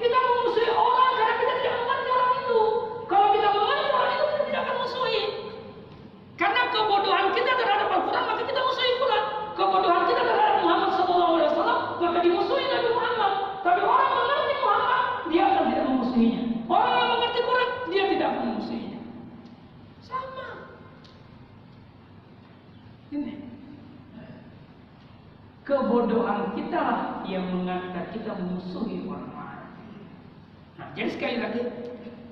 Kita memusuhi orang karena kita tidak mengerti orang itu. Kalau kita mengerti orang itu, kita tidak akan musuhi. Karena kebodohan kita terhadap Al-Quran, maka kita musuhi Quran. Kebodohan kita terhadap Muhammad SAW, maka dimusuhi Nabi Muhammad. Tapi orang mengerti Muhammad, dia akan tidak memusuhinya. Orang yang mengerti Quran, dia Ini. Kebodohan kita lah yang mengangkat kita memusuhi orang lain. Nah, jadi sekali lagi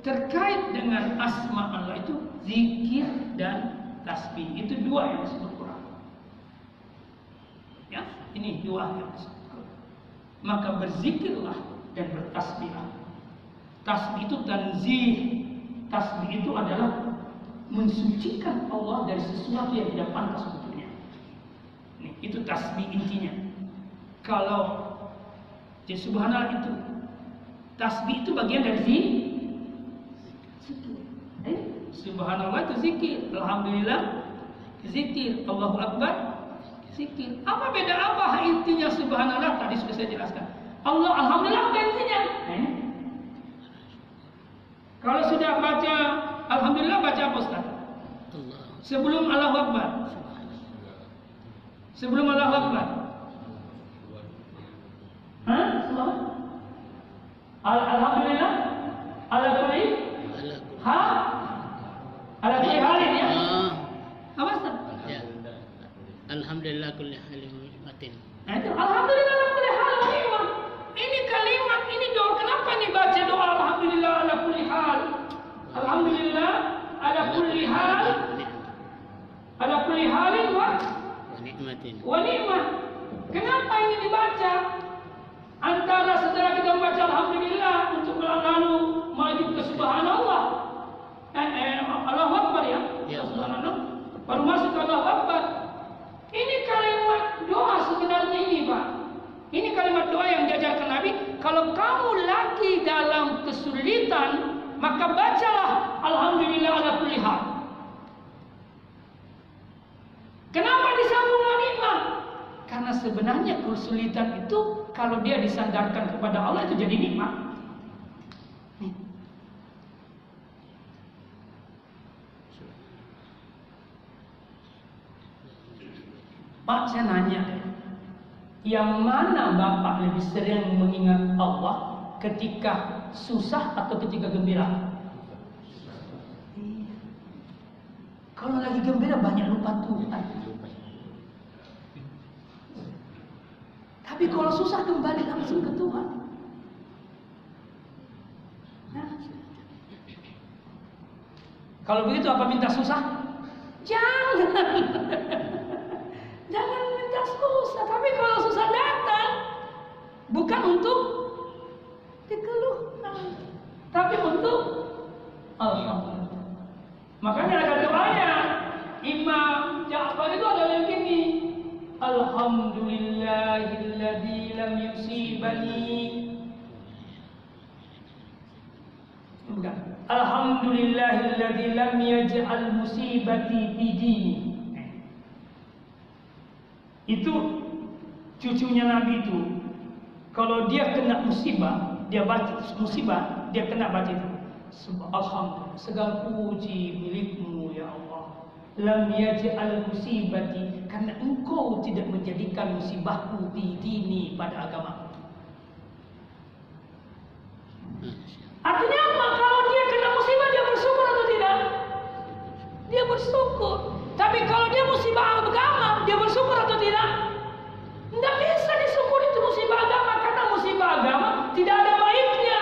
terkait dengan asma Allah itu zikir dan tasbih itu dua yang disebut Quran. Ya, Quran. Maka berzikirlah dan bertasbihlah. Tasbih itu tanzih. Tasbih itu adalah mensucikan Allah dari sesuatu yang tidak pantas untuknya. Nih, itu tasbih intinya. Kalau di subhanallah itu tasbih itu bagian dari zikir. Eh, subhanallah itu zikir. Alhamdulillah zikir. Allahu akbar zikir. Apa beda apa intinya subhanallah tadi sudah saya jelaskan. Allah alhamdulillah apa intinya? Eh? Kalau sudah baca Alhamdulillah baca apa Ustaz? Sebelum Allahu Akbar. Sebelum Allahu Akbar. Hah? Sebelum? Al Alhamdulillah. Ala kulli ha? Ala kulli halin ya? Apa Ustaz? Alhamdulillah kulli halin matin. Itu Alhamdulillah kulli hal nikmat. Ini kalimat, ini doa. Kenapa nih baca doa Alhamdulillah ala kulli hal? Alhamdulillah ala kulli hal ala kulli halin wa nikmatin. wa nikmah. Kenapa ini dibaca? Antara setelah kita membaca Alhamdulillah untuk lalu maju ke Subhanallah. Eh, eh, Allahu Akbar ya. Ya. Subhanallah. Baru masuk ke Allahu Akbar. Ini kalimat doa sebenarnya ini Pak. Ini kalimat doa yang diajarkan Nabi. Kalau kamu lagi dalam kesulitan, maka bacalah Alhamdulillah ala kulli. Kenapa disambung nikmat? Karena sebenarnya kesulitan itu kalau dia disandarkan kepada Allah itu jadi nikmat. Nih. Pak saya nanya. Yang mana Bapak lebih sering mengingat Allah ketika susah atau ketika gembira? Kalau lagi gembira banyak lupa Tuhan. Tapi kalau susah kembali langsung ke Tuhan. Nah. Kalau begitu apa minta susah? Jangan. Jangan minta susah. Tapi kalau susah datang, bukan untuk dikeluhkan, tapi untuk Alhamdulillah. Makanya ada doanya. Imam Ja'far itu ada yang gini. Alhamdulillahilladzi lam yusibani. Alhamdulillahilladzi lam yaj'al musibati fi dini. Itu cucunya Nabi itu. Kalau dia kena musibah, dia baca musibah, dia kena baca itu. Alhamdulillah, segala puji milikmu ya Allah. Lam yaj'al musibati karena engkau tidak menjadikan musibahku di dini pada agama. Artinya apa? Kalau dia kena musibah dia bersyukur atau tidak? Dia bersyukur. Tapi kalau dia musibah agama, dia bersyukur atau tidak? Tidak bisa disyukur itu musibah agama karena musibah agama tidak ada baiknya.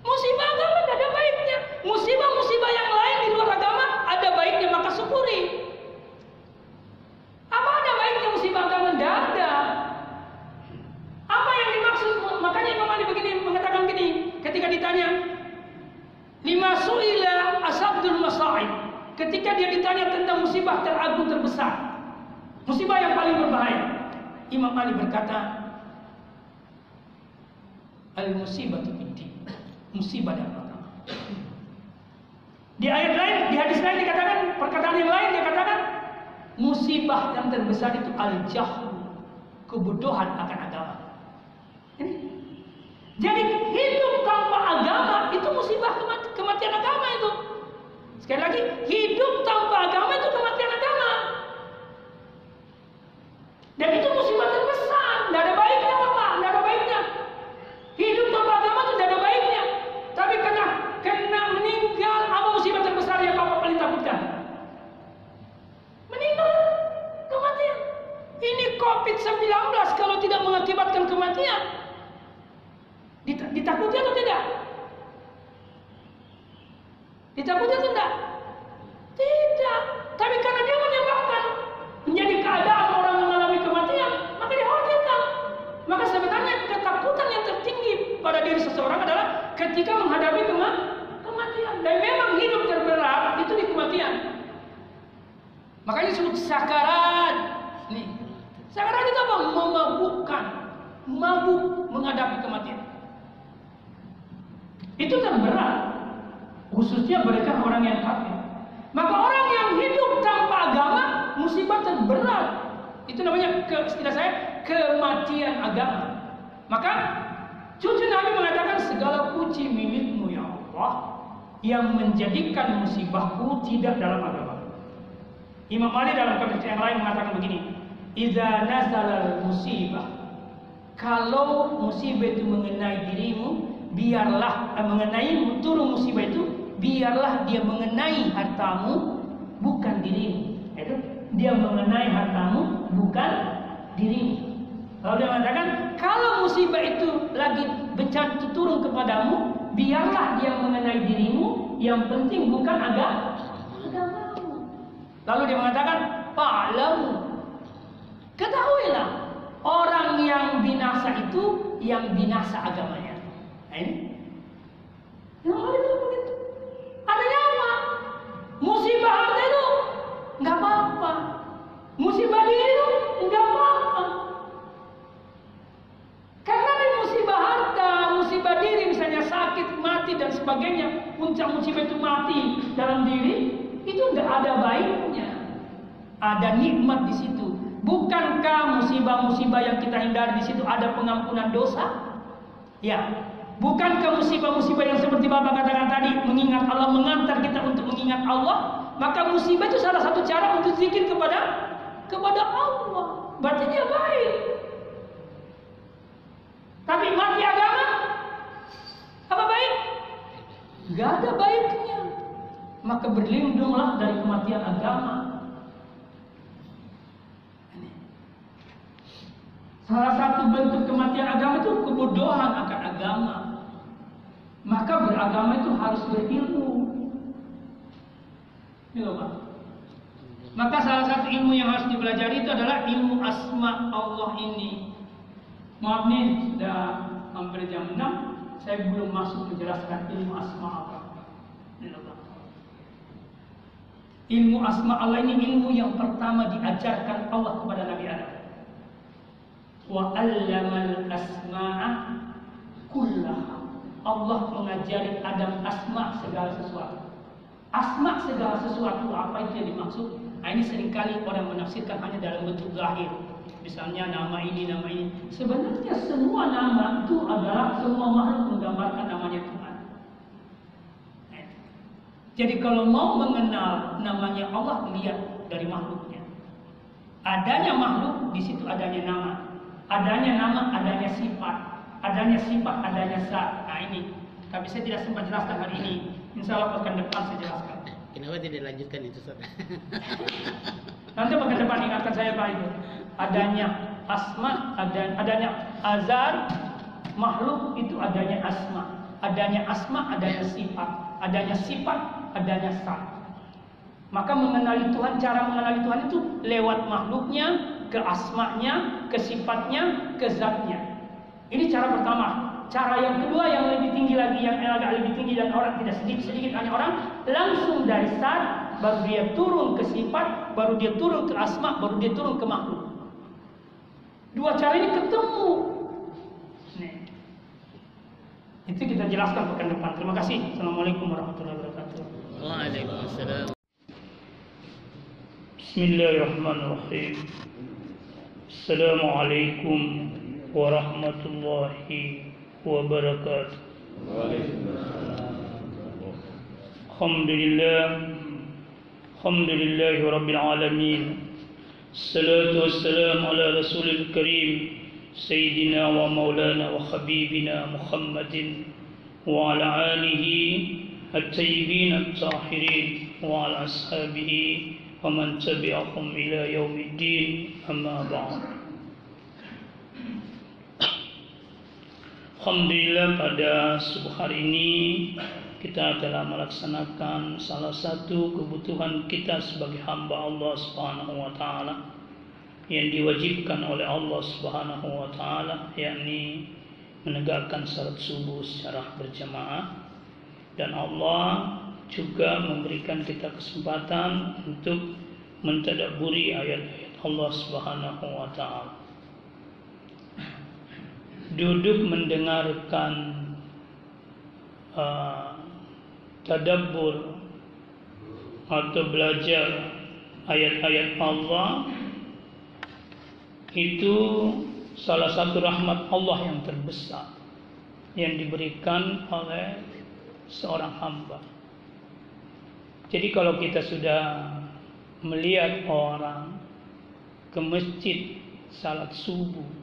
Musibah agama tidak ada baiknya. Musibah-musibah yang lain di luar agama ada baiknya maka syukuri. Apa ada baiknya musibah agama? Tidak ada. Apa yang dimaksud? Makanya Imam Ali begini mengatakan gini ketika ditanya lima suila asabdul masaib ketika dia ditanya tentang musibah teragung terbesar musibah yang paling berbahaya Imam Ali berkata al musibah itu musibah dalam agama. Di ayat lain di hadis lain dikatakan perkataan yang lain dia katakan musibah yang terbesar itu al jahlu kebodohan akan agama. Jadi hidup tanpa agama itu musibah kemat kematian agama itu. Sekali lagi, hidup tanpa agama itu kematian agama. Dan itu musibah terbesar. Tidak ada baiknya apa? Tidak ada baiknya. Hidup tanpa agama itu tidak ada baiknya. Tapi kena kena meninggal apa musibah terbesar yang bapak paling takutkan? Meninggal kematian. Ini COVID-19 kalau tidak mengakibatkan kematian ditakuti atau tidak? Tapi karena dia menyebabkan menjadi keadaan orang mengalami kematian, maka dikhawatirkan. Maka sebenarnya ketakutan yang tertinggi pada diri seseorang adalah ketika menghadapi kematian. Dan memang hidup terberat itu di kematian. Makanya disebut sakarat. Nih, sakarat itu apa? Memabukkan, mabuk menghadapi kematian. Itu terberat. Khususnya mereka orang yang kafir. Maka orang yang hidup tanpa agama musibah terberat. Itu namanya ke, istilah saya kematian agama. Maka cucu Nabi mengatakan segala puji milikmu ya Allah yang menjadikan musibahku tidak dalam agama. Imam Ali dalam konteks yang lain mengatakan begini, "Idza nazalal musibah" Kalau musibah itu mengenai dirimu, biarlah eh, mengenai turun musibah itu biarlah dia mengenai hartamu bukan dirimu. Itu dia mengenai hartamu bukan dirimu. Lalu dia mengatakan, kalau musibah itu lagi bencana turun kepadamu, biarlah dia mengenai dirimu. Yang penting bukan agama. Lalu dia mengatakan, Fa'lamu. Ketahuilah, orang yang binasa itu yang binasa agamanya. Nah, ini. Yang begitu. Musibah diri itu nggak apa-apa. Karena musibah harta, musibah diri misalnya sakit, mati dan sebagainya, puncak musibah itu mati dalam diri, itu nggak ada baiknya. Ada nikmat di situ. Bukankah musibah-musibah yang kita hindari di situ ada pengampunan dosa? Ya, Bukankah musibah-musibah yang seperti Bapak katakan tadi mengingat Allah mengantar kita untuk mengingat Allah? Maka musibah itu salah satu cara untuk zikir kepada kepada Allah. Berarti dia baik. Tapi mati agama apa baik? Gak ada baiknya. Maka berlindunglah dari kematian agama. Salah satu bentuk kematian agama itu kebodohan akan agama. Maka beragama itu harus berilmu. Ini Pak. Maka salah satu ilmu yang harus dipelajari itu adalah ilmu asma Allah ini. Maaf nih, sudah hampir jam 6, saya belum masuk menjelaskan ilmu asma Pak. Ilmu asma Allah ini ilmu yang pertama diajarkan Allah kepada Nabi Adam. Wa 'allamal asma'a kullaha Allah mengajari Adam asma segala sesuatu. Asma segala sesuatu apa itu yang dimaksud? Nah, ini sering kali orang menafsirkan hanya dalam bentuk zahir. Misalnya nama ini, nama ini. Sebenarnya semua nama itu adalah semua makhluk menggambarkan namanya Tuhan. Nah, jadi kalau mau mengenal namanya Allah, lihat dari makhluknya. Adanya makhluk, di situ adanya nama. Adanya nama, adanya sifat adanya sifat, adanya zat. Nah ini, tapi saya tidak sempat jelaskan hari ini. Insya Allah pekan depan saya jelaskan. Kenapa tidak lanjutkan itu, Ustaz? Nanti pekan depan ingatkan saya Pak itu. Adanya asma, ada, adanya azar, makhluk itu adanya asma. Adanya asma, adanya sifat. Adanya sifat, adanya zat. Maka mengenali Tuhan, cara mengenali Tuhan itu lewat makhluknya, ke asmanya, ke sifatnya, ke zatnya. Ini cara pertama. Cara yang kedua yang lebih tinggi lagi yang agak lebih tinggi dan orang tidak sedikit sedikit hanya orang langsung dari sar baru dia turun ke sifat, baru dia turun ke asma, baru dia turun ke makhluk. Dua cara ini ketemu. Nih. Itu kita jelaskan pekan depan. Terima kasih. Assalamualaikum warahmatullahi wabarakatuh. Waalaikumsalam. Bismillahirrahmanirrahim. Assalamualaikum warahmatullahi وبركاته. الحمد لله الحمد لله رب العالمين. الصلاة والسلام على رسول الكريم سيدنا ومولانا وحبيبنا محمد وعلى آله الطيبين الطاهرين وعلى أصحابه ومن تبعهم إلى يوم الدين. أما بعد. Alhamdulillah pada subuh hari ini kita telah melaksanakan salah satu kebutuhan kita sebagai hamba Allah Subhanahu wa taala yang diwajibkan oleh Allah Subhanahu wa taala yakni menegakkan salat subuh secara berjamaah. Dan Allah juga memberikan kita kesempatan untuk mentadaburi ayat-ayat Allah Subhanahu wa taala duduk mendengarkan uh, tadabbur atau belajar ayat-ayat Allah itu salah satu rahmat Allah yang terbesar yang diberikan oleh seorang hamba. Jadi kalau kita sudah melihat orang ke masjid salat subuh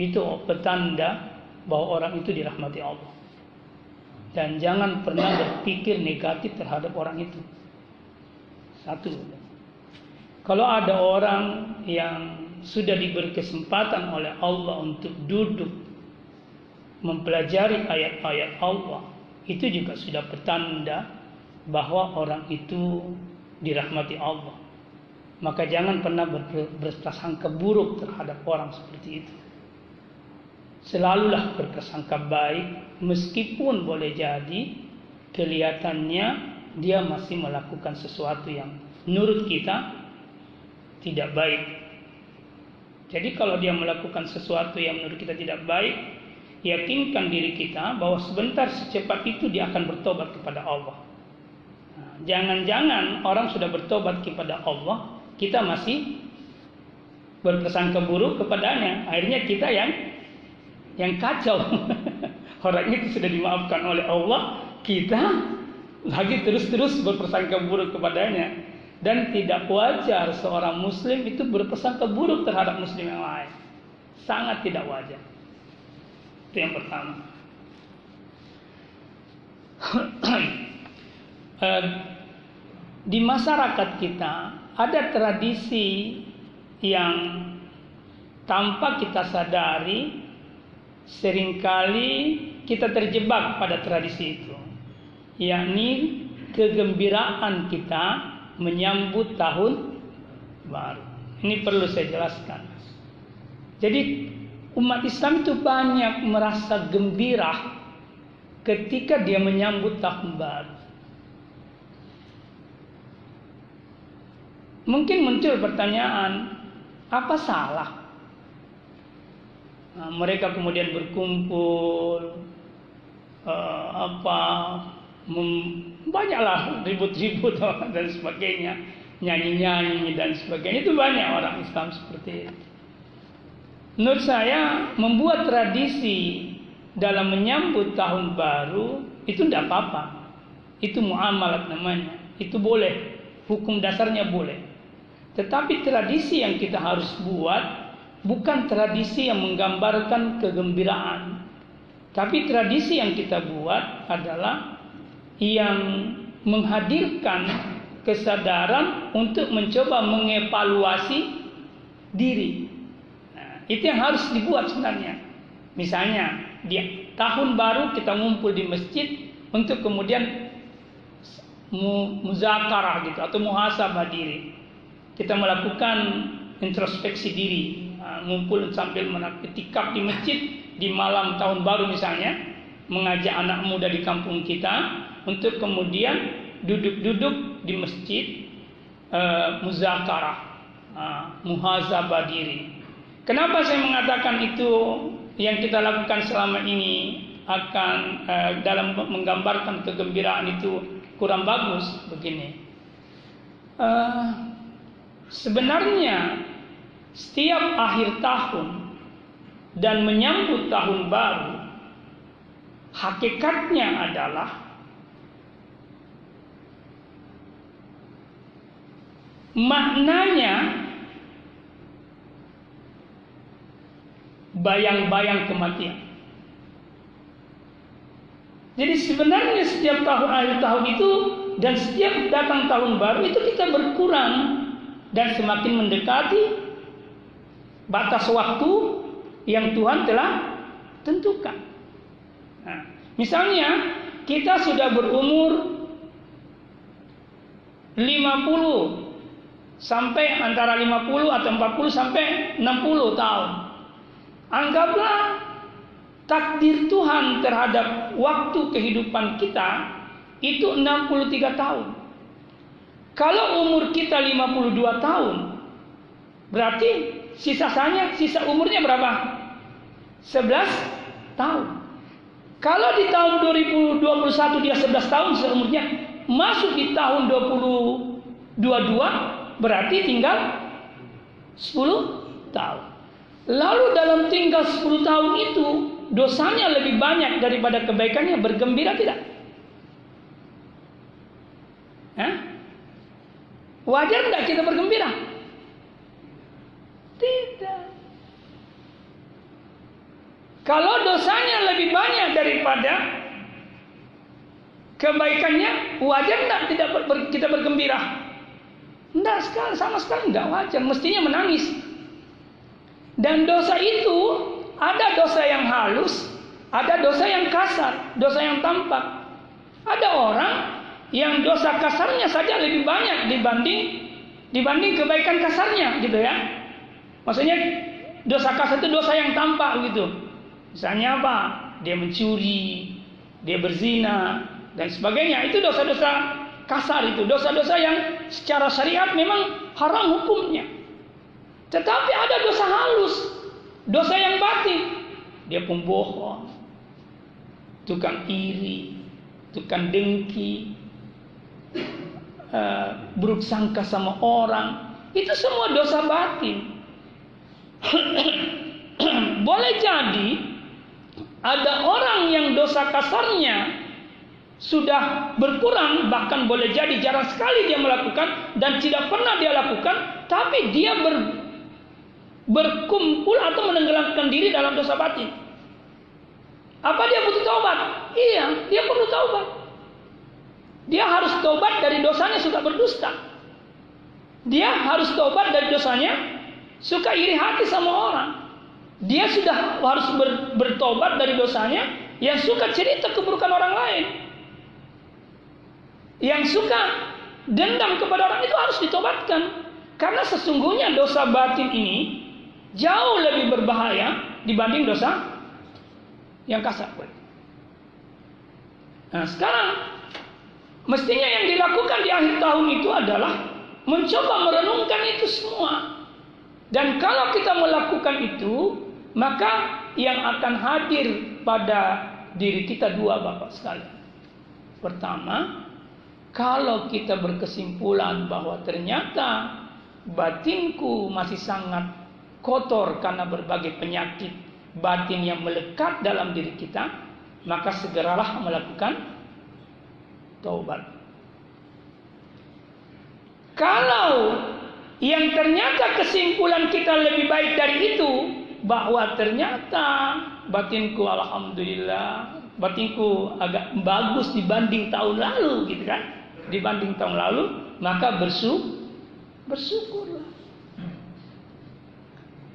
itu petanda bahwa orang itu dirahmati Allah. Dan jangan pernah berpikir negatif terhadap orang itu. Satu. Kalau ada orang yang sudah diberi kesempatan oleh Allah untuk duduk mempelajari ayat-ayat Allah, itu juga sudah petanda bahwa orang itu dirahmati Allah. Maka jangan pernah berprasangka buruk terhadap orang seperti itu selalulah berkesangka baik meskipun boleh jadi kelihatannya dia masih melakukan sesuatu yang menurut kita tidak baik. Jadi kalau dia melakukan sesuatu yang menurut kita tidak baik, yakinkan diri kita bahwa sebentar secepat itu dia akan bertobat kepada Allah. Nah, jangan-jangan orang sudah bertobat kepada Allah, kita masih berkesangka buruk kepadanya. Akhirnya kita yang yang kacau. Orang itu sudah dimaafkan oleh Allah, kita lagi terus-terus berpersangka buruk kepadanya. Dan tidak wajar seorang muslim itu berpersangka buruk terhadap muslim yang lain. Sangat tidak wajar. Itu yang pertama. Eh, di masyarakat kita ada tradisi yang tanpa kita sadari sering kali kita terjebak pada tradisi itu yakni kegembiraan kita menyambut tahun baru. Ini perlu saya jelaskan. Jadi umat Islam itu banyak merasa gembira ketika dia menyambut tahun baru. Mungkin muncul pertanyaan apa salah mereka kemudian berkumpul uh, apa banyaklah ribut-ribut dan sebagainya nyanyi-nyanyi dan sebagainya itu banyak orang Islam seperti itu. Menurut saya membuat tradisi dalam menyambut tahun baru itu tidak apa-apa. Itu muamalat namanya. Itu boleh. Hukum dasarnya boleh. Tetapi tradisi yang kita harus buat bukan tradisi yang menggambarkan kegembiraan. Tapi tradisi yang kita buat adalah yang menghadirkan kesadaran untuk mencoba mengevaluasi diri. Nah, itu yang harus dibuat sebenarnya. Misalnya di tahun baru kita ngumpul di masjid untuk kemudian muzakarah gitu atau muhasabah diri. Kita melakukan introspeksi diri ngumpul sambil menaktikap di masjid di malam tahun baru misalnya mengajak anak muda di kampung kita untuk kemudian duduk-duduk di masjid uh, muzakarah uh, muhazabah diri. Kenapa saya mengatakan itu yang kita lakukan selama ini akan uh, dalam menggambarkan kegembiraan itu kurang bagus begini? Uh, sebenarnya setiap akhir tahun dan menyambut tahun baru, hakikatnya adalah maknanya bayang-bayang kematian. Jadi sebenarnya setiap tahun akhir tahun itu dan setiap datang tahun baru itu kita berkurang dan semakin mendekati batas waktu yang Tuhan telah tentukan. Nah, misalnya kita sudah berumur 50 sampai antara 50 atau 40 sampai 60 tahun. Anggaplah takdir Tuhan terhadap waktu kehidupan kita itu 63 tahun. Kalau umur kita 52 tahun, berarti sisanya sisa umurnya berapa? 11 tahun. Kalau di tahun 2021 dia 11 tahun seumurnya, masuk di tahun 2022 berarti tinggal 10 tahun. Lalu dalam tinggal 10 tahun itu dosanya lebih banyak daripada kebaikannya bergembira tidak? Hah? Wajar tidak kita bergembira? Tidak. Kalau dosanya lebih banyak daripada kebaikannya, wajar tidak tidak ber, kita bergembira? Tidak sekali, sama sekali tidak wajar. Mestinya menangis. Dan dosa itu ada dosa yang halus, ada dosa yang kasar, dosa yang tampak. Ada orang yang dosa kasarnya saja lebih banyak dibanding dibanding kebaikan kasarnya, gitu ya. Maksudnya dosa kasar itu dosa yang tampak gitu. Misalnya apa? Dia mencuri, dia berzina, dan sebagainya. Itu dosa-dosa kasar itu, dosa-dosa yang secara syariat memang haram hukumnya. Tetapi ada dosa halus, dosa yang batin. Dia pembohong, tukang iri, tukang dengki, uh, buruk sangka sama orang. Itu semua dosa batin. Boleh jadi ada orang yang dosa kasarnya sudah berkurang bahkan boleh jadi jarang sekali dia melakukan dan tidak pernah dia lakukan tapi dia ber, berkumpul atau menenggelamkan diri dalam dosa batin. Apa dia butuh taubat? Iya dia perlu taubat. Dia harus taubat dari dosanya suka berdusta. Dia harus taubat dari dosanya suka iri hati sama orang dia sudah harus ber, bertobat dari dosanya yang suka cerita keburukan orang lain yang suka dendam kepada orang itu harus ditobatkan. Karena sesungguhnya dosa batin ini jauh lebih berbahaya dibanding dosa yang kasar. Nah sekarang mestinya yang dilakukan di akhir tahun itu adalah mencoba merenungkan itu semua. Dan kalau kita melakukan itu, maka yang akan hadir pada diri kita dua Bapak sekalian. Pertama, kalau kita berkesimpulan bahwa ternyata batinku masih sangat kotor karena berbagai penyakit batin yang melekat dalam diri kita, maka segeralah melakukan taubat. Kalau yang ternyata kesimpulan kita lebih baik dari itu, bahwa ternyata batinku alhamdulillah, batinku agak bagus dibanding tahun lalu gitu kan dibanding tahun lalu, maka bersyukur, bersyukurlah.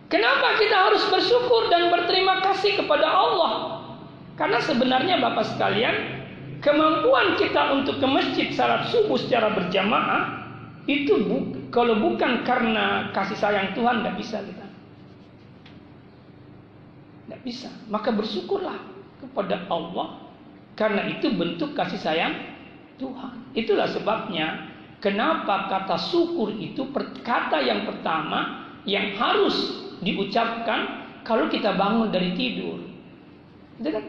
Kenapa kita harus bersyukur dan berterima kasih kepada Allah? Karena sebenarnya Bapak sekalian, kemampuan kita untuk ke masjid salat subuh secara berjamaah itu bu kalau bukan karena kasih sayang Tuhan tidak bisa kita. Tidak bisa. Maka bersyukurlah kepada Allah karena itu bentuk kasih sayang Tuhan. Itulah sebabnya kenapa kata syukur itu kata yang pertama yang harus diucapkan kalau kita bangun dari tidur. Kan?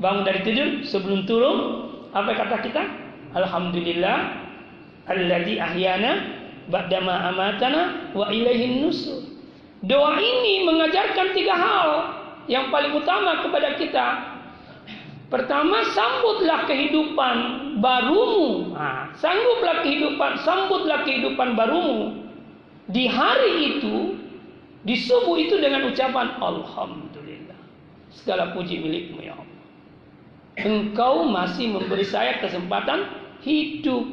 Bangun dari tidur sebelum turun apa kata kita? Alhamdulillah alladzi ahyana ba'dama amatana wa ilaihin nusur. Doa ini mengajarkan tiga hal yang paling utama kepada kita Pertama, sambutlah kehidupan barumu. Nah, sangguplah kehidupan, sambutlah kehidupan barumu. Di hari itu, di subuh itu dengan ucapan Alhamdulillah. Segala puji milikmu ya Allah. Engkau masih memberi saya kesempatan hidup.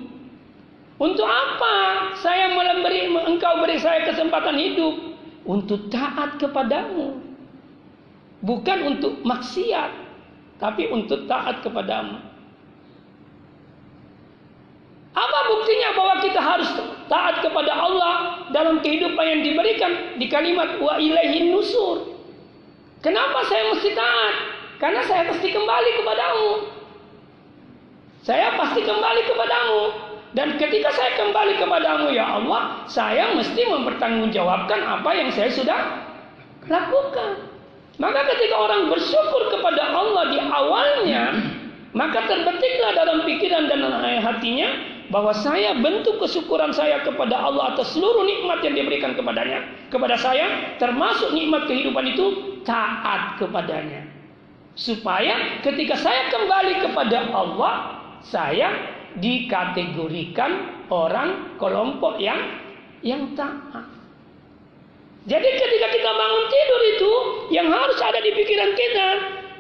Untuk apa saya memberi engkau beri saya kesempatan hidup? Untuk taat kepadamu. Bukan untuk maksiat tapi untuk taat kepadamu. Apa buktinya bahwa kita harus taat kepada Allah dalam kehidupan yang diberikan di kalimat wa ilaihin nusur? Kenapa saya mesti taat? Karena saya pasti kembali kepadamu. Saya pasti kembali kepadamu. Dan ketika saya kembali kepadamu ya Allah, saya mesti mempertanggungjawabkan apa yang saya sudah lakukan. Maka ketika orang bersyukur kepada Allah di awalnya, maka terbetiklah dalam pikiran dan hatinya bahwa saya bentuk kesyukuran saya kepada Allah atas seluruh nikmat yang diberikan kepadanya kepada saya termasuk nikmat kehidupan itu taat kepadanya supaya ketika saya kembali kepada Allah saya dikategorikan orang kelompok yang yang taat jadi ketika kita bangun tidur itu yang harus ada di pikiran kita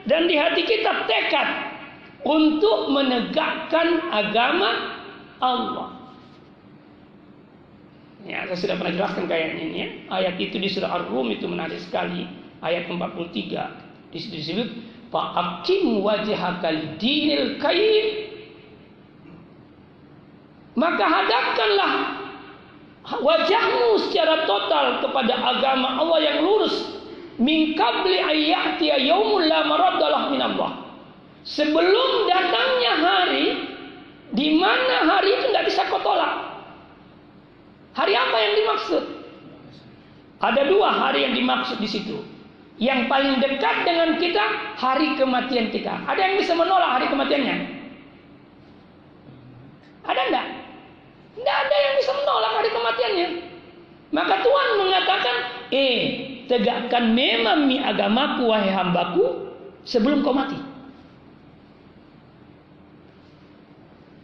dan di hati kita tekad untuk menegakkan agama Allah. Ya, saya sudah pernah jelaskan kayaknya ini ya. Ayat itu di surah Ar-Rum itu menarik sekali. Ayat 43. Di situ disebut Fa'akim wajhaka dinil kaim. Maka hadapkanlah wajahmu secara total kepada agama Allah yang lurus. Min qabli ayyatiya yaumul la maraddalah min Allah. Sebelum datangnya hari di mana hari itu tidak bisa kau tolak. Hari apa yang dimaksud? Ada dua hari yang dimaksud di situ. Yang paling dekat dengan kita hari kematian kita. Ada yang bisa menolak hari kematiannya? Ada enggak tidak ada yang bisa menolak hari kematiannya. Maka Tuhan mengatakan, eh, tegakkan memang mi agamaku wahai hambaku sebelum kau mati.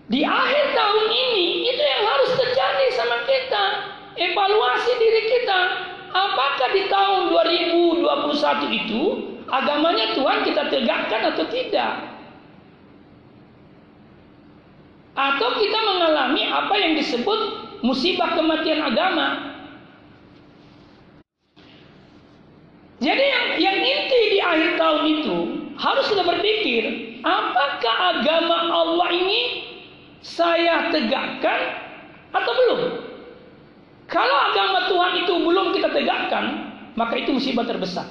Di akhir tahun ini, itu yang harus terjadi sama kita. Evaluasi diri kita. Apakah di tahun 2021 itu, agamanya Tuhan kita tegakkan atau tidak? Atau kita mengalami apa yang disebut musibah kematian agama. Jadi yang, yang inti di akhir tahun itu harus kita berpikir, apakah agama Allah ini saya tegakkan atau belum? Kalau agama Tuhan itu belum kita tegakkan, maka itu musibah terbesar.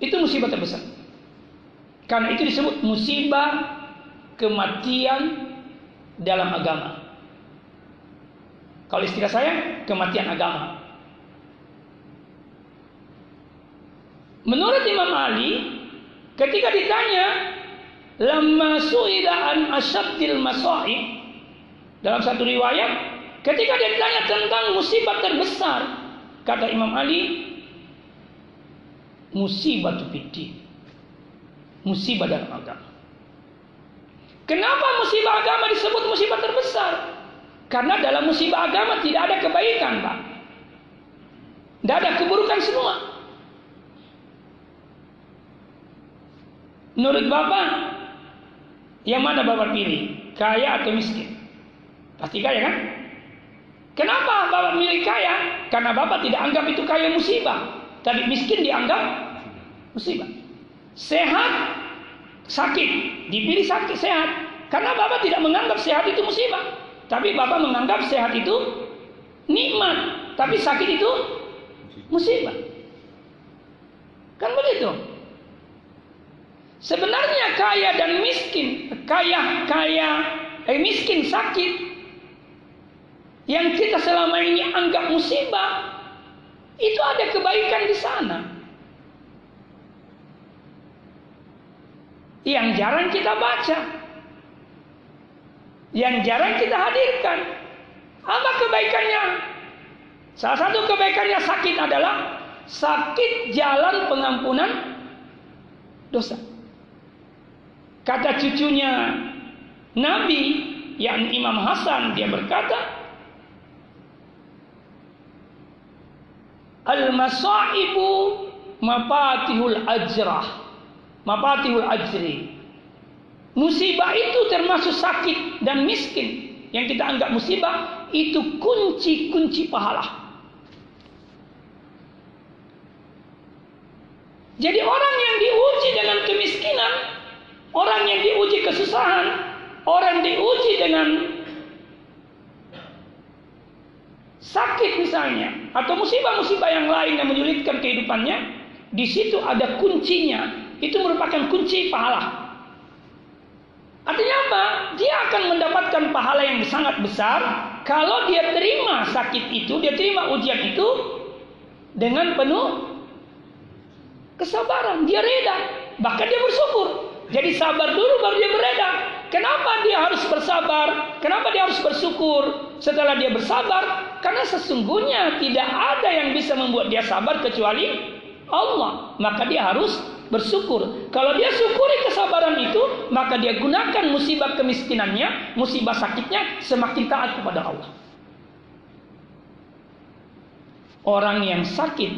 Itu musibah terbesar. Karena itu disebut musibah kematian dalam agama. Kalau istilah saya, kematian agama. Menurut Imam Ali, ketika ditanya, lama su'ila an asyadil masa'ib, dalam satu riwayat, ketika dia ditanya tentang musibah terbesar, kata Imam Ali, musibah itu musibah dalam agama. Kenapa musibah agama disebut musibah terbesar? Karena dalam musibah agama tidak ada kebaikan, Pak. Tidak ada keburukan semua. Menurut Bapak, yang mana Bapak pilih? Kaya atau miskin? Pasti kaya kan? Kenapa Bapak milih kaya? Karena Bapak tidak anggap itu kaya musibah. Tapi miskin dianggap musibah. Sehat sakit, dipilih sakit sehat. Karena Bapak tidak menganggap sehat itu musibah. Tapi Bapak menganggap sehat itu nikmat. Tapi sakit itu musibah. Kan begitu. Sebenarnya kaya dan miskin, kaya kaya eh miskin sakit yang kita selama ini anggap musibah itu ada kebaikan di sana. Yang jarang kita baca, yang jarang kita hadirkan. Apa kebaikannya? Salah satu kebaikannya sakit adalah sakit jalan pengampunan dosa. Kata cucunya Nabi yang Imam Hasan dia berkata, Al-masaibu mafatihul ajrah mafatihul ajri. Musibah itu termasuk sakit dan miskin. Yang kita anggap musibah itu kunci-kunci pahala. Jadi orang yang diuji dengan Orang yang diuji kesusahan, orang diuji dengan sakit misalnya, atau musibah-musibah yang lain yang menyulitkan kehidupannya, di situ ada kuncinya. Itu merupakan kunci pahala. Artinya apa? Dia akan mendapatkan pahala yang sangat besar kalau dia terima sakit itu, dia terima ujian itu dengan penuh kesabaran. Dia reda, bahkan dia bersyukur. Jadi sabar dulu baru dia bereda. Kenapa dia harus bersabar? Kenapa dia harus bersyukur setelah dia bersabar? Karena sesungguhnya tidak ada yang bisa membuat dia sabar kecuali Allah. Maka dia harus bersyukur. Kalau dia syukuri kesabaran itu, maka dia gunakan musibah kemiskinannya, musibah sakitnya semakin taat kepada Allah. Orang yang sakit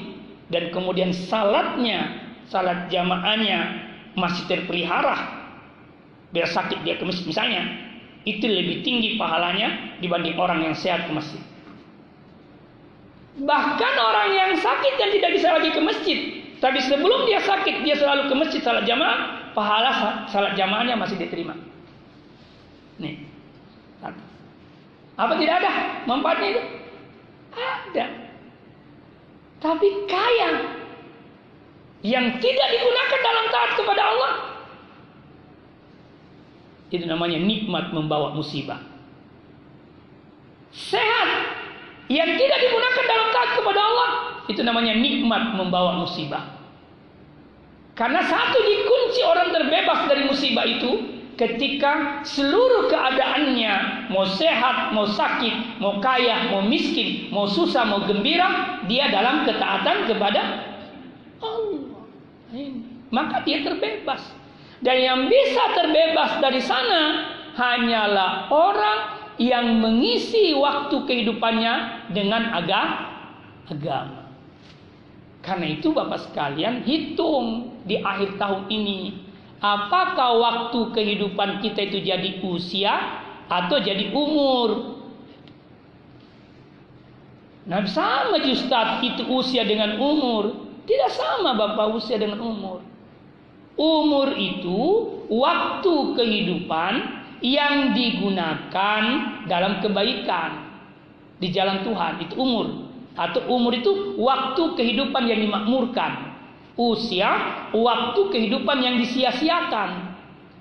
dan kemudian salatnya, salat jamaahnya masih terpelihara biar sakit dia ke misalnya itu lebih tinggi pahalanya dibanding orang yang sehat ke masjid bahkan orang yang sakit dan tidak bisa lagi ke masjid tapi sebelum dia sakit dia selalu ke masjid salat jamaah pahala salat jamaahnya masih diterima. Nih. Apa tidak ada? Manfaatnya itu? Ada. Tapi kaya yang tidak digunakan dalam taat kepada Allah. Itu namanya nikmat membawa musibah. Sehat yang tidak digunakan dalam taat kepada Allah itu namanya nikmat membawa musibah karena satu dikunci orang terbebas dari musibah itu ketika seluruh keadaannya mau sehat, mau sakit, mau kaya, mau miskin, mau susah, mau gembira, dia dalam ketaatan kepada Allah. Maka dia terbebas. Dan yang bisa terbebas dari sana hanyalah orang yang mengisi waktu kehidupannya dengan agama. Karena itu Bapak sekalian hitung di akhir tahun ini. Apakah waktu kehidupan kita itu jadi usia atau jadi umur? Nah sama Ustaz itu usia dengan umur. Tidak sama Bapak usia dengan umur. Umur itu waktu kehidupan yang digunakan dalam kebaikan di jalan Tuhan. Itu umur. Atau umur itu waktu kehidupan yang dimakmurkan. Usia, waktu kehidupan yang disia-siakan.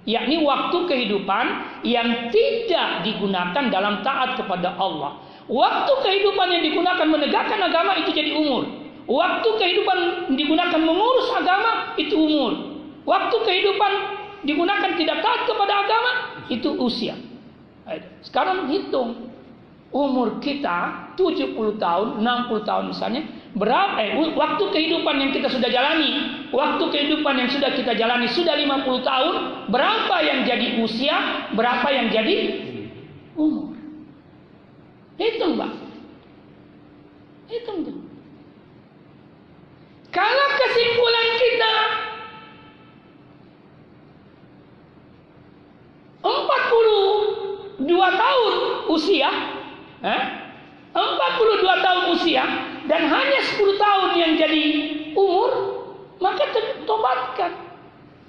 Yakni waktu kehidupan yang tidak digunakan dalam taat kepada Allah. Waktu kehidupan yang digunakan menegakkan agama itu jadi umur. Waktu kehidupan digunakan mengurus agama itu umur. Waktu kehidupan digunakan tidak taat kepada agama itu usia. Sekarang hitung umur kita 70 tahun, 60 tahun misalnya, berapa eh, waktu kehidupan yang kita sudah jalani, waktu kehidupan yang sudah kita jalani sudah 50 tahun, berapa yang jadi usia, berapa yang jadi umur. Hitung, Pak. Hitung tuh. Kalau kesimpulan kita 42 tahun usia, eh? 42 tahun usia dan hanya 10 tahun yang jadi umur, maka tobatkan.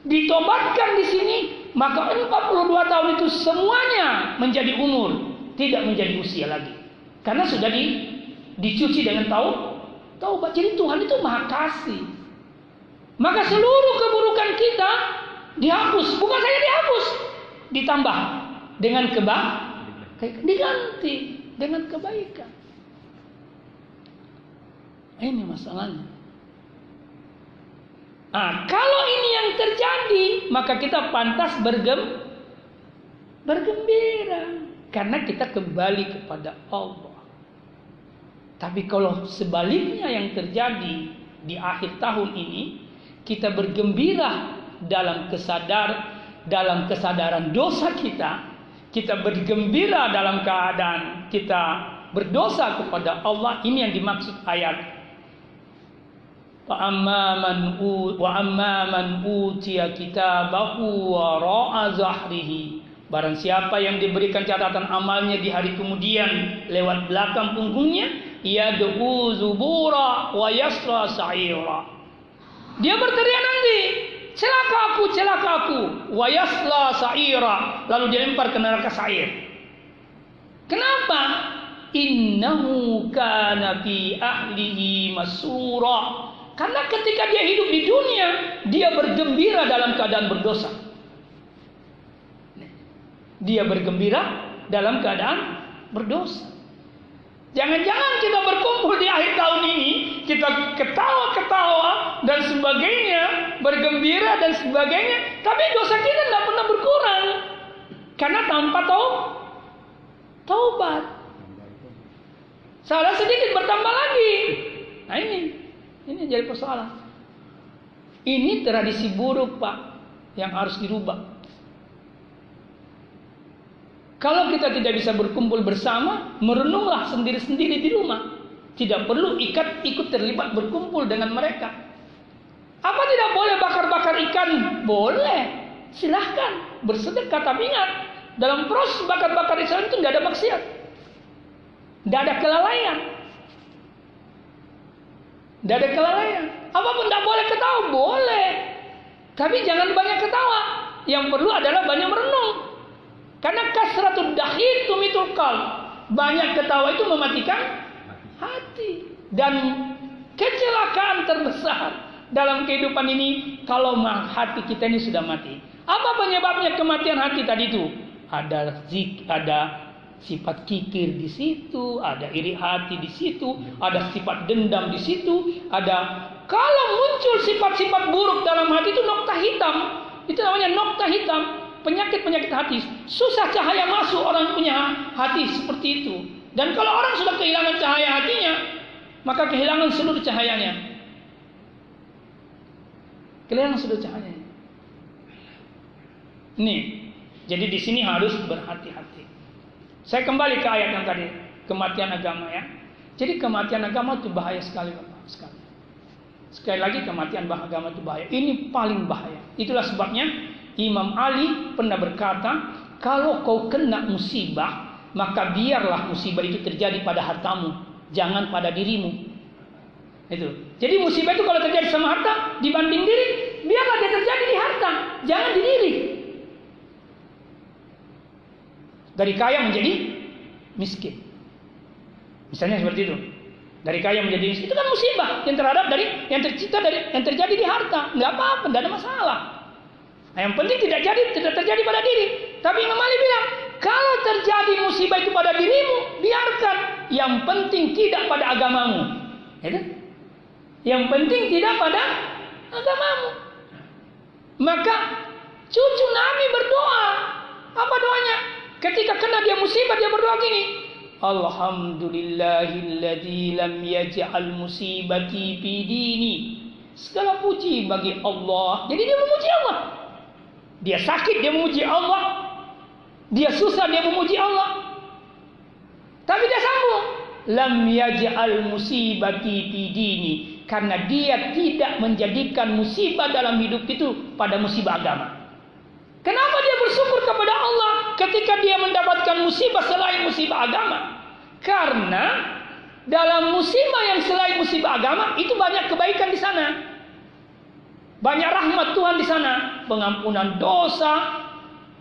Ditobatkan di sini, maka 42 tahun itu semuanya menjadi umur, tidak menjadi usia lagi. Karena sudah di, dicuci dengan tahu Taubat. Jadi Tuhan itu maha kasih. Maka seluruh keburukan kita dihapus. Bukan saja dihapus. Ditambah. Dengan keba diganti dengan kebaikan. Ini masalahnya. Nah, kalau ini yang terjadi, maka kita pantas bergem bergembira karena kita kembali kepada Allah. Tapi kalau sebaliknya yang terjadi di akhir tahun ini, kita bergembira dalam kesadar dalam kesadaran dosa kita, kita bergembira dalam keadaan kita berdosa kepada Allah. Ini yang dimaksud ayat man utiya kitabahu wa ra'a zahrihi Barang siapa yang diberikan catatan amalnya di hari kemudian lewat belakang punggungnya, yad'u zubura wa yasra sa'ira. Dia berteriak nanti, celaka aku, celaka aku. Wayasla sa'ira. Lalu dilempar ke neraka sa'ir. Kenapa? Innahu kana fi ahlihi masura. Karena ketika dia hidup di dunia, dia bergembira dalam keadaan berdosa. Dia bergembira dalam keadaan berdosa. Jangan-jangan kita berkumpul di akhir tahun ini, kita ketawa-ketawa dan sebagainya, bergembira dan sebagainya, tapi dosa kita tidak pernah berkurang. Karena tanpa tau, taubat. Salah sedikit bertambah lagi. Nah ini, ini jadi persoalan. Ini tradisi buruk Pak, yang harus dirubah. Kalau kita tidak bisa berkumpul bersama, merenunglah sendiri-sendiri di rumah. Tidak perlu ikat ikut terlibat berkumpul dengan mereka. Apa tidak boleh bakar-bakar ikan? Boleh. Silahkan bersedekah. Tapi ingat, dalam proses bakar-bakar ikan itu nggak ada maksiat. Tidak ada kelalaian. Tidak ada kelalaian. Apa pun tidak boleh ketawa, boleh. Tapi jangan banyak ketawa. Yang perlu adalah banyak merenung. Karena kasratul dahil tumitul qalb. Banyak ketawa itu mematikan hati. Dan kecelakaan terbesar dalam kehidupan ini kalau hati kita ini sudah mati. Apa penyebabnya kematian hati tadi itu? Ada zik, ada sifat kikir di situ, ada iri hati di situ, ada sifat dendam di situ, ada kalau muncul sifat-sifat buruk dalam hati itu nokta hitam. Itu namanya nokta hitam penyakit-penyakit hati. Susah cahaya masuk orang punya hati seperti itu. Dan kalau orang sudah kehilangan cahaya hatinya, maka kehilangan seluruh cahayanya. Kehilangan seluruh cahayanya. Nih, jadi di sini harus berhati-hati. Saya kembali ke ayat yang tadi, kematian agama ya. Jadi kematian agama itu bahaya sekali Bapak sekali. Sekali lagi kematian agama itu bahaya. Ini paling bahaya. Itulah sebabnya Imam Ali pernah berkata, kalau kau kena musibah, maka biarlah musibah itu terjadi pada hartamu, jangan pada dirimu. Itu. Jadi musibah itu kalau terjadi sama harta dibanding diri, biarlah dia terjadi di harta, jangan di diri. Dari kaya menjadi miskin. Misalnya seperti itu. Dari kaya menjadi miskin itu kan musibah yang terhadap dari yang tercipta dari yang terjadi di harta. Enggak apa-apa, enggak ada masalah. Nah, yang penting tidak jadi tidak terjadi pada diri. Tapi Imam Ali bilang, kalau terjadi musibah itu pada dirimu, biarkan. Yang penting tidak pada agamamu. Ya kan? Yang penting tidak pada agamamu. Maka cucu Nabi berdoa. Apa doanya? Ketika kena dia musibah dia berdoa gini. Alhamdulillahilladzi lam yaj'al musibati fi dini. Segala puji bagi Allah. Jadi dia memuji Allah. Dia sakit dia memuji Allah. Dia susah dia memuji Allah. Tapi dia sambung. Lam yaj'al musibati fi dini. Karena dia tidak menjadikan musibah dalam hidup itu pada musibah agama. Kenapa dia bersyukur kepada Allah ketika dia mendapatkan musibah selain musibah agama? Karena dalam musibah yang selain musibah agama itu banyak kebaikan di sana. Banyak rahmat Tuhan di sana, pengampunan dosa,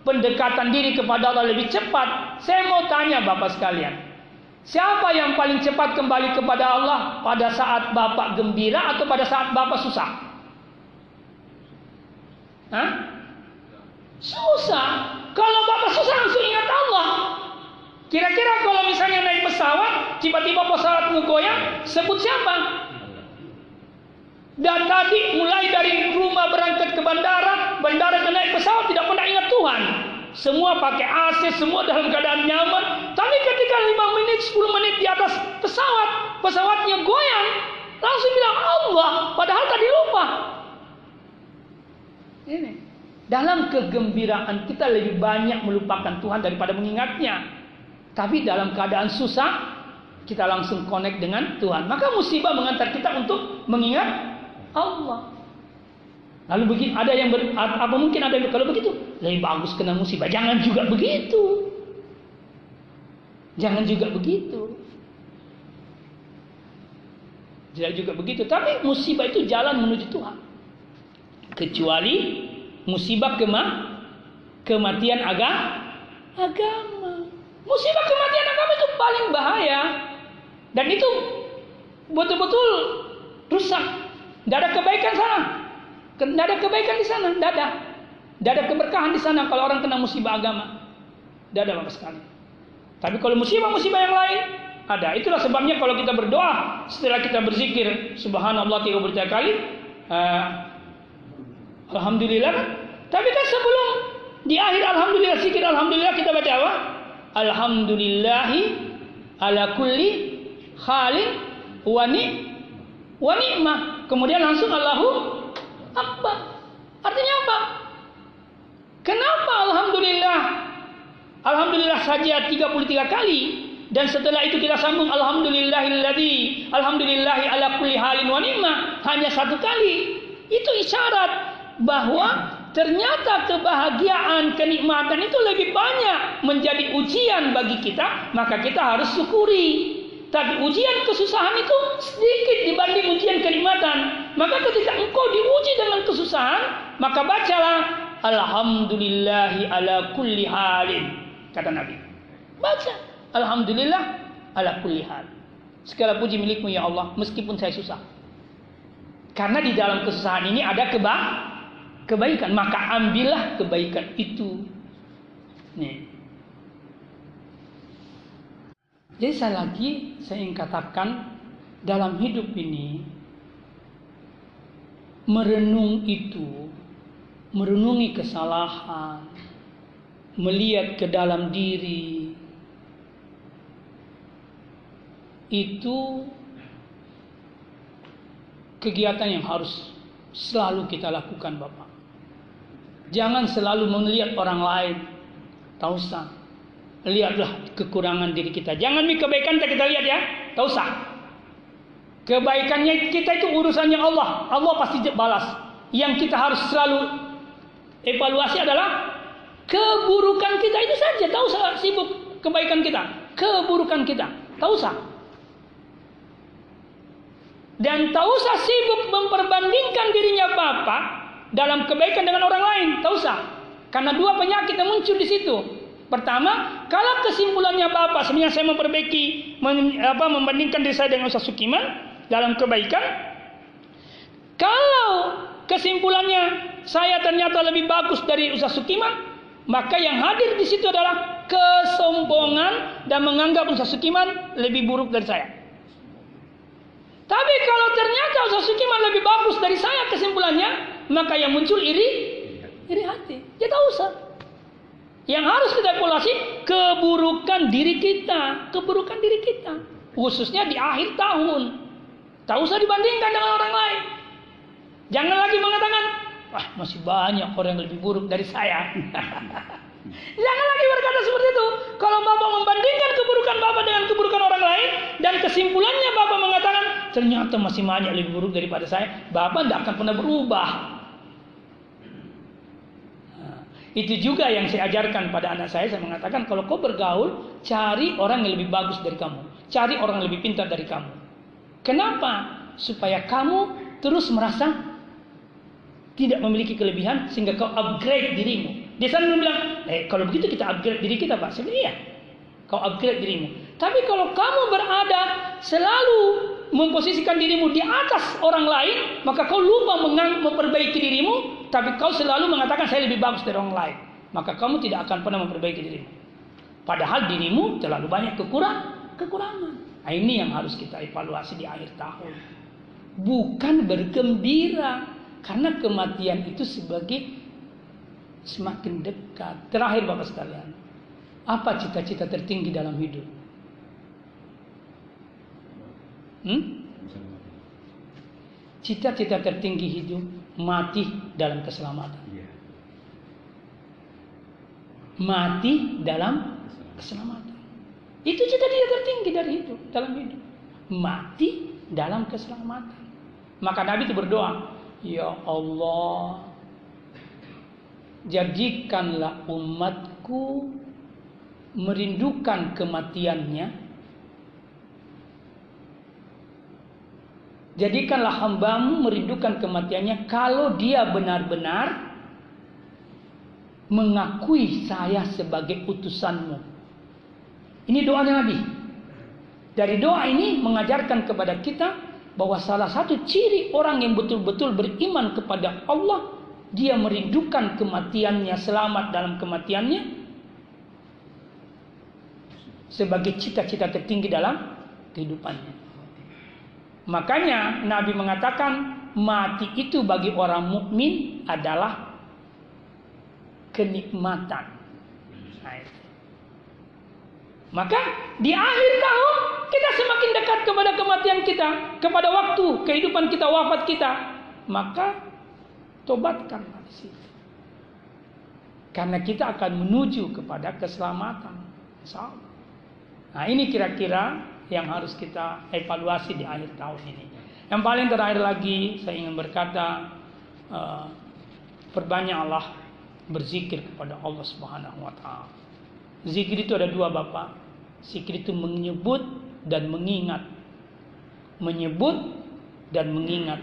pendekatan diri kepada Allah lebih cepat. Saya mau tanya Bapak sekalian, siapa yang paling cepat kembali kepada Allah pada saat Bapak gembira atau pada saat Bapak susah? Hah? Susah. Kalau Bapak susah langsung ingat Allah. Kira-kira kalau misalnya naik pesawat, tiba-tiba pesawat ngegoyang, sebut siapa? Dan tadi mulai dari rumah berangkat ke bandara, bandara ke naik pesawat tidak pernah ingat Tuhan. Semua pakai AC, semua dalam keadaan nyaman. Tapi ketika 5 menit, 10 menit di atas pesawat, pesawatnya goyang, langsung bilang Allah, padahal tadi lupa. Ini. Dalam kegembiraan kita lebih banyak melupakan Tuhan daripada mengingatnya. Tapi dalam keadaan susah, kita langsung connect dengan Tuhan. Maka musibah mengantar kita untuk mengingat Allah. Lalu begini, ada yang ber, apa mungkin ada yang kalau begitu lebih bagus kena musibah. Jangan juga begitu. Jangan juga begitu. Tidak juga begitu. Tapi musibah itu jalan menuju Tuhan. kecuali musibah kema kematian aga agama. Musibah kematian agama itu paling bahaya dan itu betul-betul rusak. Tidak ada kebaikan sana. Tidak ada kebaikan di sana. Tidak ada. Tidak ada keberkahan di sana kalau orang kena musibah agama. Tidak ada sama sekali. Tapi kalau musibah-musibah yang lain ada. Itulah sebabnya kalau kita berdoa setelah kita berzikir subhanallah tiga puluh kali uh, alhamdulillah kan? Tapi kan sebelum di akhir alhamdulillah zikir alhamdulillah kita baca apa? Alhamdulillahi ala kulli halin wa ni wa ni'mah. Kemudian langsung Allahu Akbar. Artinya apa? Kenapa alhamdulillah? Alhamdulillah saja 33 kali dan setelah itu kita sambung alhamdulillahilladzi alhamdulillahi ala kulli halin wa ni'mah hanya satu kali. Itu isyarat bahwa ternyata kebahagiaan, kenikmatan itu lebih banyak menjadi ujian bagi kita, maka kita harus syukuri. Tapi ujian kesusahan itu sedikit dibanding ujian kenikmatan. Maka ketika engkau diuji dengan kesusahan, maka bacalah Alhamdulillahi ala kulli halin. Kata Nabi. Baca. Alhamdulillah ala kulli hal. Segala puji milikmu ya Allah, meskipun saya susah. Karena di dalam kesusahan ini ada keba kebaikan, maka ambillah kebaikan itu. Nih. Jadi saya lagi saya ingin katakan dalam hidup ini merenung itu, merenungi kesalahan, melihat ke dalam diri itu kegiatan yang harus selalu kita lakukan Bapak. Jangan selalu melihat orang lain. Tak usah. Lihatlah kekurangan diri kita. Jangan mi kebaikan kita lihat ya. Tak usah. Kebaikannya kita itu urusannya Allah. Allah pasti balas. Yang kita harus selalu evaluasi adalah keburukan kita itu saja. Tak usah sibuk kebaikan kita. Keburukan kita. Tak usah. Dan tak usah sibuk memperbandingkan dirinya Bapak dalam kebaikan dengan orang lain. Tak usah. Karena dua penyakit yang muncul di situ. Pertama, kalau kesimpulannya Bapak sebenarnya saya memperbaiki mem, apa, membandingkan diri saya dengan Ustaz Sukiman dalam kebaikan. Kalau kesimpulannya saya ternyata lebih bagus dari Ustaz Sukiman, maka yang hadir di situ adalah kesombongan dan menganggap Ustaz Sukiman lebih buruk dari saya. Tapi kalau ternyata Ustaz Sukiman lebih bagus dari saya kesimpulannya, maka yang muncul iri, iri hati. Tak usah. Yang harus kita evaluasi keburukan diri kita, keburukan diri kita, khususnya di akhir tahun. Tak usah dibandingkan dengan orang lain. Jangan lagi mengatakan, wah masih banyak orang yang lebih buruk dari saya. Jangan lagi berkata seperti itu. Kalau Bapak membandingkan keburukan Bapak dengan keburukan orang lain dan kesimpulannya Bapak mengatakan ternyata masih banyak lebih buruk daripada saya, Bapak tidak akan pernah berubah. Nah, itu juga yang saya ajarkan pada anak saya. Saya mengatakan kalau kau bergaul, cari orang yang lebih bagus dari kamu, cari orang yang lebih pintar dari kamu. Kenapa? Supaya kamu terus merasa tidak memiliki kelebihan sehingga kau upgrade dirimu. Dia sana bilang, eh kalau begitu kita upgrade diri kita pak. Bilang iya. Kau upgrade dirimu. Tapi kalau kamu berada selalu memposisikan dirimu di atas orang lain, maka kau lupa memperbaiki dirimu, tapi kau selalu mengatakan saya lebih bagus dari orang lain. Maka kamu tidak akan pernah memperbaiki dirimu. Padahal dirimu terlalu banyak kekurang, kekurangan. Nah, ini yang harus kita evaluasi di akhir tahun. Bukan bergembira, karena kematian itu sebagai semakin dekat. Terakhir Bapak sekalian, apa cita-cita tertinggi dalam hidup? Hmm? Cita-cita tertinggi hidup mati dalam keselamatan. Mati dalam keselamatan. Itu cita-cita tertinggi dari hidup dalam hidup. Mati dalam keselamatan. Maka Nabi itu berdoa, Ya Allah, jadikanlah umatku merindukan kematiannya jadikanlah hambamu merindukan kematiannya kalau dia benar-benar mengakui saya sebagai utusanmu. Ini doanya Nabi. Dari doa ini mengajarkan kepada kita bahwa salah satu ciri orang yang betul-betul beriman kepada Allah, dia merindukan kematiannya, selamat dalam kematiannya sebagai cita-cita tertinggi dalam kehidupannya. Makanya Nabi mengatakan mati itu bagi orang mukmin adalah kenikmatan. Nah, Maka di akhir tahun kita semakin dekat kepada kematian kita, kepada waktu kehidupan kita, wafat kita. Maka tobatkan di situ. Karena kita akan menuju kepada keselamatan. Nah ini kira-kira yang harus kita evaluasi di akhir tahun ini. Yang paling terakhir lagi saya ingin berkata uh, perbanyaklah berzikir kepada Allah Subhanahu wa taala. Zikir itu ada dua Bapak. Zikir itu menyebut dan mengingat. Menyebut dan mengingat.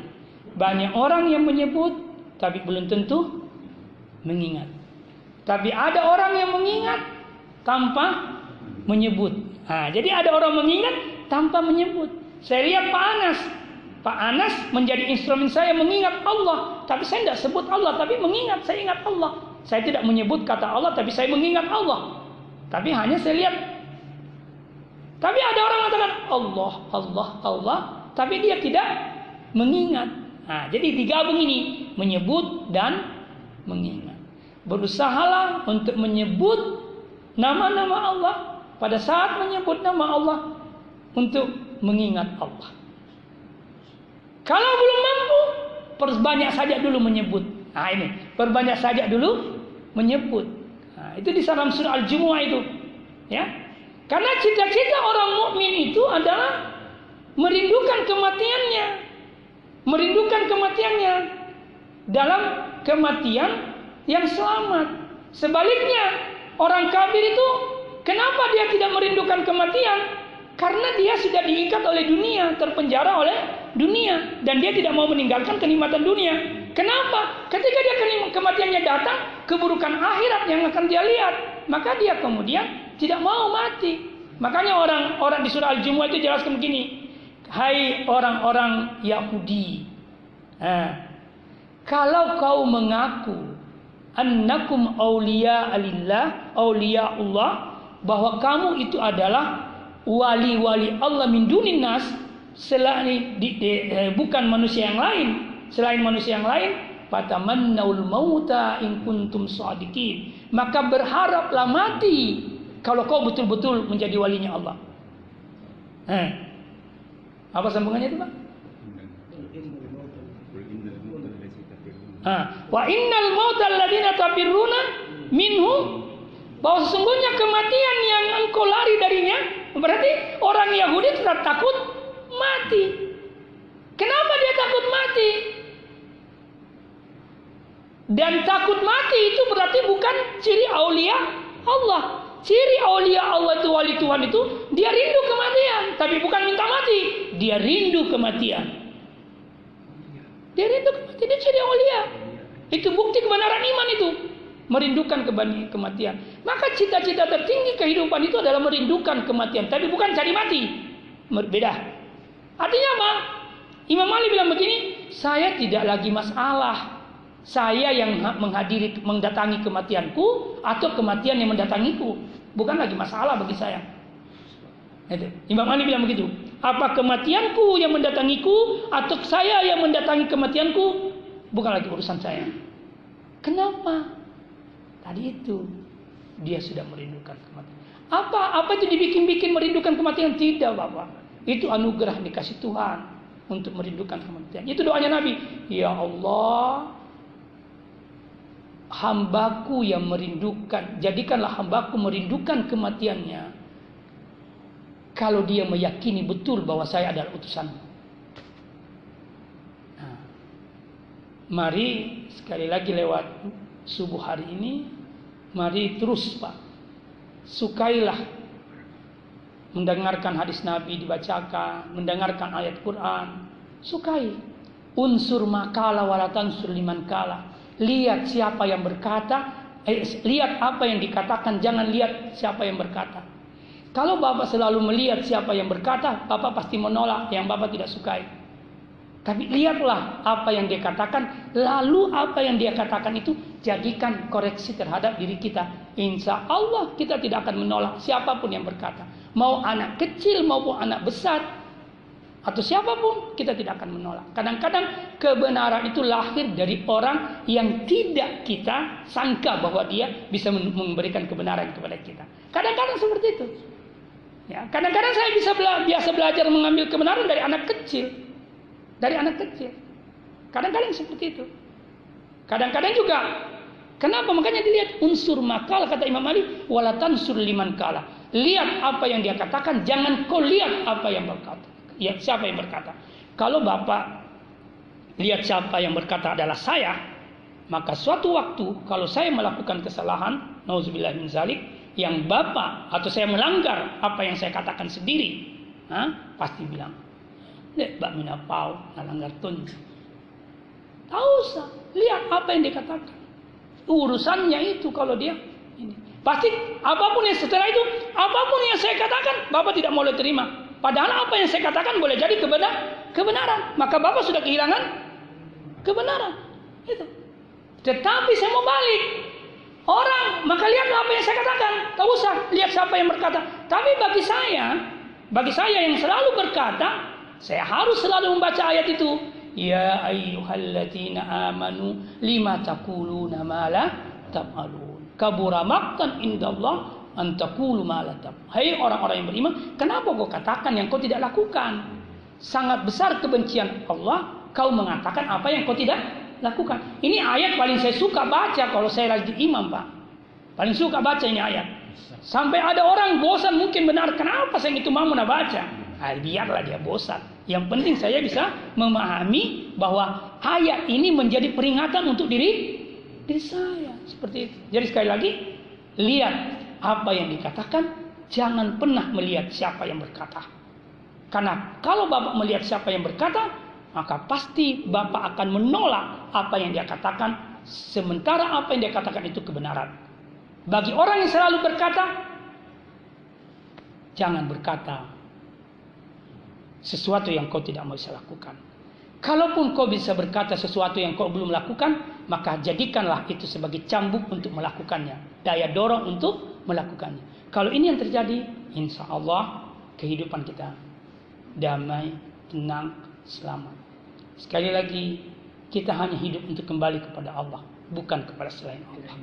Banyak orang yang menyebut tapi belum tentu mengingat. Tapi ada orang yang mengingat tanpa menyebut. Nah, jadi ada orang mengingat tanpa menyebut. Saya lihat Pak Anas. Pak Anas menjadi instrumen saya mengingat Allah. Tapi saya tidak sebut Allah, tapi mengingat, saya ingat Allah. Saya tidak menyebut kata Allah, tapi saya mengingat Allah. Tapi hanya saya lihat. Tapi ada orang mengatakan Allah, Allah, Allah. Tapi dia tidak mengingat. Nah, jadi digabung ini. Menyebut dan mengingat. Berusahalah untuk menyebut nama-nama Allah pada saat menyebut nama Allah untuk mengingat Allah. Kalau belum mampu, perbanyak saja dulu menyebut. Nah ini, perbanyak saja dulu menyebut. Nah, itu di dalam surah Al-Jumu'ah itu. Ya. Karena cita-cita orang mukmin itu adalah merindukan kematiannya. Merindukan kematiannya dalam kematian yang selamat. Sebaliknya, orang kafir itu Kenapa dia tidak merindukan kematian? Karena dia sudah diikat oleh dunia, terpenjara oleh dunia, dan dia tidak mau meninggalkan kenikmatan dunia. Kenapa? Ketika dia kematiannya datang, keburukan akhirat yang akan dia lihat, maka dia kemudian tidak mau mati. Makanya orang-orang di surah Al-Jumu'ah itu jelaskan begini, Hai orang-orang Yahudi, eh, kalau kau mengaku annakum awliya alillah, awliya Allah, bahwa kamu itu adalah wali-wali Allah min dunin nas selain di, di, eh, bukan manusia yang lain selain manusia yang lain fatamannawul mauta in kuntum shadiqin maka berharaplah mati kalau kau betul-betul menjadi walinya Allah. Eh. apa sambungannya itu Pak? Ah, wa innal mauta alladziina tafirruna minhu bahwa sesungguhnya kematian yang engkau lari darinya berarti orang Yahudi tetap takut mati. Kenapa dia takut mati? Dan takut mati itu berarti bukan ciri aulia Allah. Ciri aulia Allah itu wali Tuhan itu dia rindu kematian, tapi bukan minta mati, dia rindu kematian. Dia rindu kematian, dia ciri aulia. Itu bukti kebenaran iman itu merindukan kematian. Maka cita-cita tertinggi kehidupan itu adalah merindukan kematian, tapi bukan cari mati. Berbeda. Artinya apa? Imam Ali bilang begini, saya tidak lagi masalah. Saya yang menghadiri mendatangi kematianku atau kematian yang mendatangiku, bukan lagi masalah bagi saya. Itu. Imam Ali bilang begitu. Apa kematianku yang mendatangiku atau saya yang mendatangi kematianku bukan lagi urusan saya. Kenapa? Tadi itu dia sudah merindukan kematian. Apa? Apa itu dibikin-bikin merindukan kematian? Tidak, Bapak. Itu anugerah dikasih Tuhan untuk merindukan kematian. Itu doanya Nabi. Ya Allah, hambaku yang merindukan, jadikanlah hambaku merindukan kematiannya. Kalau dia meyakini betul bahwa saya adalah utusanmu. Nah, mari sekali lagi lewat subuh hari ini mari terus Pak sukailah mendengarkan hadis Nabi dibacakan mendengarkan ayat Quran sukai. Unsur makala walatan suliman kala. Lihat siapa yang berkata, eh, lihat apa yang dikatakan, jangan lihat siapa yang berkata. Kalau Bapak selalu melihat siapa yang berkata, Bapak pasti menolak yang Bapak tidak sukai. Tapi lihatlah apa yang dia katakan, lalu apa yang dia katakan itu jadikan koreksi terhadap diri kita. Insya Allah kita tidak akan menolak siapa pun yang berkata. Mau anak kecil maupun anak besar, atau siapa pun kita tidak akan menolak. Kadang-kadang kebenaran itu lahir dari orang yang tidak kita sangka bahwa dia bisa memberikan kebenaran kepada kita. Kadang-kadang seperti itu. Ya, kadang-kadang saya bisa bela biasa belajar mengambil kebenaran dari anak kecil. Dari anak kecil. Kadang-kadang seperti itu. Kadang-kadang juga Kenapa? Makanya dilihat unsur makal kata Imam Ali walatan liman kala. Lihat apa yang dia katakan, jangan kau lihat apa yang berkata. Ya, siapa yang berkata? Kalau Bapak lihat siapa yang berkata adalah saya, maka suatu waktu kalau saya melakukan kesalahan, nauzubillah min zalik, yang Bapak atau saya melanggar apa yang saya katakan sendiri, ha? pasti bilang, Nek bak mina pau nalanggar tun. Tahu usah, lihat apa yang dikatakan. Urusannya itu kalau dia ini. Pasti apa pun yang setelah itu, apa pun yang saya katakan, Bapak tidak boleh terima. Padahal apa yang saya katakan boleh jadi kebenar, kebenaran. Maka Bapak sudah kehilangan kebenaran. Itu. Tetapi saya mau balik. Orang, maka lihatlah apa yang saya katakan. Tak usah lihat siapa yang berkata. Tapi bagi saya, bagi saya yang selalu berkata, saya harus selalu membaca ayat itu. Ya ayyuhalladzina amanu lima taquluna ma la taf'alun. Kabura maqtan indallah an taqulu ma la Hai orang-orang yang beriman, kenapa kau katakan yang kau tidak lakukan? Sangat besar kebencian Allah kau mengatakan apa yang kau tidak lakukan. Ini ayat paling saya suka baca kalau saya lagi imam, Pak. Paling suka baca ini ayat. Sampai ada orang bosan mungkin benar kenapa saya itu mau baca. Ah, biarlah dia bosan. Yang penting saya bisa memahami bahwa ayat ini menjadi peringatan untuk diri diri saya seperti itu. Jadi sekali lagi lihat apa yang dikatakan, jangan pernah melihat siapa yang berkata. Karena kalau Bapak melihat siapa yang berkata, maka pasti Bapak akan menolak apa yang dia katakan sementara apa yang dia katakan itu kebenaran. Bagi orang yang selalu berkata, jangan berkata sesuatu yang kau tidak mau bisa lakukan. Kalaupun kau bisa berkata sesuatu yang kau belum lakukan, maka jadikanlah itu sebagai cambuk untuk melakukannya. Daya dorong untuk melakukannya. Kalau ini yang terjadi, insya Allah kehidupan kita damai, tenang, selamat. Sekali lagi, kita hanya hidup untuk kembali kepada Allah, bukan kepada selain Allah.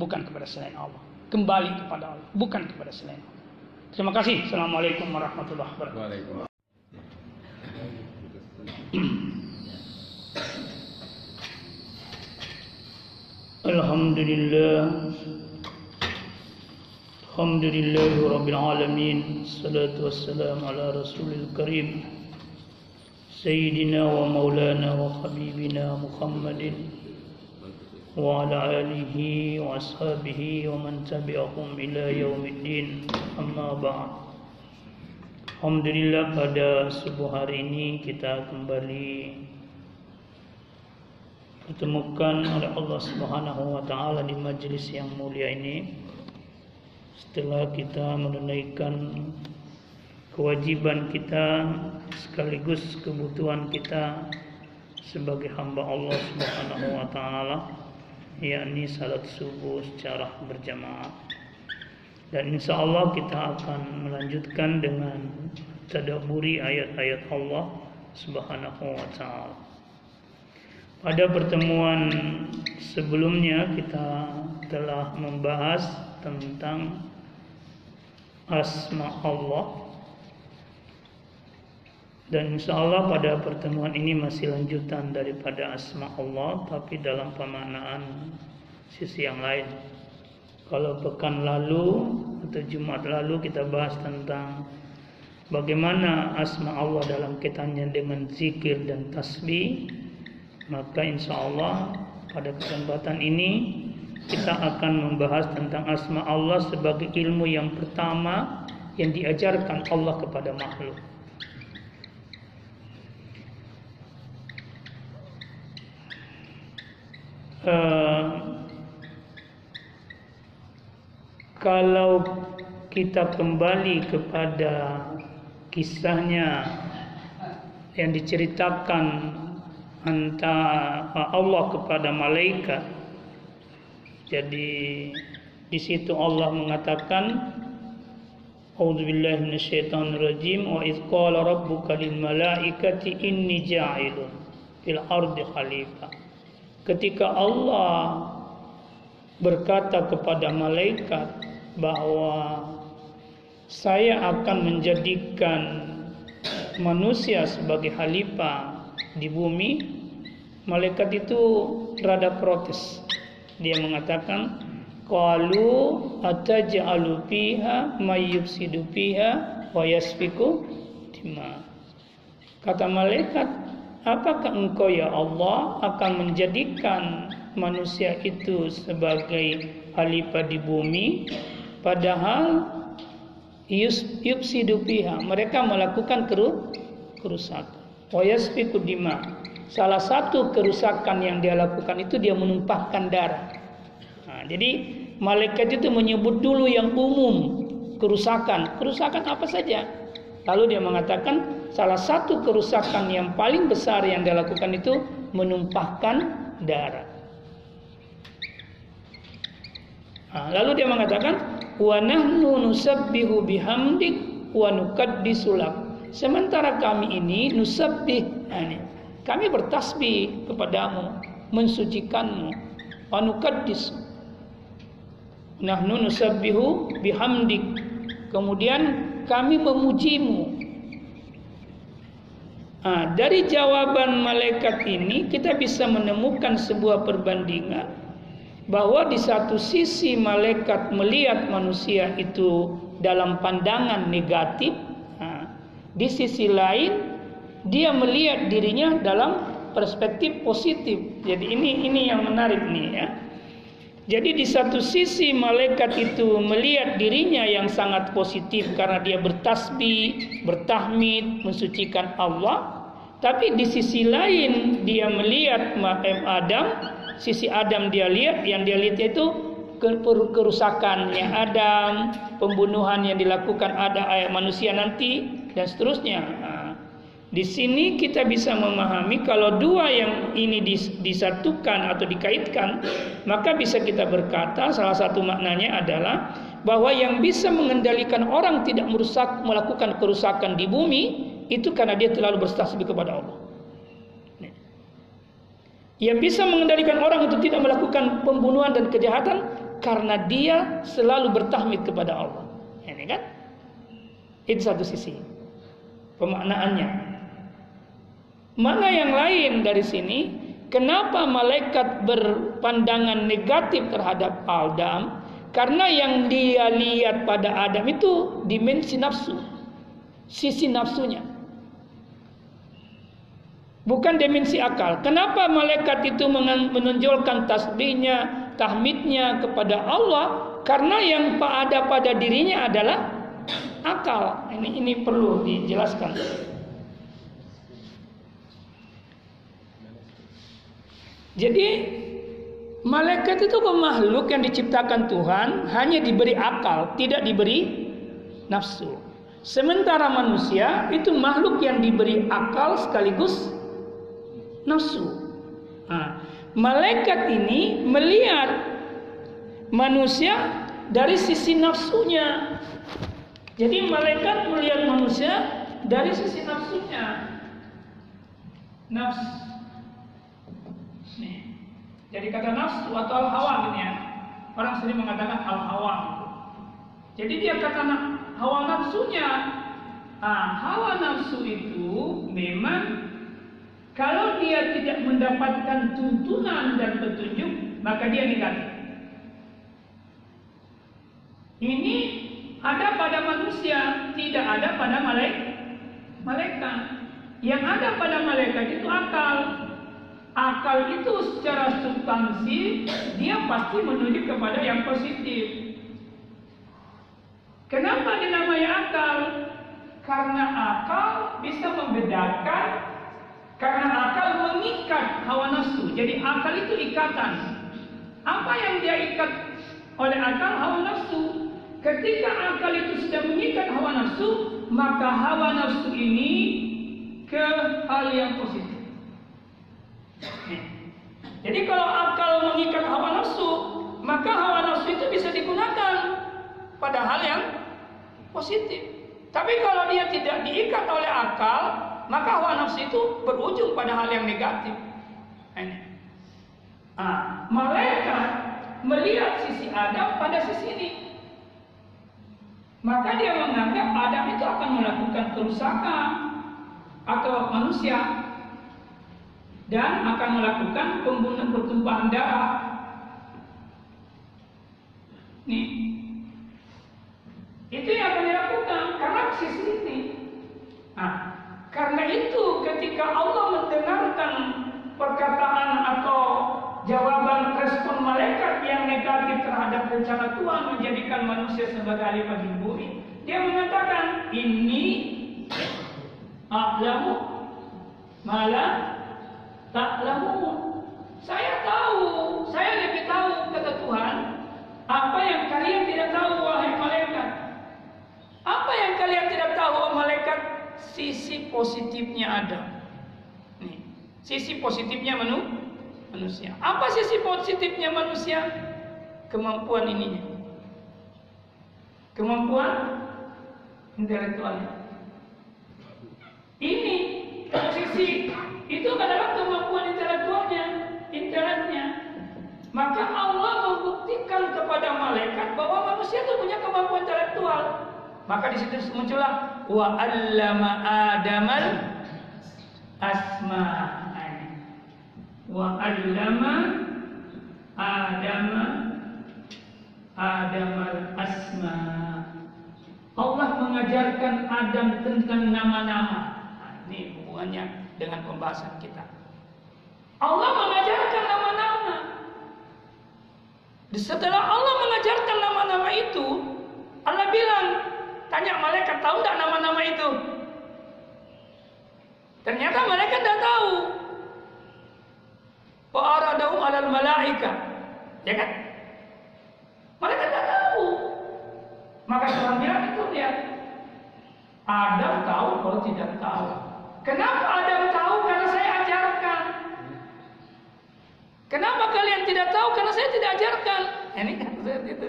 Bukan kepada selain Allah. Kembali kepada Allah, bukan kepada selain Allah. Terima kasih. Assalamualaikum warahmatullahi wabarakatuh. Alhamdulillah Alhamdulillah Rabbil Alamin Salatu wassalam ala Rasulil Karim Sayyidina wa maulana wa habibina Muhammadin وعلى آله وأصحابه ومن تبعهم إلى يوم الدين أما بعد Alhamdulillah pada subuh hari ini kita kembali ditemukan oleh Allah Subhanahu wa taala di majelis yang mulia ini setelah kita menunaikan kewajiban kita sekaligus kebutuhan kita sebagai hamba Allah Subhanahu wa taala yakni salat subuh secara berjamaah. Dan insya Allah kita akan melanjutkan dengan tadaburi ayat-ayat Allah Subhanahu wa taala. Pada pertemuan sebelumnya kita telah membahas tentang asma Allah dan insya Allah pada pertemuan ini masih lanjutan daripada asma Allah tapi dalam pemaknaan sisi yang lain. Kalau pekan lalu atau Jumat lalu kita bahas tentang bagaimana asma Allah dalam kaitannya dengan zikir dan tasbih, maka insya Allah pada kesempatan ini kita akan membahas tentang asma Allah sebagai ilmu yang pertama yang diajarkan Allah kepada makhluk. Uh, kalau kita kembali kepada kisahnya yang diceritakan antara Allah kepada malaikat. Jadi di situ Allah mengatakan A'udzu billahi minasyaitonir rajim wa idz qala rabbuka lil malaikati inni ja'ilun fil ardi khalifah. Ketika Allah berkata kepada malaikat bahwa saya akan menjadikan manusia sebagai khalifah di bumi, malaikat itu rada protes. Dia mengatakan, "Qalu ataj'alu fiha may yufsidu fiha wa yasfiku dima." Kata malaikat, "Apakah engkau ya Allah akan menjadikan manusia itu sebagai khalifah di bumi padahal yufsidu fiha mereka melakukan kerusakan dima. Salah satu kerusakan yang dia lakukan itu dia menumpahkan darah. Nah, jadi malaikat itu menyebut dulu yang umum kerusakan. Kerusakan apa saja? Lalu dia mengatakan salah satu kerusakan yang paling besar yang dia lakukan itu menumpahkan darah. Nah, lalu dia mengatakan wa nahnu nusabbihu bihamdik wa nukaddisu Sementara kami ini nusabbih, ini, kami bertasbih kepadamu, mensucikanmu, anukaddis. Nahnu nusabbihu bihamdik. Kemudian kami memujimu. Nah, dari jawaban malaikat ini kita bisa menemukan sebuah perbandingan bahwa di satu sisi malaikat melihat manusia itu dalam pandangan negatif di sisi lain dia melihat dirinya dalam perspektif positif. Jadi ini ini yang menarik nih ya. Jadi di satu sisi malaikat itu melihat dirinya yang sangat positif karena dia bertasbih, bertahmid, mensucikan Allah. Tapi di sisi lain dia melihat Adam, sisi Adam dia lihat yang dia lihat itu kerusakannya Adam, pembunuhan yang dilakukan ada ayat manusia nanti dan seterusnya. Di sini kita bisa memahami kalau dua yang ini disatukan atau dikaitkan, maka bisa kita berkata salah satu maknanya adalah bahwa yang bisa mengendalikan orang tidak merusak melakukan kerusakan di bumi itu karena dia terlalu bertasbih kepada Allah. Yang bisa mengendalikan orang itu tidak melakukan pembunuhan dan kejahatan karena dia selalu bertahmid kepada Allah. Ini kan? Itu satu sisi pemaknaannya. Mana yang lain dari sini? Kenapa malaikat berpandangan negatif terhadap Adam? Karena yang dia lihat pada Adam itu dimensi nafsu, sisi nafsunya. Bukan dimensi akal. Kenapa malaikat itu menonjolkan tasbihnya, tahmidnya kepada Allah? Karena yang ada pada dirinya adalah akal. Ini ini perlu dijelaskan. Jadi malaikat itu makhluk yang diciptakan Tuhan hanya diberi akal, tidak diberi nafsu. Sementara manusia itu makhluk yang diberi akal sekaligus nafsu. Nah, malaikat ini melihat manusia dari sisi nafsunya. Jadi malaikat melihat manusia dari sisi nafsunya. Nafs. Jadi kata nafsu atau al-hawa gitu ya. Orang sering mengatakan al-hawa. Jadi dia kata hawa nafsunya. Nah, hawa nafsu itu memang kalau dia tidak mendapatkan tuntunan dan petunjuk, maka dia negatif. Ini ada pada manusia, tidak ada pada malaikat. Malaikat. Yang ada pada malaikat itu akal. Akal itu secara substansi dia pasti menuju kepada yang positif. Kenapa dinamai akal? Karena akal bisa membedakan karena akal mengikat hawa nafsu. Jadi akal itu ikatan. Apa yang dia ikat oleh akal hawa nafsu. Ketika akal itu sudah mengikat hawa nafsu, maka hawa nafsu ini ke hal yang positif. Jadi kalau akal mengikat hawa nafsu, maka hawa nafsu itu bisa digunakan pada hal yang positif. Tapi kalau dia tidak diikat oleh akal, maka hawa nafsu itu berujung pada hal yang negatif. Nah, malaikat melihat sisi Adam pada sisi ini. Maka dia menganggap Adam itu akan melakukan kerusakan atau manusia dan akan melakukan pembunuhan pertumpahan darah. Nih, itu yang akan dilakukan karena sisi ini. Nah, karena itu ketika Allah mendengarkan perkataan atau jawaban respon malaikat yang negatif terhadap rencana Tuhan menjadikan manusia sebagai ahli bagi bumi, dia mengatakan ini a'lamu malah ta'lamu. Saya tahu, saya lebih tahu kata Tuhan apa yang kalian tidak tahu wahai malaikat. Apa yang kalian tidak tahu wahai malaikat? Sisi positifnya ada. Nih, sisi positifnya manusia manusia. Apa sisi positifnya manusia? Kemampuan ininya. Kemampuan intelektualnya. Ini sisi itu adalah kemampuan intelektualnya, inteleknya. Maka Allah membuktikan kepada malaikat bahwa manusia itu punya kemampuan intelektual. Maka di situ muncullah wa allama adamal asma wa allama adama adamal asma Allah mengajarkan Adam tentang nama-nama nah, ini hubungannya dengan pembahasan kita Allah mengajarkan nama-nama setelah Allah mengajarkan nama-nama itu Allah bilang tanya malaikat tahu tidak nama-nama itu ternyata malaikat tidak tahu Fa'aradahum alal malaika. Ya kan? Mereka tidak tahu. Maka Tuhan bilang itu lihat. Adam tahu kalau tidak tahu. Kenapa Adam tahu? Karena saya ajarkan. Kenapa kalian tidak tahu? Karena saya tidak ajarkan. Ini kan itu.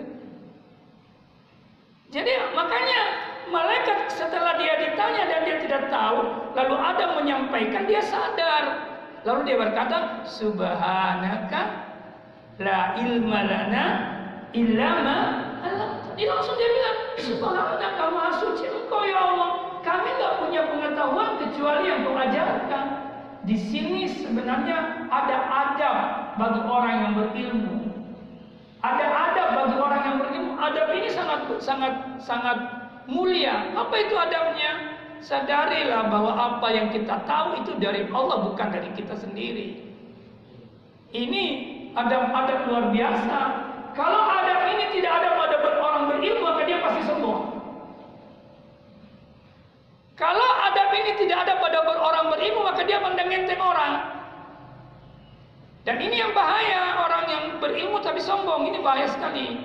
Jadi makanya malaikat setelah dia ditanya dan dia tidak tahu, lalu Adam menyampaikan dia sadar. Lalu dia berkata, Subhanaka la ilma lana illa ma Dia langsung dia bilang, Subhanaka maha suci engkau ya Allah. Kami tidak punya pengetahuan kecuali yang kau ajarkan. Di sini sebenarnya ada adab bagi orang yang berilmu. Ada adab bagi orang yang berilmu. Adab ini sangat sangat sangat mulia. Apa itu adabnya? sadarilah bahwa apa yang kita tahu itu dari Allah bukan dari kita sendiri. Ini adab-adab luar biasa. Kalau adab ini tidak ada pada orang berilmu maka dia pasti sombong. Kalau adab ini tidak ada pada orang berilmu maka dia pandang enteng orang. Dan ini yang bahaya orang yang berilmu tapi sombong ini bahaya sekali.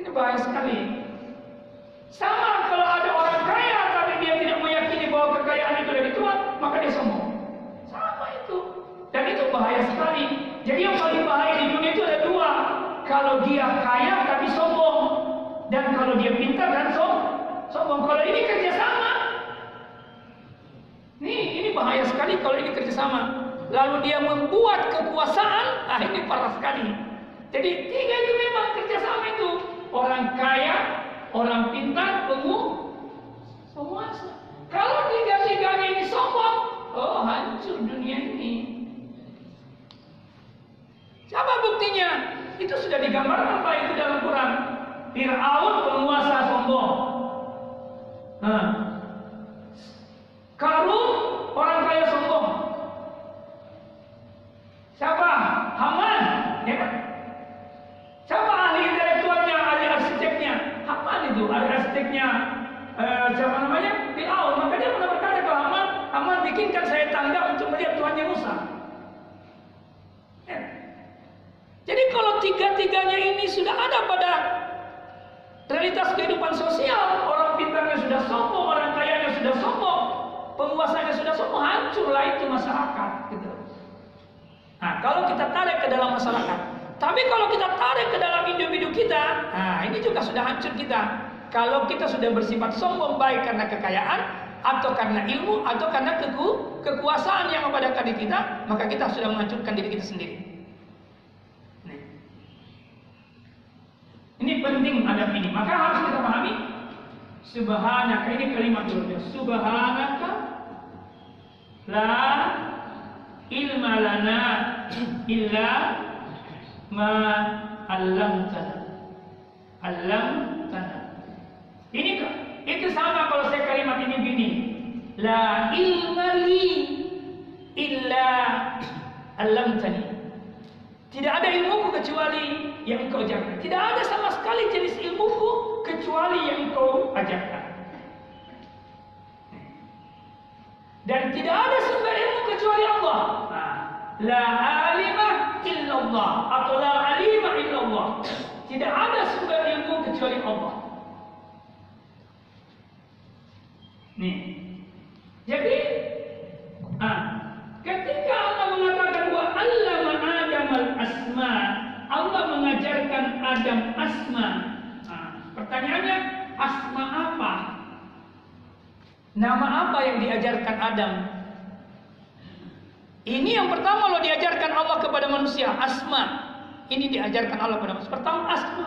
Ini bahaya sekali. Sama kalau ada orang kaya tapi dia tidak meyakini bahwa kekayaan itu dari Tuhan, maka dia sombong. Sama itu. Dan itu bahaya sekali. Jadi yang paling bahaya di dunia itu ada dua. Kalau dia kaya tapi sombong. Dan kalau dia pintar dan sombong. Kalau ini kerjasama. Nih, ini bahaya sekali kalau ini kerjasama. Lalu dia membuat kekuasaan, ah ini parah sekali. Jadi tiga itu memang kerjasama itu. Orang kaya, orang pintar, pengu, penguasa. Kalau tiga-tiganya ini sombong, oh hancur dunia ini. Siapa buktinya? Itu sudah digambarkan Pak itu dalam Quran. Fir'aun penguasa sombong. Karun orang kaya sombong. Siapa? Haman, ya kan? Siapa ahli intelektualnya, ahli arsiteknya? Haman itu, ahli arsiteknya. Eh, siapa namanya? Fir'aun. Maka dia pernah berkata ke Haman, Haman bikinkan saya tangga untuk melihat Tuhannya Musa. Ya. sudah ada pada realitas kehidupan sosial. Orang pintarnya sudah sombong, orang kayanya sudah sombong, penguasanya sudah sombong, hancurlah itu masyarakat. Gitu. Nah, kalau kita tarik ke dalam masyarakat, tapi kalau kita tarik ke dalam individu kita, nah ini juga sudah hancur kita. Kalau kita sudah bersifat sombong baik karena kekayaan, atau karena ilmu, atau karena keku, kekuasaan yang ada pada diri kita, maka kita sudah menghancurkan diri kita sendiri. Ini penting adab ini. Maka harus kita pahami. Subhanaka ini kalimat dulu. Subhanaka la ilma lana illa ma allamtana. Allamtana. Ini itu sama kalau saya kalimat ini gini. La ilma li illa allamtani. Tidak ada ilmuku kecuali yang engkau ajarkan. Tidak ada sama sekali jenis ilmuku kecuali yang engkau ajarkan. Dan tidak ada sumber ilmu kecuali Allah. La alimah illallah atau la alimah illallah. Tidak ada sumber ilmu kecuali Allah. Nih. Jadi, ah, ketika Allah mengatakan wa allama Al-asma, Allah mengajarkan Adam asma. Nah, pertanyaannya, asma apa? Nama apa yang diajarkan Adam? Ini yang pertama lo diajarkan Allah kepada manusia, asma. Ini diajarkan Allah kepada manusia. Pertama asma.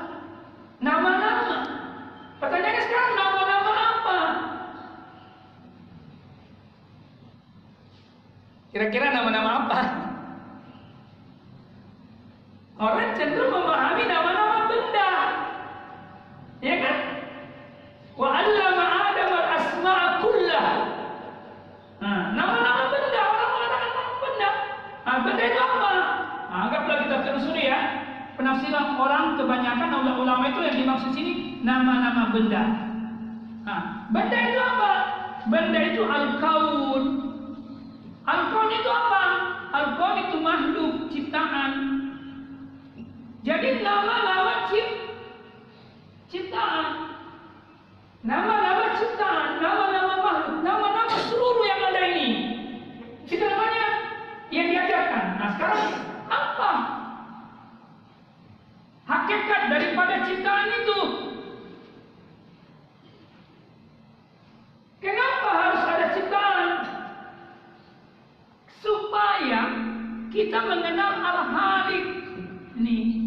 Nama-nama. Pertanyaannya sekarang nama-nama apa? Kira-kira nama-nama apa? Orang cenderung memahami nama-nama benda. Ya kan? Wa 'allama Adam al-asma'a kullah. Nah, nama-nama benda, orang mengatakan nama benda. Nah, benda itu apa? Nah, anggaplah kita telusuri ya. Penafsiran orang kebanyakan ulama-ulama itu yang dimaksud sini nama-nama benda. Nah, benda itu apa? Benda itu al-kaun. Al-kaun itu apa? Al-kaun itu makhluk ciptaan. Jadi nama-nama cipt ciptaan. Nama-nama ciptaan, nama-nama makhluk, nama-nama seluruh yang ada ini. Itu namanya yang diajarkan. Nah sekarang apa? Hakikat daripada ciptaan itu. Kenapa harus ada ciptaan? Supaya kita mengenal al-halik. Nih,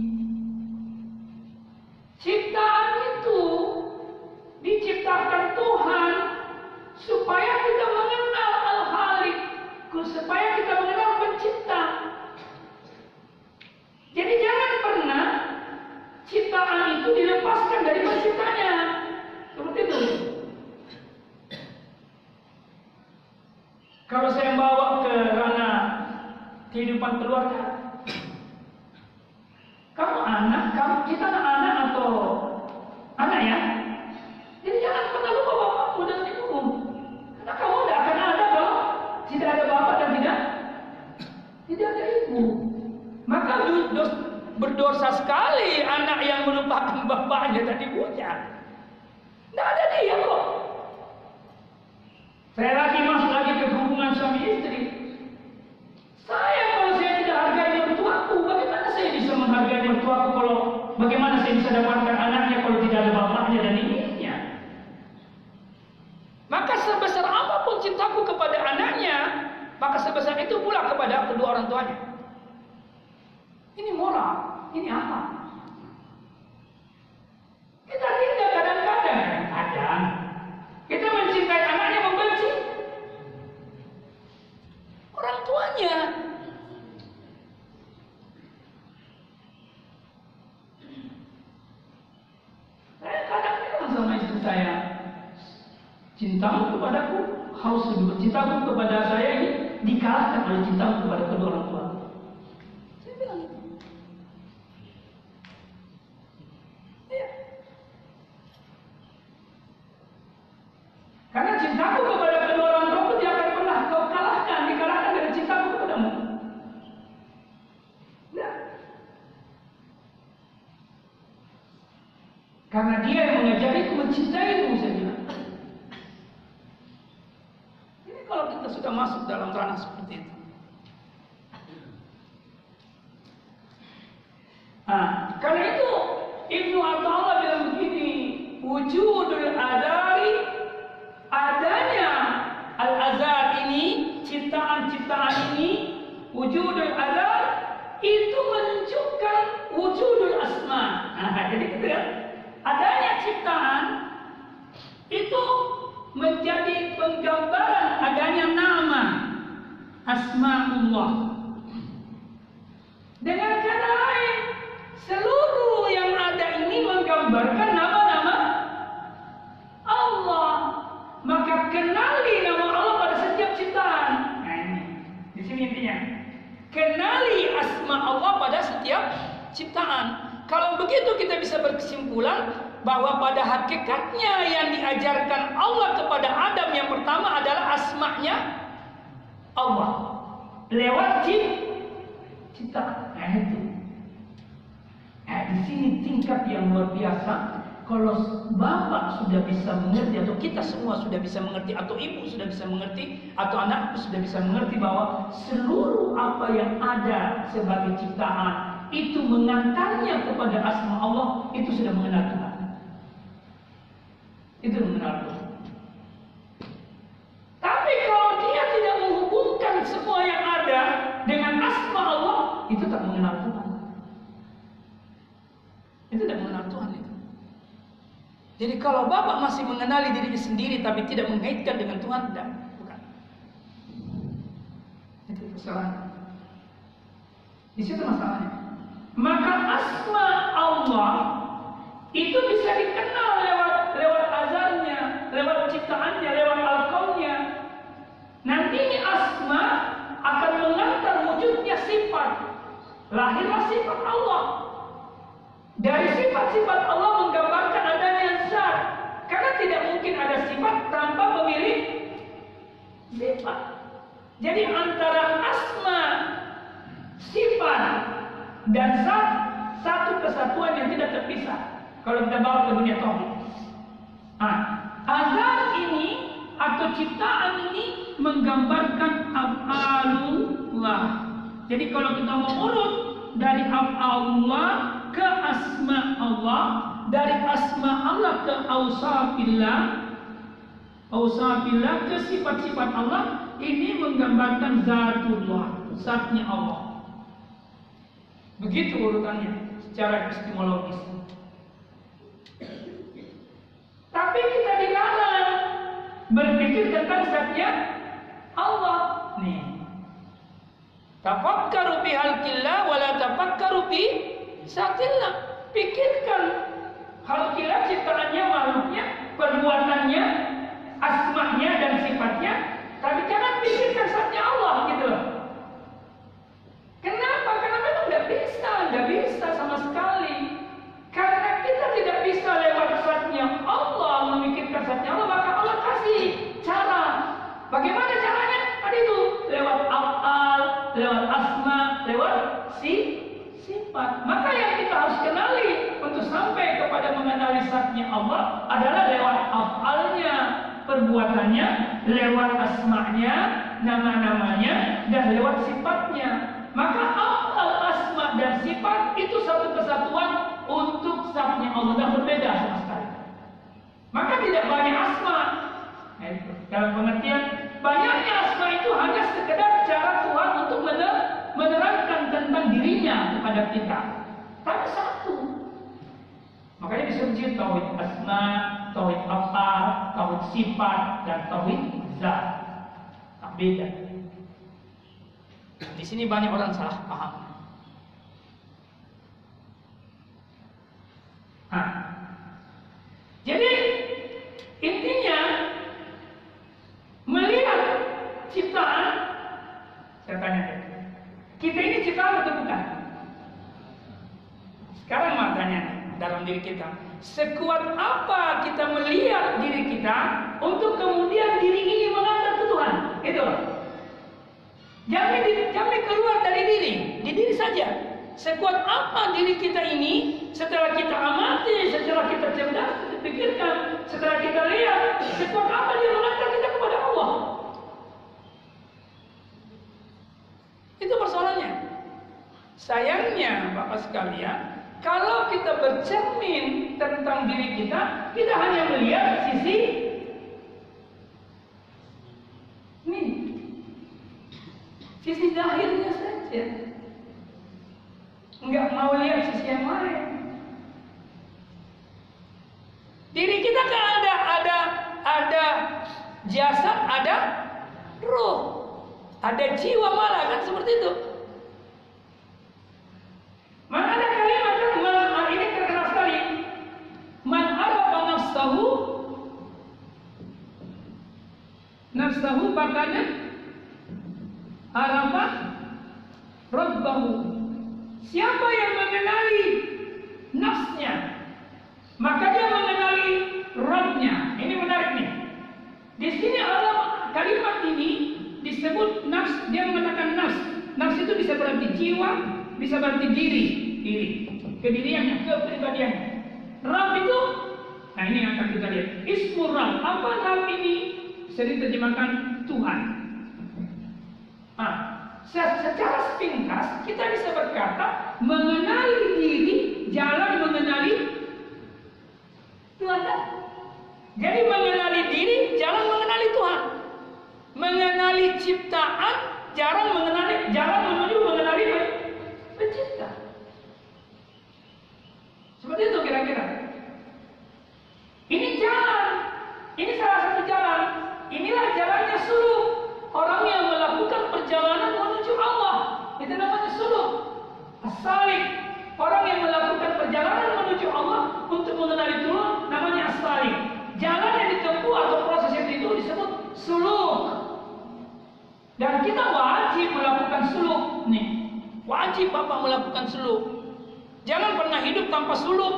Ciptaan itu diciptakan Tuhan supaya kita mengenal Al-Halik, supaya kita mengenal pencipta. Jadi jangan pernah ciptaan itu dilepaskan dari penciptanya. Seperti itu. Kalau saya bawa ke ranah kehidupan keluarga, kamu anak, kamu kita anak atau anak ya? Jadi jangan pernah lupa bapakmu dan ibumu. Karena kamu tidak akan ada kalau tidak ada bapak dan tidak tidak ada ibu. Maka dos, berdosa sekali anak yang melupakan bapaknya dan ibunya. Apa yang ada sebagai ciptaan itu mengantarnya kepada asma Allah itu sudah mengenal Tuhan. Itu mengenal Tuhan. Tapi kalau dia tidak menghubungkan semua yang ada dengan asma Allah, itu tak mengenal Tuhan. Itu tidak mengenal Tuhan itu. Jadi kalau Bapak masih mengenali dirinya sendiri tapi tidak mengaitkan dengan Tuhan, tidak. Bukan. Itu kesalahan. Di situ masalahnya. Maka asma Allah itu bisa dikenal lewat lewat azannya, lewat ciptaannya, lewat alkomnya. Nantinya asma akan mengantar wujudnya sifat. Lahirlah sifat Allah. Dari sifat-sifat Allah menggambarkan adanya zat. Karena tidak mungkin ada sifat tanpa memilih sifat. Jadi antara asma, sifat, dan zat satu kesatuan yang tidak terpisah. Kalau kita bawa ke dunia tauhid. Nah, azan ini atau ciptaan ini menggambarkan af'alullah. Jadi kalau kita mau urut dari af'alullah ke asma Allah, dari asma Allah ke ausafillah, ausafillah ke sifat-sifat Allah, ini menggambarkan zatullah, zatnya Allah. Begitu urutannya secara epistemologis. Tapi kita dilarang berpikir tentang zatnya Allah. Nih. Tafakkaru fi halqillah wa la tafakkaru fi zatillah. Pikirkan halqillah ciptaannya, makhluknya, perbuatannya, asmanya dan sifatnya, tapi jangan pikirkan zatnya Allah gitu loh. Kenapa? Bisa, tidak bisa sama sekali. Karena kita tidak bisa lewat zatnya Allah memikirkan zatnya Allah, maka Allah kasih cara. Bagaimana caranya? Tadi itu lewat afal, lewat asma, lewat si sifat. Maka yang kita harus kenali untuk sampai kepada mengenali zatnya Allah adalah lewat afalnya, perbuatannya, lewat asmanya, nama-namanya, dan lewat sifatnya. Maka afal, dan sifat itu satu kesatuan untuk zatnya Allah dan berbeda sama sekali. Maka tidak banyak asma. Nah, Dalam pengertian banyaknya asma itu hanya sekedar cara Tuhan untuk menerangkan tentang dirinya kepada kita. Tapi satu. Makanya disebut tauhid asma, tauhid afal, tauhid sifat, dan tauhid zat. Tak beda. Di sini banyak orang salah paham. Jadi intinya melihat ciptaan, saya tanya kita ini ciptaan atau bukan? Sekarang matanya dalam diri kita, sekuat apa kita melihat diri kita untuk kemudian diri ini menghadap ke Tuhan, itu. Jangan, jangan keluar dari diri, di diri saja. Sekuat apa diri kita ini setelah kita amati, setelah kita cerdas, kita pikirkan, setelah kita lihat, sekuat apa dia mengantar kita kepada Allah. Itu persoalannya. Sayangnya, Bapak sekalian, kalau kita bercermin tentang diri kita, kita hanya melihat sisi ini, sisi zahirnya saja. Enggak mau lihat sisi yang lain. Diri kita kan ada ada ada jasad, ada roh, ada jiwa malah kan seperti itu. Man ada kalimat kan man ini terkenal sekali. Man arafa nafsahu nafsahu makanya arafa rabbahu. Siapa yang mengenali nafsnya, maka dia mengenali Rabbnya. Ini menarik nih. Di sini Allah kalimat ini disebut nafs. Dia mengatakan nafs. Nafs itu bisa berarti jiwa, bisa berarti diri, diri, kediriannya, kepribadiannya. Rabb itu, nah ini yang akan kita lihat. Ismur Rabb. Apa Rabb ini? Sering terjemahkan Tuhan. Nah, secara sepintas kita bisa berkata mengenali diri jalan mengenali Tuhan. Jadi mengenali diri jalan mengenali Tuhan. Mengenali ciptaan jarang mengenali jalan menuju mengenali pencipta. Seperti itu kira-kira. Ini jalan. Ini salah satu jalan. Inilah jalannya suluk. Orang yang melakukan perjalanan menuju Allah. Itu namanya suluk. Asalik. Orang yang melakukan perjalanan menuju Allah untuk mengenali Tuhan namanya asalik. Jalan yang ditempuh atau proses yang itu disebut suluk. Dan kita wajib melakukan suluk. Nih, wajib Bapak melakukan suluk. Jangan pernah hidup tanpa suluk.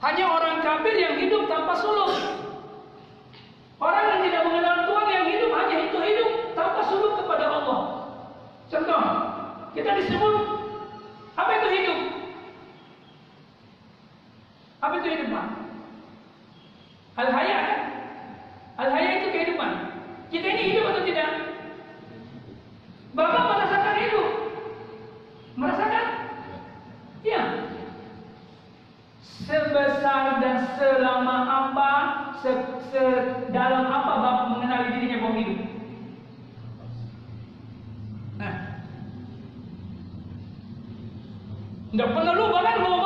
Hanya orang kafir yang hidup tanpa suluk. Orang yang tidak mengenal Tuhan yang hidup hanya itu hidup tanpa suluk kepada Allah. Contoh, kita disebut apa itu hidup? Apa itu hidup? Al-haya kan? Al-haya itu kehidupan. Kita ini hidup atau tidak? Bapak merasakan hidup? Merasakan? Ya. Sebesar dan selama apa, se sedalam apa Bapak mengenali dirinya bahwa hidup? Nah. Tidak pernah lupa kan bahwa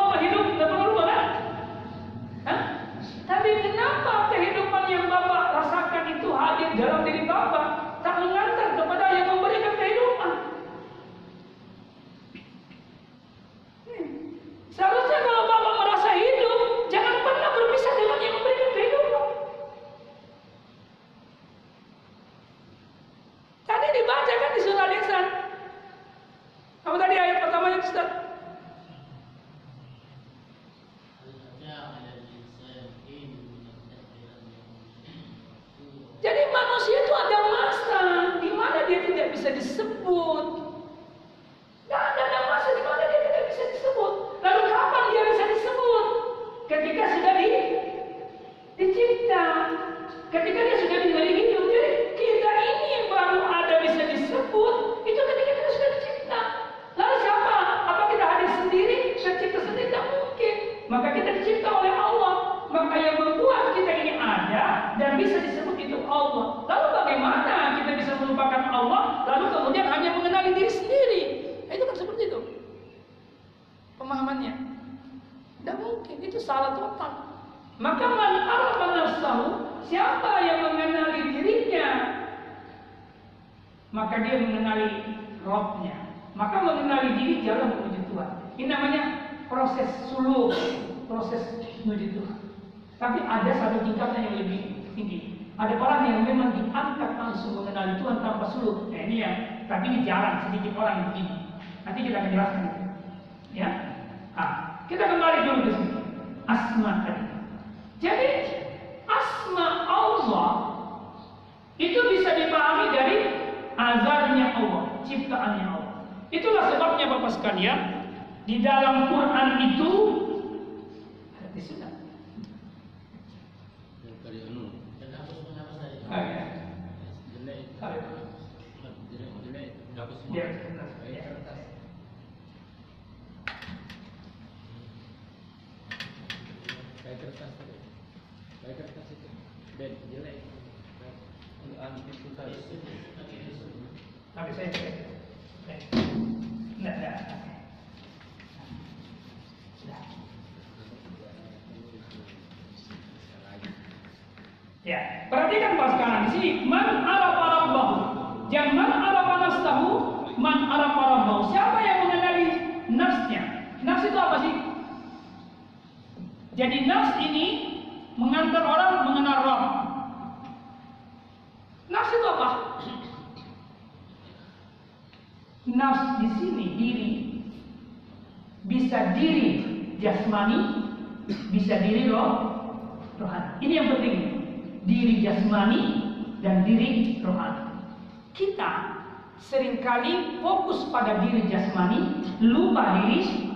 sering kali fokus pada diri jasmani, lupa diri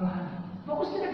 rohani. Fokus tidak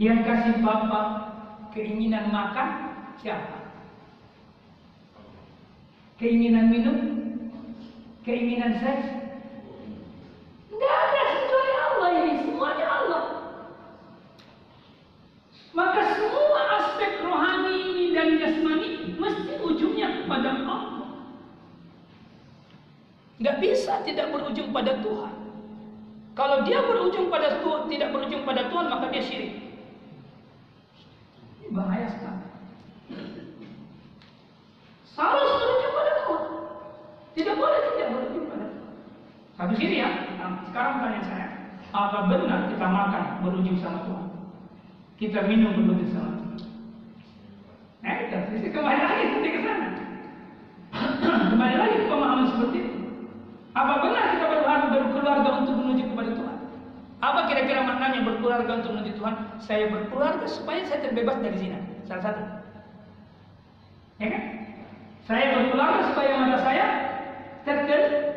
Yang kasih Bapak keinginan makan siapa? Keinginan minum? Keinginan seks? Saya berkeluarga supaya mata saya terkendali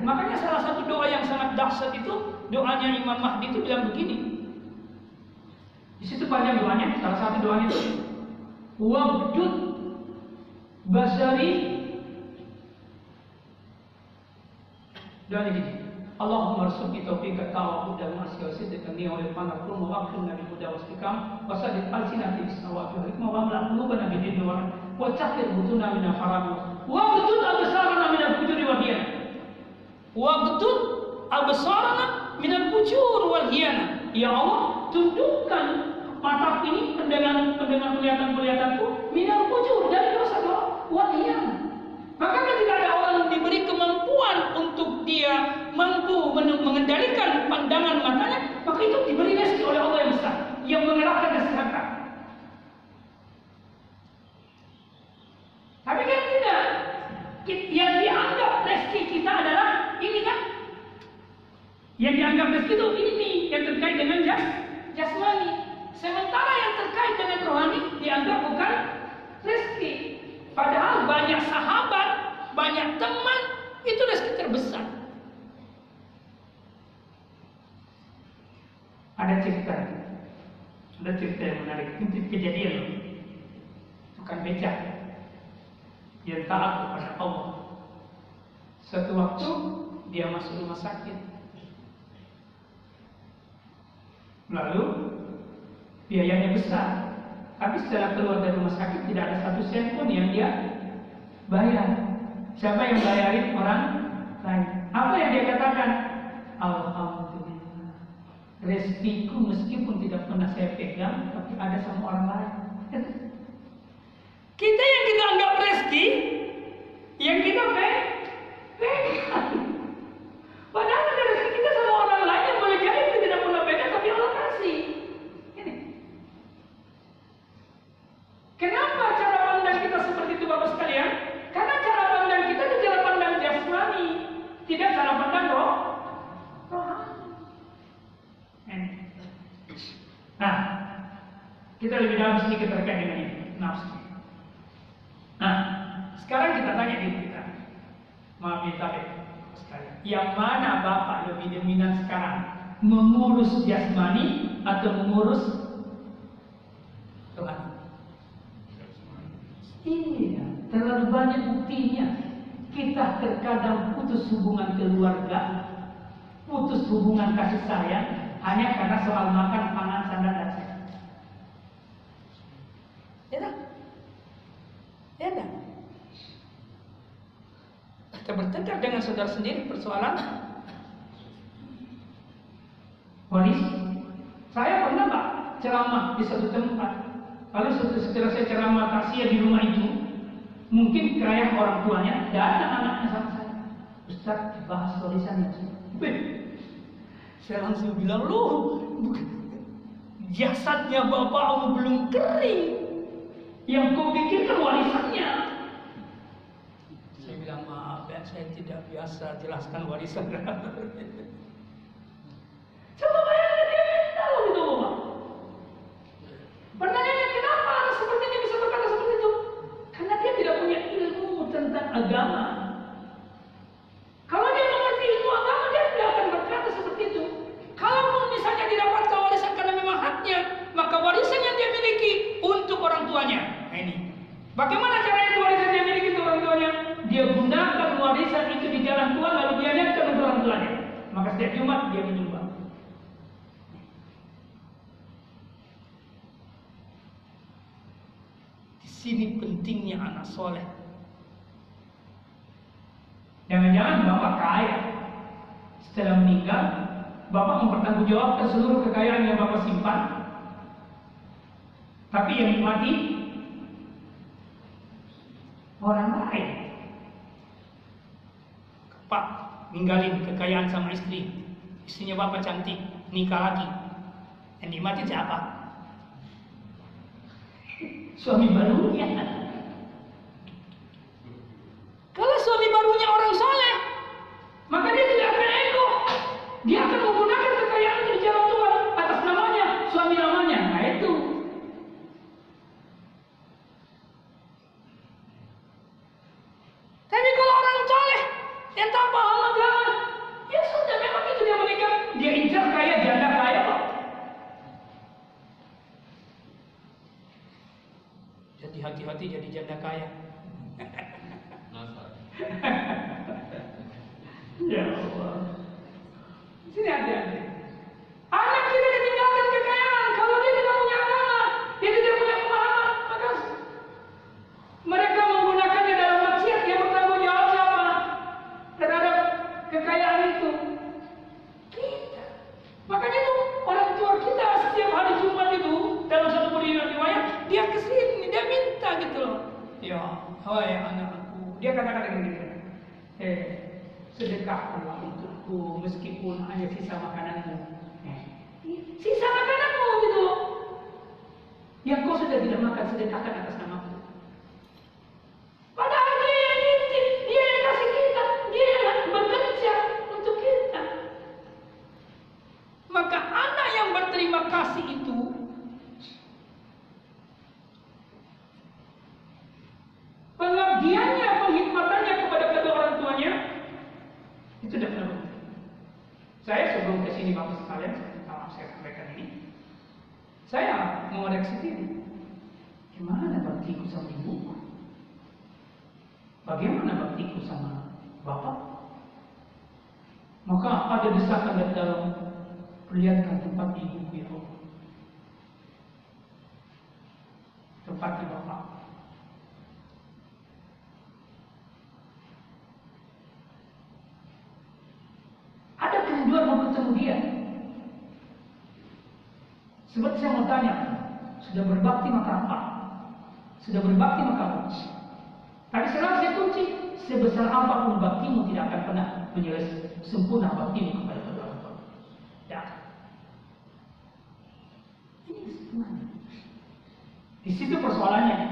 Makanya salah satu doa yang sangat dahsyat itu doanya Imam Mahdi itu bilang begini. Di situ panjang doanya, salah satu doanya itu Wabdud basari doanya gini. Allahumma rzuqni taufiqa tawa huda wa asya sidqa ni wa lifana kullu wa waqtu nabi huda wa istiqam alsinati bisawati wa hikmah wa amla qulubana bi wa tahfir butuna min al-haram wa butun absarana min al-fujuri wa hiyana Waqtud absarana minal bujur wal hiyana. Ya Allah, tundukkan mata ini pendengar pendengar penglihatan-penglihatanku minal bujur dari dosa-dosa wal hiyana. Maka ketika ada orang yang diberi kemampuan untuk dia mampu mengendalikan pandangan matanya, maka itu diberi rezeki oleh Allah yang besar yang mengerahkan kesehatan. Tapi kan tidak. Yang dianggap rezeki kita adalah ini kan? Yang dianggap rezeki itu ini yang terkait dengan jas jasmani. Sementara yang terkait dengan rohani dianggap bukan rezeki padahal banyak sahabat banyak teman itu rezeki terbesar. Ada cerita. Ada cerita yang menarik. Itu kejadian bukan becak yang taat kepada Allah suatu waktu dia masuk rumah sakit. Lalu biayanya besar. Tapi setelah keluar dari rumah sakit tidak ada satu sen pun yang dia bayar. Siapa yang bayarin orang lain? Apa yang dia katakan? Alhamdulillah. Rezekiku meskipun tidak pernah saya pegang, tapi ada sama orang lain. Kita yang kita anggap rezeki, yang kita pegang. Padahal ada rezeki kita sama orang lain yang boleh jadi kita tidak pernah pegang tapi Allah kasih. Ini. Kenapa cara pandang kita seperti itu Bapak sekalian? Karena cara pandang kita itu cara pandang jasmani, tidak cara pandang roh. Nah, kita lebih dalam sedikit terkait dengan ini, nafsu. Sekarang kita tanya diri kita. Maaf minta yang mana Bapak lebih dominan sekarang? Mengurus jasmani atau mengurus Tuhan? Iya, terlalu banyak buktinya. Kita terkadang putus hubungan keluarga, putus hubungan kasih sayang hanya karena soal makan, pangan, sandal, dan sehat. Ya tak? Ya tak? Kita bertengkar dengan saudara sendiri persoalan waris. Saya pernah pak ceramah di satu tempat. Lalu setelah saya ceramah taksia di rumah itu, mungkin kaya orang tuanya datang anaknya sama saya. Ustaz bahas warisan itu. Saya langsung bilang, loh, jasadnya bapakmu belum kering. Yang kau pikirkan warisannya. Saya tidak biasa jelaskan warisan. Bapak mempertanggungjawabkan seluruh kekayaan yang Bapak simpan. Tapi yang nikmati orang lain. Pak ninggalin kekayaan sama istri. Istrinya Bapak cantik, nikah lagi. Yang nikmati siapa? Suami barunya. Kalau suami barunya orang soleh, maka dia tidak akan ego. Dia akan Sudah berbakti maka apa? Sudah berbakti maka kunci. Tapi sekarang saya kunci, sebesar apa pun baktimu tidak akan pernah menyelesaikan sempurna baktimu kepada Tuhan. Ya, Ini kesempurnaan. Di situ persoalannya.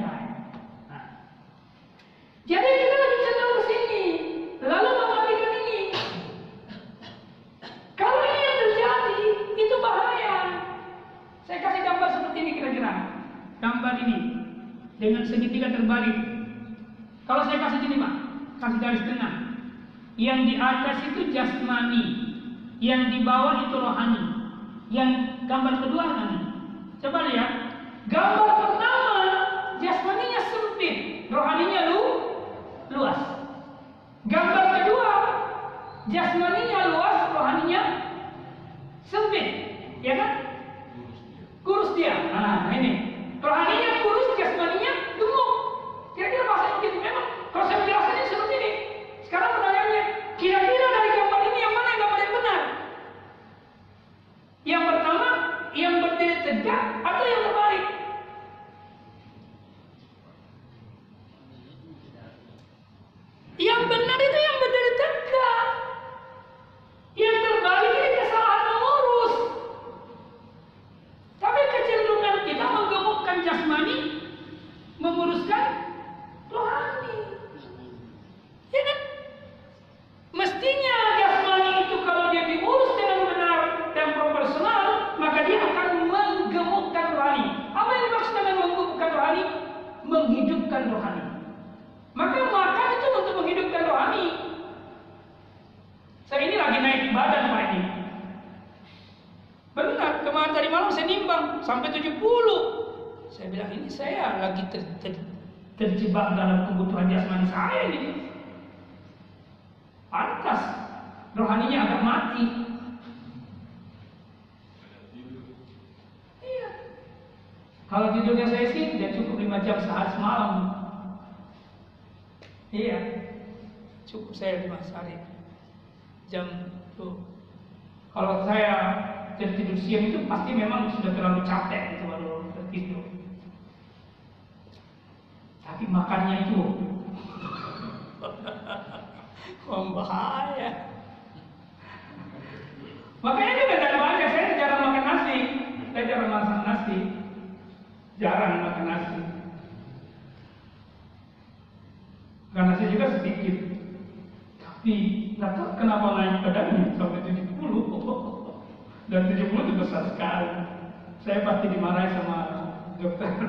Yang di atas itu jasmani, yang di bawah itu rohani. Yang gambar kedua nanti. Coba lihat. Gambar pertama jasmaninya sempit, rohaninya lu luas. Gambar kedua jasmani Kalau tidurnya saya sih tidak cukup 5 jam saat semalam. Iya, cukup saya lima hari, jam tuh. Kalau saya tidur siang itu pasti memang sudah terlalu capek itu baru tertidur. Tapi makannya itu membahaya. Makanya juga tidak banyak saya jarang makan nasi, saya jarang masak nasi. Jarang makan nasi. Makan nasi juga sedikit. Tapi, tahu kenapa naik badannya sampai 70. Dan 70 itu besar sekali. Saya pasti dimarahi sama dokter.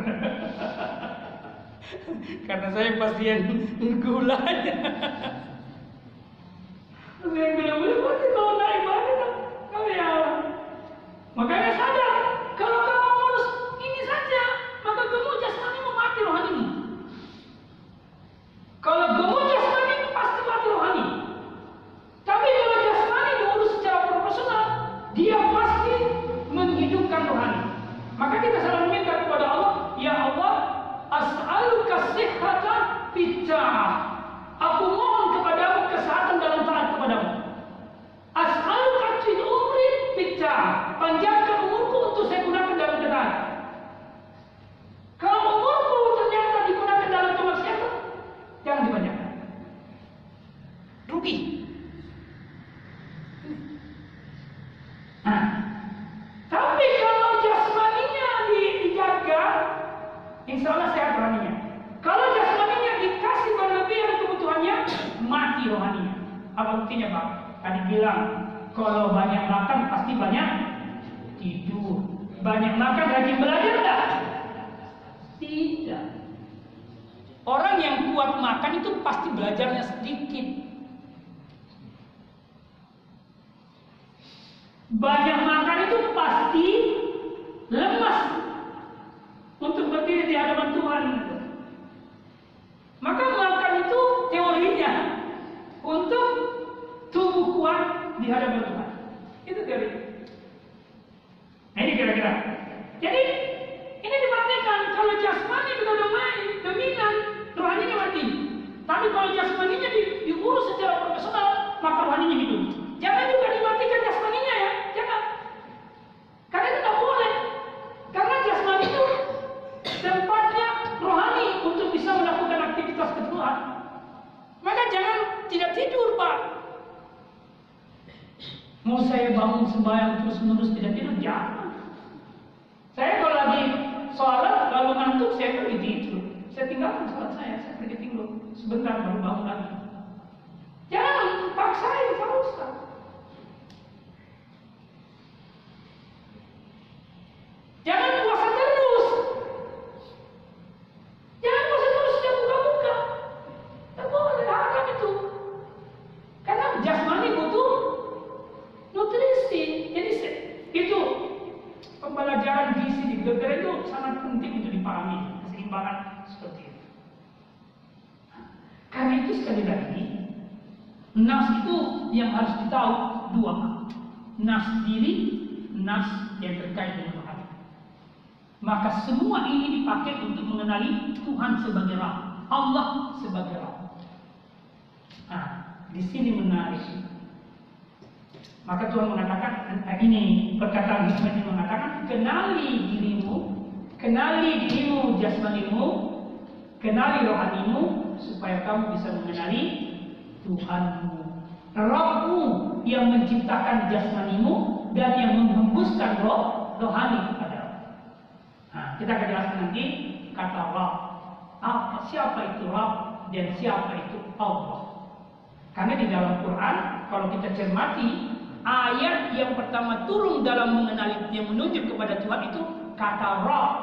Karena saya pasien gulanya. Saya bilang, pasti kalau naik badan, kamu ya Makanya sadar, Kalau pasti banyak tidur. Banyak makan rajin belajar enggak? Tidak. Orang yang kuat makan itu pasti belajarnya sedikit. Banyak makan itu pasti lemas untuk berdiri di hadapan Tuhan. Maka makan itu teorinya untuk tubuh kuat di hadapan Tuhan. Itu teori. Nah, ini kira-kira. Jadi ini diperhatikan kalau jasmani sudah domain, dominan, rohaninya mati. Tapi kalau jasmaninya di, diurus secara profesional, maka rohaninya hidup. Jangan juga dimatikan jasmaninya ya, jangan. Karena itu tidak boleh. Karena jasmani itu tempatnya rohani untuk bisa melakukan aktivitas ketuhan. Maka jangan tidak tidur, Pak. Mau saya bangun sembahyang terus menerus tidak tidur, jangan. Saya kalau lagi sholat, kalau ngantuk saya pergi tidur. Saya tinggalkan sholat saya, saya pergi tidur. Sebentar baru bangun lagi. Jangan paksain, Pak Ustaz. Jangan puasa terus. Jangan puasa terus setiap buka-buka. Tak boleh, haram itu. Karena jasmani butuh nutrisi. Jadi se- itu pembelajaran gizi di dokter itu sangat penting untuk dipahami keseimbangan seperti itu. Karena itu sekali lagi, nas itu yang harus ditahu dua. Nas diri, nas yang terkait dengan hati. Maka semua ini dipakai untuk mengenali Tuhan sebagai Rabb, Allah sebagai Rabb. Nah, di sini menarik. Maka Tuhan mengatakan, ini perkataan hikmat ini mengatakan, kenali dirimu, kenali dirimu jasmanimu, kenali rohanimu, supaya kamu bisa mengenali Tuhanmu. Rabbmu yang menciptakan jasmanimu dan yang menghembuskan roh rohani kepadamu. Nah, kita akan jelaskan nanti kata Rabb. Apa, siapa itu Rabb dan siapa itu Allah. Karena di dalam Quran, kalau kita cermati, ayat yang pertama turun dalam mengenali yang menunjuk kepada Tuhan itu kata Rabb.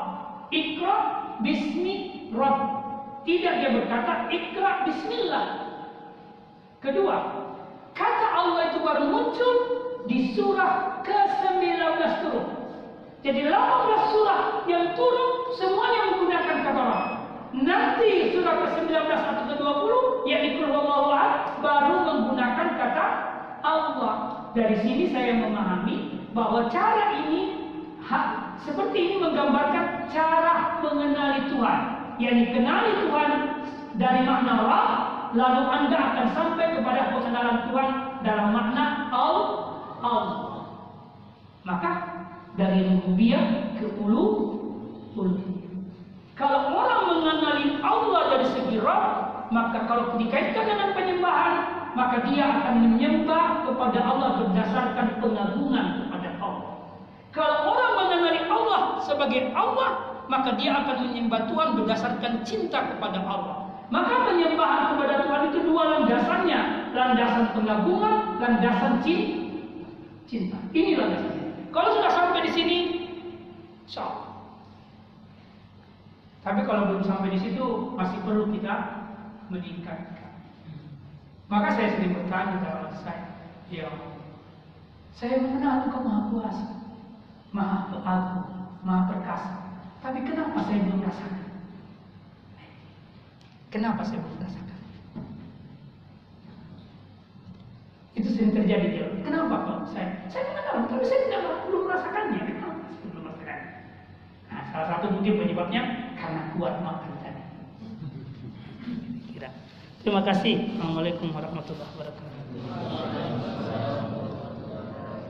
Ikra bismi Rabb. Tidak dia berkata ikra bismillah. Kedua, kata Allah itu baru muncul di surah ke-19 turun. Jadi 18 surah yang turun semuanya menggunakan kata Rabb. Nanti surah ke-19 atau ke-20 yaitu Wallahu ahad baru menggunakan kata Allah. Dari sini saya memahami bahwa cara ini ha, seperti ini menggambarkan cara mengenali Tuhan. Yang kenali Tuhan dari makna Rabb, lalu Anda akan sampai kepada pengenalan Tuhan dalam makna Allah. Maka dari rububiyah ke ulu uluhiyah. Kalau orang mengenali Allah dari segi Rabb, maka kalau dikaitkan dengan penyembahan, maka dia akan menyembah kepada Allah berdasarkan pengagungan kepada Allah. Kalau orang mengenali Allah sebagai Allah, maka dia akan menyembah Tuhan berdasarkan cinta kepada Allah. Maka penyembahan kepada Tuhan itu dua landasannya, landasan pengagungan, landasan cinta. Ini landasannya. Kalau sudah sampai di sini, insya Tapi kalau belum sampai di situ, masih perlu kita meningkatkan. Maka saya sering bertanya kepada saya, ya saya mengenal Engkau Maha Kuasa, Maha Agung, Maha Perkasa. Tapi kenapa saya belum rasakan? Kenapa saya belum rasakan? Itu sering terjadi dia. Kenapa kok saya? Saya mengenal, tapi saya tidak belum merasakannya. Kenapa saya belum merasakannya? Nah, salah satu mungkin penyebabnya karena kuat makan tadi. Terima kasih. Assalamualaikum warahmatullahi wabarakatuh.